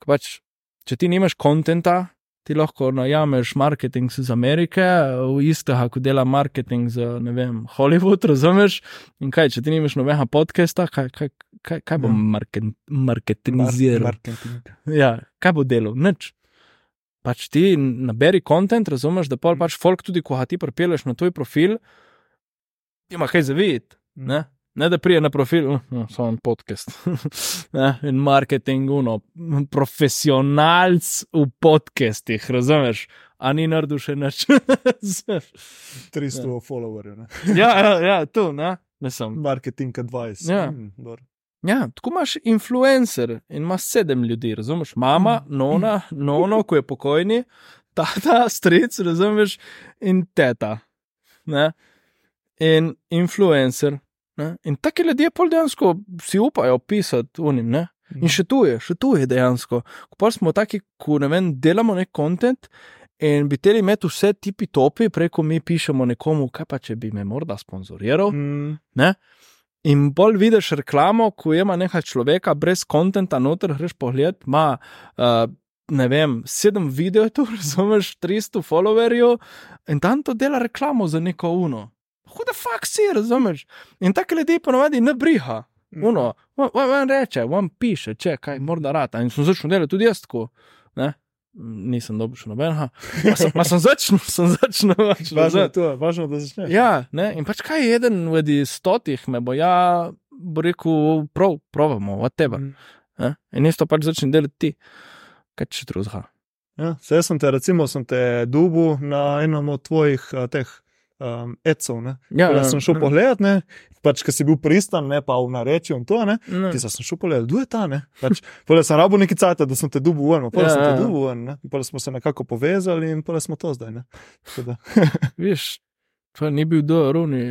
A: Pač, če ti nimaš kontenta, ti lahko najameš marketing iz Amerike, v istega, kot dela marketing za ne vem, Hollywood, razumeš? In kaj, če ti nimaš nobenega podcasta, kaj, kaj, kaj, kaj bo
B: Ja.
A: market, marketingiral?
B: Mar- marketing.
A: Ja, kaj bo delal? Nič. Pač ti naberi kontent, razumeš, da pol pač folk tudi, ko ga ti pripeleš na tvoj profil, ima kaj zavideti. Ne? ne da prije na profil, uh, no, samo en podcast. ne? In marketing, uno, profesionalc v podcestih, razumeš. a ni naredil še nič.
B: 300 followerjev, ne?
A: ja, ja, ja, tu, ne, ne sem.
B: marketing advice.
A: Ja.
B: Mm, dobro.
A: Ja, tako imaš influencer in imaš sedem ljudi, razumeš? Mama, nona, nono, ko je pokojni, tata, stric, razumeš, in teta. Ne? In influencer. Ne? In taki ljudje pol dejansko si upajo pisati unim, ne? In še tu je, še tu je dejansko. Ko pa smo taki, ko ne vem, delamo nek kontent in bi teli imeti vse tipi topi, preko mi pišemo nekomu, kaj pa če bi me morda sponzoriral.
B: Mm,
A: Ne? In bolj vidiš reklamo, ko ima nekaj človeka brez kontenta, noter greš pogled, ima, uh, ne vem, sedem videov, tu razumeš, 300 followerjev in tam to dela reklamo za neko uno. Huda fakt si, razumeš? In take ljudi ponovadi ne briha. Uno, on, on, on reče, on piše, če kaj morda rata. In sem začel delati tudi jaz tako. Ne? Nisem dobil še nobenega. Ma sem, ma sem začel, sem začel.
B: Važno je to, važno, da začneš.
A: Ja, ne? in pač kaj je eden od stotih, me bo ja, bo rekel, prav, provamo, od tebe.
B: Mm.
A: Ne? In isto pač začne delati ti, kaj če drugega.
B: Ja, saj sem te, recimo, sem te dubu na enem od tvojih uh, teh um, ecov. Ne?
A: Ja,
B: Ja, sem šel pogledat, ne, pač, ker si bil pristan, ne pa v narečju in to, ne.
A: Ne.
B: Ti sem šel pogledat, kdo je ta, ne. Pač, pole sem rabo neki cajt, da sem te dubu ven, pole
A: Ja,
B: sem te
A: ja.
B: dubu ven. Pole smo se nekako povezali in pole smo to zdaj,
A: Viš, to ni bil do Runi,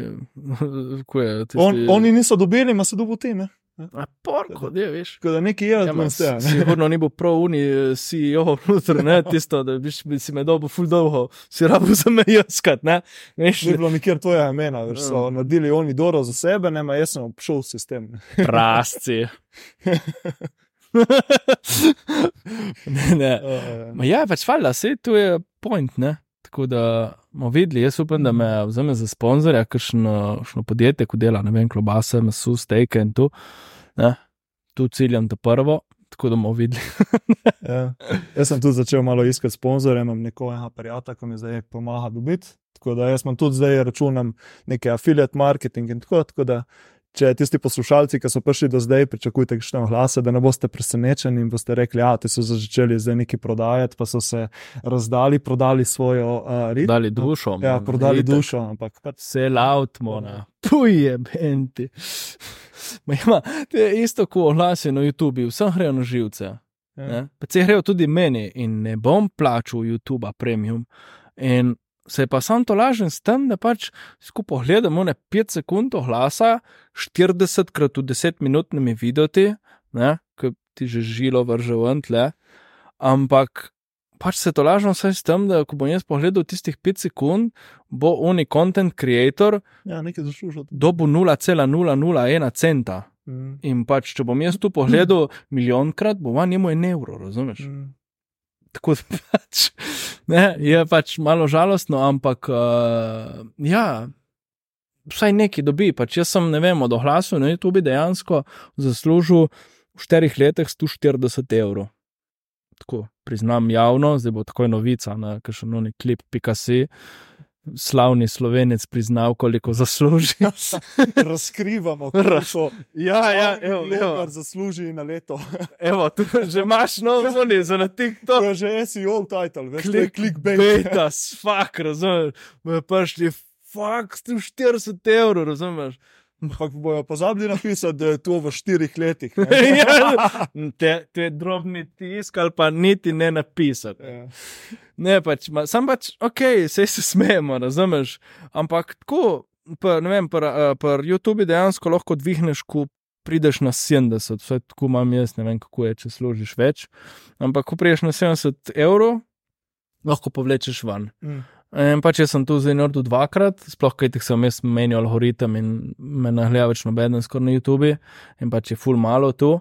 A: ko je tisti.
B: on, oni niso dobili, ima se dubu ti, ne.
A: A porko, da veš.
B: Tako da neki je tega, ne.
A: sigurno ni bil prav uni eh, CEO, noter, ne, tisto, da biš, bi si me dobil ful dolgo, si rabo za me jaskat, ne. Veš,
B: Ni bilo nikjer tvoja imena, veš, so
A: Ja.
B: naredili oni doro za sebe, ne, ma jaz sem obšel sistem. Ne.
A: prasci. ne, ne.
B: Uh,
A: Ma ja, pač valjda, se tu je point, ne. Tako da bomo videli, jaz upam, da me vzame za sponzorja, kakšno podjetje, ko dela, ne vem, klobase, meso, steke in tu. Ne. Tu ciljam to prvo, tako da bomo videli.
B: Ja. Jaz sem tudi začel malo iskati sponzorje, imam nekoga prijatelja, ki mi zdaj pomaga dobiti. Tako da jaz imam tudi zdaj računam neke affiliate marketing in tako. tako da, če tisti poslušalci, ki so prišli do zdaj, pričakujete kakšne oglase, da ne boste presenečeni in boste rekli, da so začeli zdaj nekaj prodajati, pa so se razdali, prodali svojo uh, rit.
A: Dali dušo.
B: Ja,
A: man,
B: prodali
A: itak.
B: dušo, ampak.
A: Vse laut, mona. Puje, benti. Ma Ima, to je isto, kot oglasi na YouTubi, vsem grejo na živce.
B: Ja.
A: Pa se grejo tudi meni in ne bom plačal YouTube premium. In se pa sam to lažem s tem, da pač skupaj gledamo ne 5 sekund oglasa, 40 krat v 10 minutnimi videti, ki ti že žilo vrže ven tle. Ampak pač se to lažem vsaj s tem, da ko bom jaz pogledal tistih 5 sekund, bo oni content creator
B: ja,
A: dobu 0,001 centa.
B: Mm.
A: In pač, če bom jaz tu pogledal milijonkrat, bo van njemu en evro, razumeš?
B: Mm.
A: Tako da pač, ne, je pač malo žalostno, ampak uh, ja, vsaj neki dobi. Pač jaz sem, ne vem, od ohlasu na YouTube dejansko zaslužil v štirih letih 140 evrov. Tako priznam javno, zdaj bo takoj novica na kakšen klip Picasso. Slavni slovenec priznal, koliko zasluži.
B: Razkrivamo,
A: Raz-
B: kako
A: ja, ja, evo,
B: Bloger
A: evo,
B: zasluži na leto.
A: evo, tu že imaš nov zvoni za na TikTok.
B: To je že SEO title, veš,
A: Klik,
B: clickbait.
A: Beta, fuck, razumeš. Bojo prišli, fuck, 140 evrov, razumeš.
B: Ampak bojo pozabili napisati, da je to v štirih letih.
A: Ja, te, te drobni tisk ali pa niti ne napisati.
B: Ja.
A: Ne, pač, ma, sam pač, ok, vse se smejemo, razumeš. Ampak tako, pa, ne vem, pri YouTubi dejansko lahko dvigneš, ko prideš na 70, vse tako imam jaz, ne vem, kako je, če služiš več. Ampak, ko prideš na 70 evrov, lahko povlečeš ven.
B: Mm.
A: In pač jaz sem tu zdaj naredil dvakrat, sploh kaj teh sem jaz menil algoritem in me nahlja več noben skoraj na YouTubi in pač je full malo tu.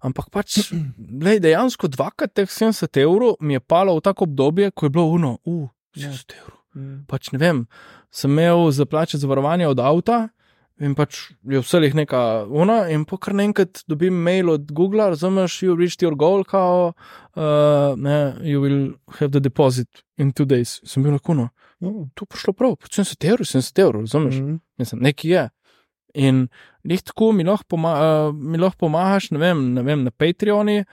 A: Ampak pač, lej, dejansko dvakrat teh 70 evrov mi je palo v tako obdobje, ko je bilo uno, uh, 70 evrov.
B: Mm.
A: Pač ne vem, sem imel za plače zavarovanje od avta in pač je vse jih neka una in po kar naenkrat dobim mail od Google, razumeš, you reached your goal, kao, uh, ne, you will have the deposit in two days. Sem bil na kuno
B: Mm.
A: to prišlo prav, 70 evrov, 70 evrov, razumeš? Mm.
B: Mm.
A: Mislim, nekaj je. In njih tako mi lahko, poma uh, mi lahko pomagaš, ne vem, ne vem na Patreoni,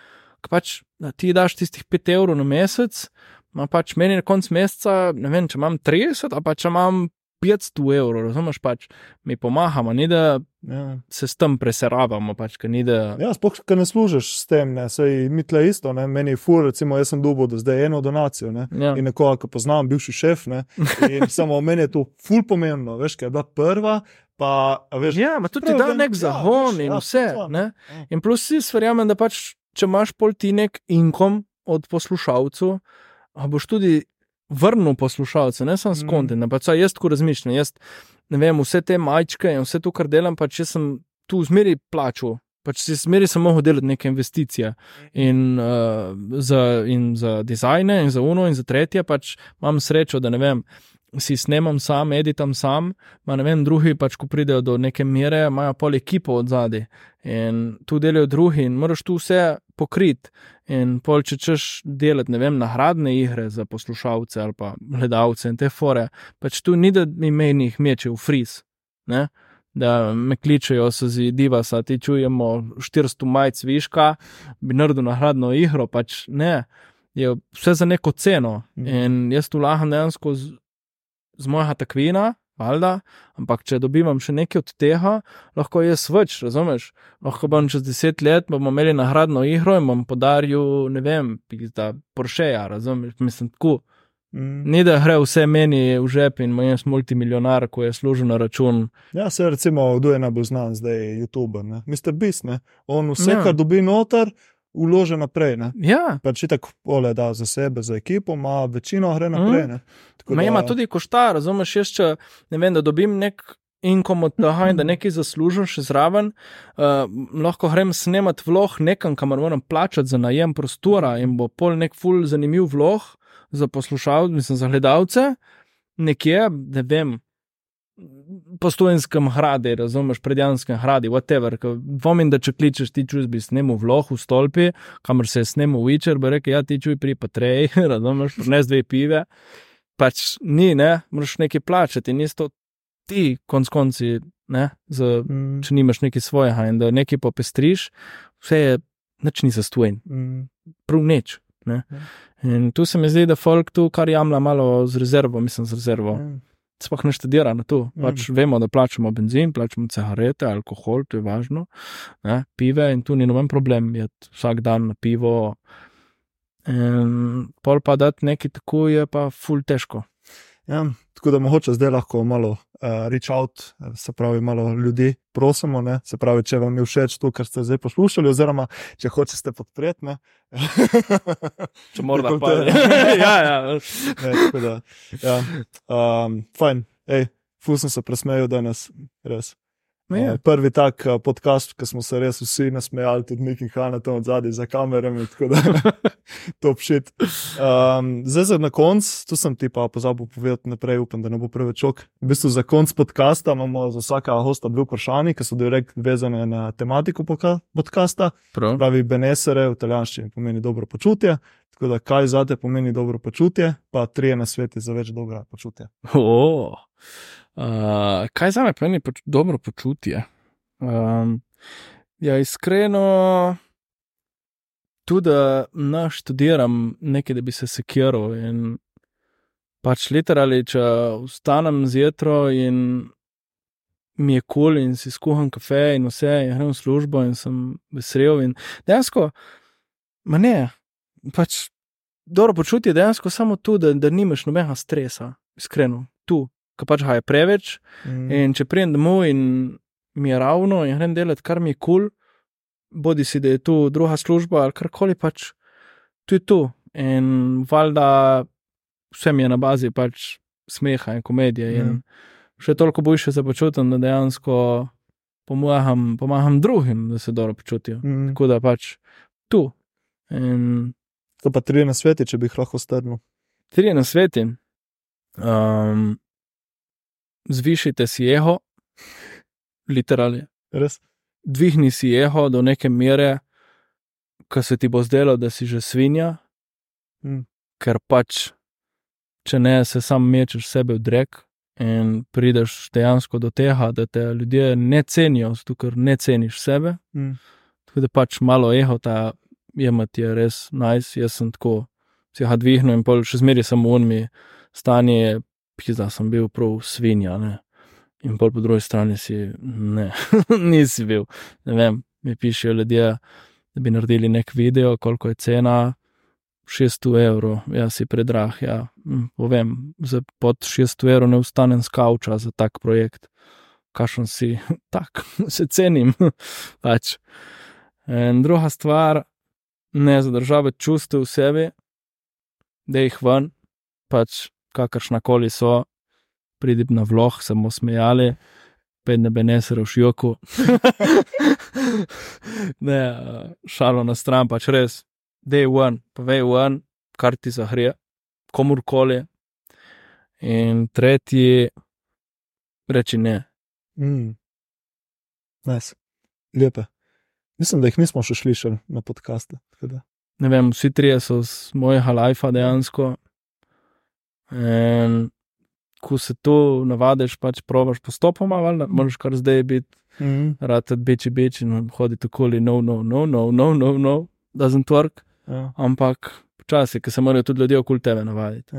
A: ki pač da ti daš tistih 5 evrov na mesec, Ma pač meni na koncu meseca, ne vem, če imam 30, ali pa če imam 500 evrov, razumeš, pač mi pomagamo, ni da
B: Ja.
A: se s tem preseravamo, pač, ni da.
B: Ja, sploh, ker ne služiš s tem, ne, sej mi tle isto, ne, meni je fur, recimo, jaz sem dobil do zdaj eno donacijo, ne,
A: Ja.
B: in nekoga, ki poznam, bivši šef, ne, in samo meni je to ful pomembno, veš, ker je bila prva, pa, veš,
A: Ja, ma tudi da nek
B: ja,
A: zagon
B: veš,
A: in
B: ja,
A: vse.
B: to,
A: Ne?
B: ja.
A: In plus si verjamem, da pač, če imaš pol ti nek inkom od poslušalcev, boš tudi vrnil poslušalce, ne samo s
B: Mm.
A: kontent. Mm. Pač, jaz tako razmišljam, jaz ne vem, vse te majčke in vse to, kar delam, pač jaz sem tu zmeri plačal. Pač si zmeri sem mogel delati neke investicije in, uh, za, in za dizajne, in za uno, in za tretje. Pač imam srečo, da ne vem, si snemam sam, editam sam, ma ne vem, drugi pač, ko pridejo do neke mere, imajo pol ekipo od zadaj in tu delajo drugi in moraš tu vse pokriti. In pol, če češ delati, ne vem, nagradne igre za poslušalce ali pa gledalce in te fore, pač tu ni, da mi meni jih meče v friz. Ne? Da me kličejo, se zdi, diva, sa ti čujemo 400 majc viška, bi naredil nagradno igro, pač ne, je vse za neko ceno.
B: Mhm.
A: In jaz tu laham dejansko z, z mojega takvina, valjda, ampak če dobivam še nekaj od tega, lahko jaz več, razumeš? Lahko bom čez deset let, bomo imeli nagradno igro in bom podaril, ne vem, da Porscheja, razumeš? Mislim, tako.
B: Mm.
A: Ni da gre vse meni v žep in moj multimilionar, ko je služil na račun.
B: Ja, se recimo, kdo je najbolj znan zdaj, YouTuber, ne, Mr. Beast, ne, on vse,
A: Ja.
B: kar dobi noter, uloži naprej, ne.
A: Ja,
B: Pač tako pole da za sebe, za ekipo, ima večino gre naprej, ne. Tako
A: Ma ima tudi košta, razumeš, jaz če ne vem, da dobim nek inkom od tega in da nekaj zaslužim še zraven, uh, lahko grem snemat vlog nekam, kamor moram plačati za najem prostora in bo pol nek ful zanimiv vlog za poslušalce, mislim, za gledalce, nekje, ne vem. Po Stojenskem hradi, razumeš, predjanskem hradi, whatever. ker Dvomim, da če kličeš ti čuj, bi snimil vlog v stolpi, kamor se je snimil Witcher, bi rekel, ja, ti čuj pri Patreji, razumeš, prines dve pive pač ni, ne, moraš nekaj plačati in isto ti, konc konci, ne, z,
B: Mm,
A: če nimaš nekaj svojega in da nekaj popestriš, vse je, nič ni zastojen,
B: mm,
A: prav nič. Ne.
B: Ja.
A: In tu se mi zdi, da folk tu kar jamla malo z rezervo, mislim z rezervo.
B: ja.
A: Sploh ne štedira na to.
B: Mm.
A: Pač vemo, da plačamo benzin, plačamo cigarete, alkohol, to je važno, ne, pive in tu ni noben problem, je vsak dan na pivo. In pol pa dati nekaj tako je pa ful težko.
B: Ja, tako da mogoče zdaj lahko malo uh, reach out, eh, se pravi, malo ljudi prosimo, ne? se pravi, če vam je všeč to, kar ste zdaj poslušali, oziroma če hočete podpreti. ne.
A: Če morda pa.
B: je.
A: ja, ja.
B: Ne, tako da, ja. um, fajn, hej, ful sem se presmejal danes, res.
A: Ja.
B: Uh, prvi tak uh, podcast, ki smo se res vsi nasmejali, tudi Miki Hanna tam od zadaj za kamerami, tako da top shit. Um, zdaj za na konc, tu sem ti pa pozabil povedati naprej, upam, da ne bo preveč ok. V bistvu za konc podcasta imamo za vsaka hosta dve vprašanji, ki so direkt vezane na tematiko podcasta.
A: Prav.
B: Pravi Benesere v italijanščini pomeni dobro počutje. Tako da, kaj za te pomeni dobro počutje, pa trije na svetu za več dobrega počutja.
A: Oh. Uh, kaj za me pomeni poč dobro počutje? Um, ja, iskreno, tudi da naštudiram nekaj, da bi se sekiral. In pač literali, če vstanem zjutraj in mi je kul cool in si skuham kafe in vse, in grem v službo in sem vesel. In dejansko, ma ne, pač dobro počutje je dejansko samo tu, da, da nimaš nobenega stresa, iskreno, tu, ki pač ga je preveč.
B: Mm.
A: In če pridem domov in mi je ravno in grem delati, kar mi je kul, cool, bodi si, da je tu druga služba ali karkoli, pač tu je tu. In valjda vse mi je na bazi pač smeha in komedije. In
B: Mm.
A: še toliko boljše se počutim, da dejansko pomagam, pomagam drugim, da se dobro počutijo.
B: Mm.
A: Tako da pač tu. In
B: To pa trije na svetu, če bi jih lahko strnil.
A: Trije na svetu. Um, zvišite si jeho, literalno.
B: Res?
A: Dvigni si jeho do neke mere, ko se ti bo zdelo, da si že svinja,
B: Mm.
A: ker pač, če ne, se sam mečeš sebe v drek in prideš dejansko do tega, da te ljudje ne cenijo, zato ker ne ceniš sebe.
B: Mm.
A: Tako da pač malo jeho ta jemati je res najs, nice. jaz sem tako si ga dvignil in pol še zmeraj sem v unmi stanje, pizda sem bil prav svinja, ne. In pol po drugi strani si, ne, nisi bil. Ne vem, mi pišejo ljudje, da bi naredili nek video, koliko je cena. 600 evrov, jaz si predrah. Ja. Hm, Povem, za pod 600 evrov ne ustanem z kavča za tak projekt. Kašem si, tak, se cenim. pač. In druga stvar, ne zadržavati čustev v sebi, da jih ven, pač kakršna koli so, pridem na vlog, samo smejali, pet ne beneser v šjoku. ne, eh, šalo na stran, pač res, day one, povej one, kar ti zahrije, komorkoli. In tretji, reči ne.
B: Mm. Nice. Lepe. Mislim, da jih nismo še slišali na podkastu. da.
A: Ne vem, vsi trije so z mojega lajfa dejansko. In ko se tu navadiš, pač probaš postopoma, valjda, moraš kar zdaj biti,
B: Mm.
A: rad beči beči in hoditi okoli, no, no, no, no, no, no, no, doesn't work.
B: Ja.
A: Ampak počasi, ker se morajo tudi ljudje okoli tebe navaditi.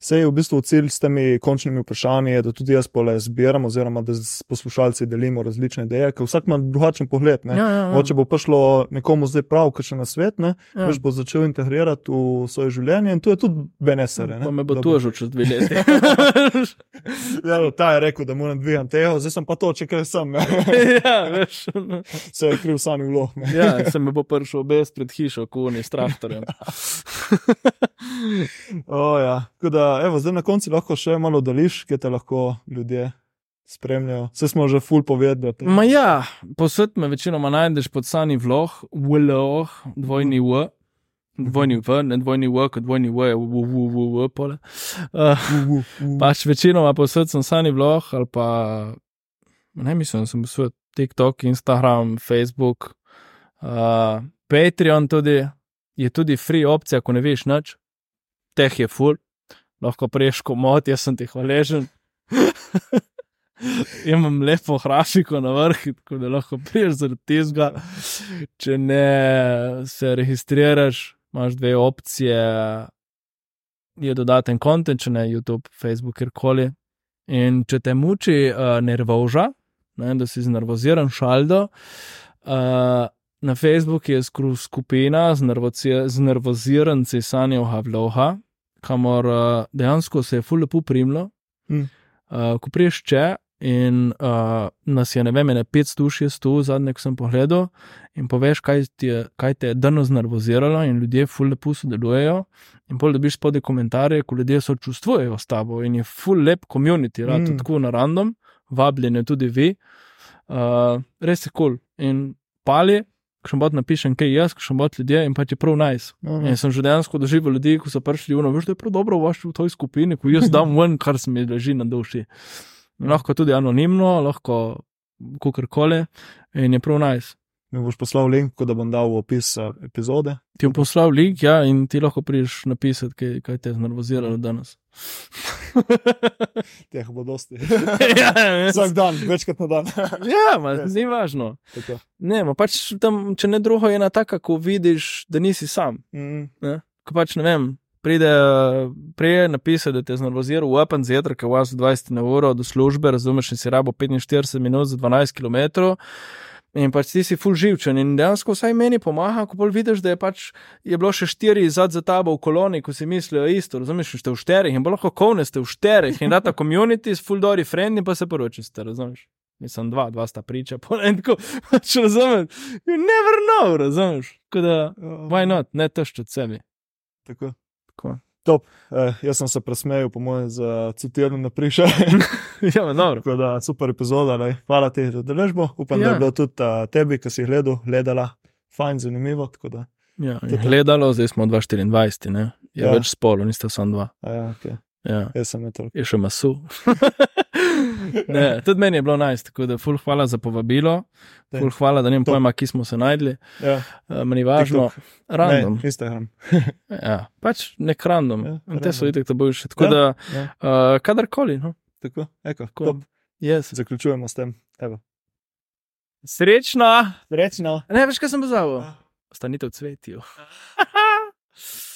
B: Sej v bistvu cilj s temi končnimi vprašanji je, da tudi jaz pole zbiram, oziroma da s poslušalci delimo različne ideje, ker vsak ima drugačen pogled. Ne?
A: Ja, ja, ja.
B: Mogoče bo prišlo nekomu zdaj prav, ker še na svet, ne,
A: ja.
B: veš, bo začel integrirati v svoje življenje in to je tudi benesere.
A: Pa me bo tužil čez dve leti.
B: Ja, no, ta je rekel, da moram dvigati tega, zdaj sem pa to, če kaj sem, ne.
A: ja, veš.
B: se je kriv sami vloh. ne.
A: Ja, se me bo prišel obest pred hišo, kuni s traktorjem.
B: O, ja. Tako da, evo, zdaj na koncu lahko še malo dališ, kje te lahko ljudje spremljajo. Vse smo že full povedali.
A: Ma ja, posod me večinoma najdeš pod sani vlog, vlog, dvojni v. Dvojni v, ne dvojni v, kot dvojni v, je v, v, v, v, pole. Uh, pač večinoma posod sem sani vlog ali pa, ne mislim, sem posod TikTok, Instagram, Facebook, uh, Patreon tudi, je tudi free opcija, ko ne veš nič, teh je full, lahko priješ komod, jaz sem ti hvaležen. Imam lepo grafiko na vrhu, tako da lahko priješ zaradi tega. Če ne se registriraš, imaš dve opcije. Je dodaten kontent, če ne YouTube, Facebook, kjerkoli. In če te muči uh, nervoža, ne, da si znervoziran, šaldo, uh, na Facebooku je skupina z, z nervoziranci Sanja Havloha, kamor uh, dejansko se je ful lepo primlo.
B: Mm.
A: Uh, ko priješ če in uh, nas je, ne vem, ne 500, 600, zadnje, ko sem pogledal, in poveš, kaj, ti je, kaj te je dano znervoziralo, in ljudje ful lepo sodelujejo. In pol dobiš spodaj komentarje, ko ljudje sočustvujejo s tabo in je full lep community, rad
B: Mm.
A: mm. tako na random, vabljeni tudi vi. Uh, res je kul. Cool. In pali, ko še bot napišem, kaj jaz, ko še bot ljudje in pa je prav najs. Nice.
B: Aha.
A: In sem že dejansko doživel ljudi, ko so prišli, uno, veš, da je prav dobro v vaši v toj skupini, ko jaz dam ven, kar se mi leži na duši. In lahko tudi anonimno, lahko kakorkoli in je prav najs. Nice.
B: Mi boš poslal link, ko da bom dal v opis eh, epizode.
A: Ti bom poslal link, ja, in ti lahko prideš napisati, kaj, kaj te je znervoziralo danes.
B: Teh bo dosti.
A: ja,
B: Vsak dan, večkrat na dan.
A: ja, ma,
B: Res.
A: ni važno.
B: Tako.
A: Ne, ma pač tam, če ne drugo, je ena taka, ko vidiš, da nisi sam.
B: Mm.
A: Ne? Ko pač ne vem, pride, prije napisati, da te je znervoziral weapon zjutraj, ki vas 20 na uro do službe, razumeš, in si rabo 45 minut za 12 km. In pač ti si full živčen in dejansko vsaj meni pomaga, ko bolj vidiš, da je pač je bilo še štiri zad za tabo v koloni, ko si mislijo isto, razumeš, ste v šterih in bolj lahko kovne ste v šterih in da ta community s full dori friendly pa se poroči ste, razumeš. Mislim, dva, dva sta priča, pa ne tako, pač razumeš. You never know, razumeš. Tako da, why not, ne težko od sebi.
B: Tako.
A: Tako.
B: Top. Eh, jaz sem se presmejal, po mojem, za citiranje na priše.
A: ja, dobro.
B: Tako da super epizoda. Lej. Hvala ti za deležbo. Upam, ja. da
A: Ja.
B: je bilo tudi uh, tebi, ki si gledal, gledala, fajn, zanimivo. tako Da,
A: Ja, in
B: Tako.
A: gledalo, zdaj smo 224, ne? Je
B: Ja.
A: ja. več spolov, niste samo dva.
B: a ja, okay.
A: Ja.
B: Jaz sem toliko.
A: Je še masu. ne, tudi meni je bilo najst, tako da ful hvala za povabilo. Ful hvala, da ne
B: To.
A: pojma, ki smo se najdli.
B: Ja.
A: Uh, meni važno, random.
B: Ne, Instagram.
A: Ja, pač nek random.
B: Ja,
A: Ja, te so
B: random.
A: itek, da boš. Tako
B: Ja.
A: ja. da,
B: Ja.
A: uh, kadarkoli. No.
B: Tako, eko,
A: Tako. Yes.
B: Zaključujemo s tem. Evo.
A: Srečno!
B: Srečno.
A: Ne veš, kaj sem pozabil.
B: Ja.
A: Ostanite v cvetju.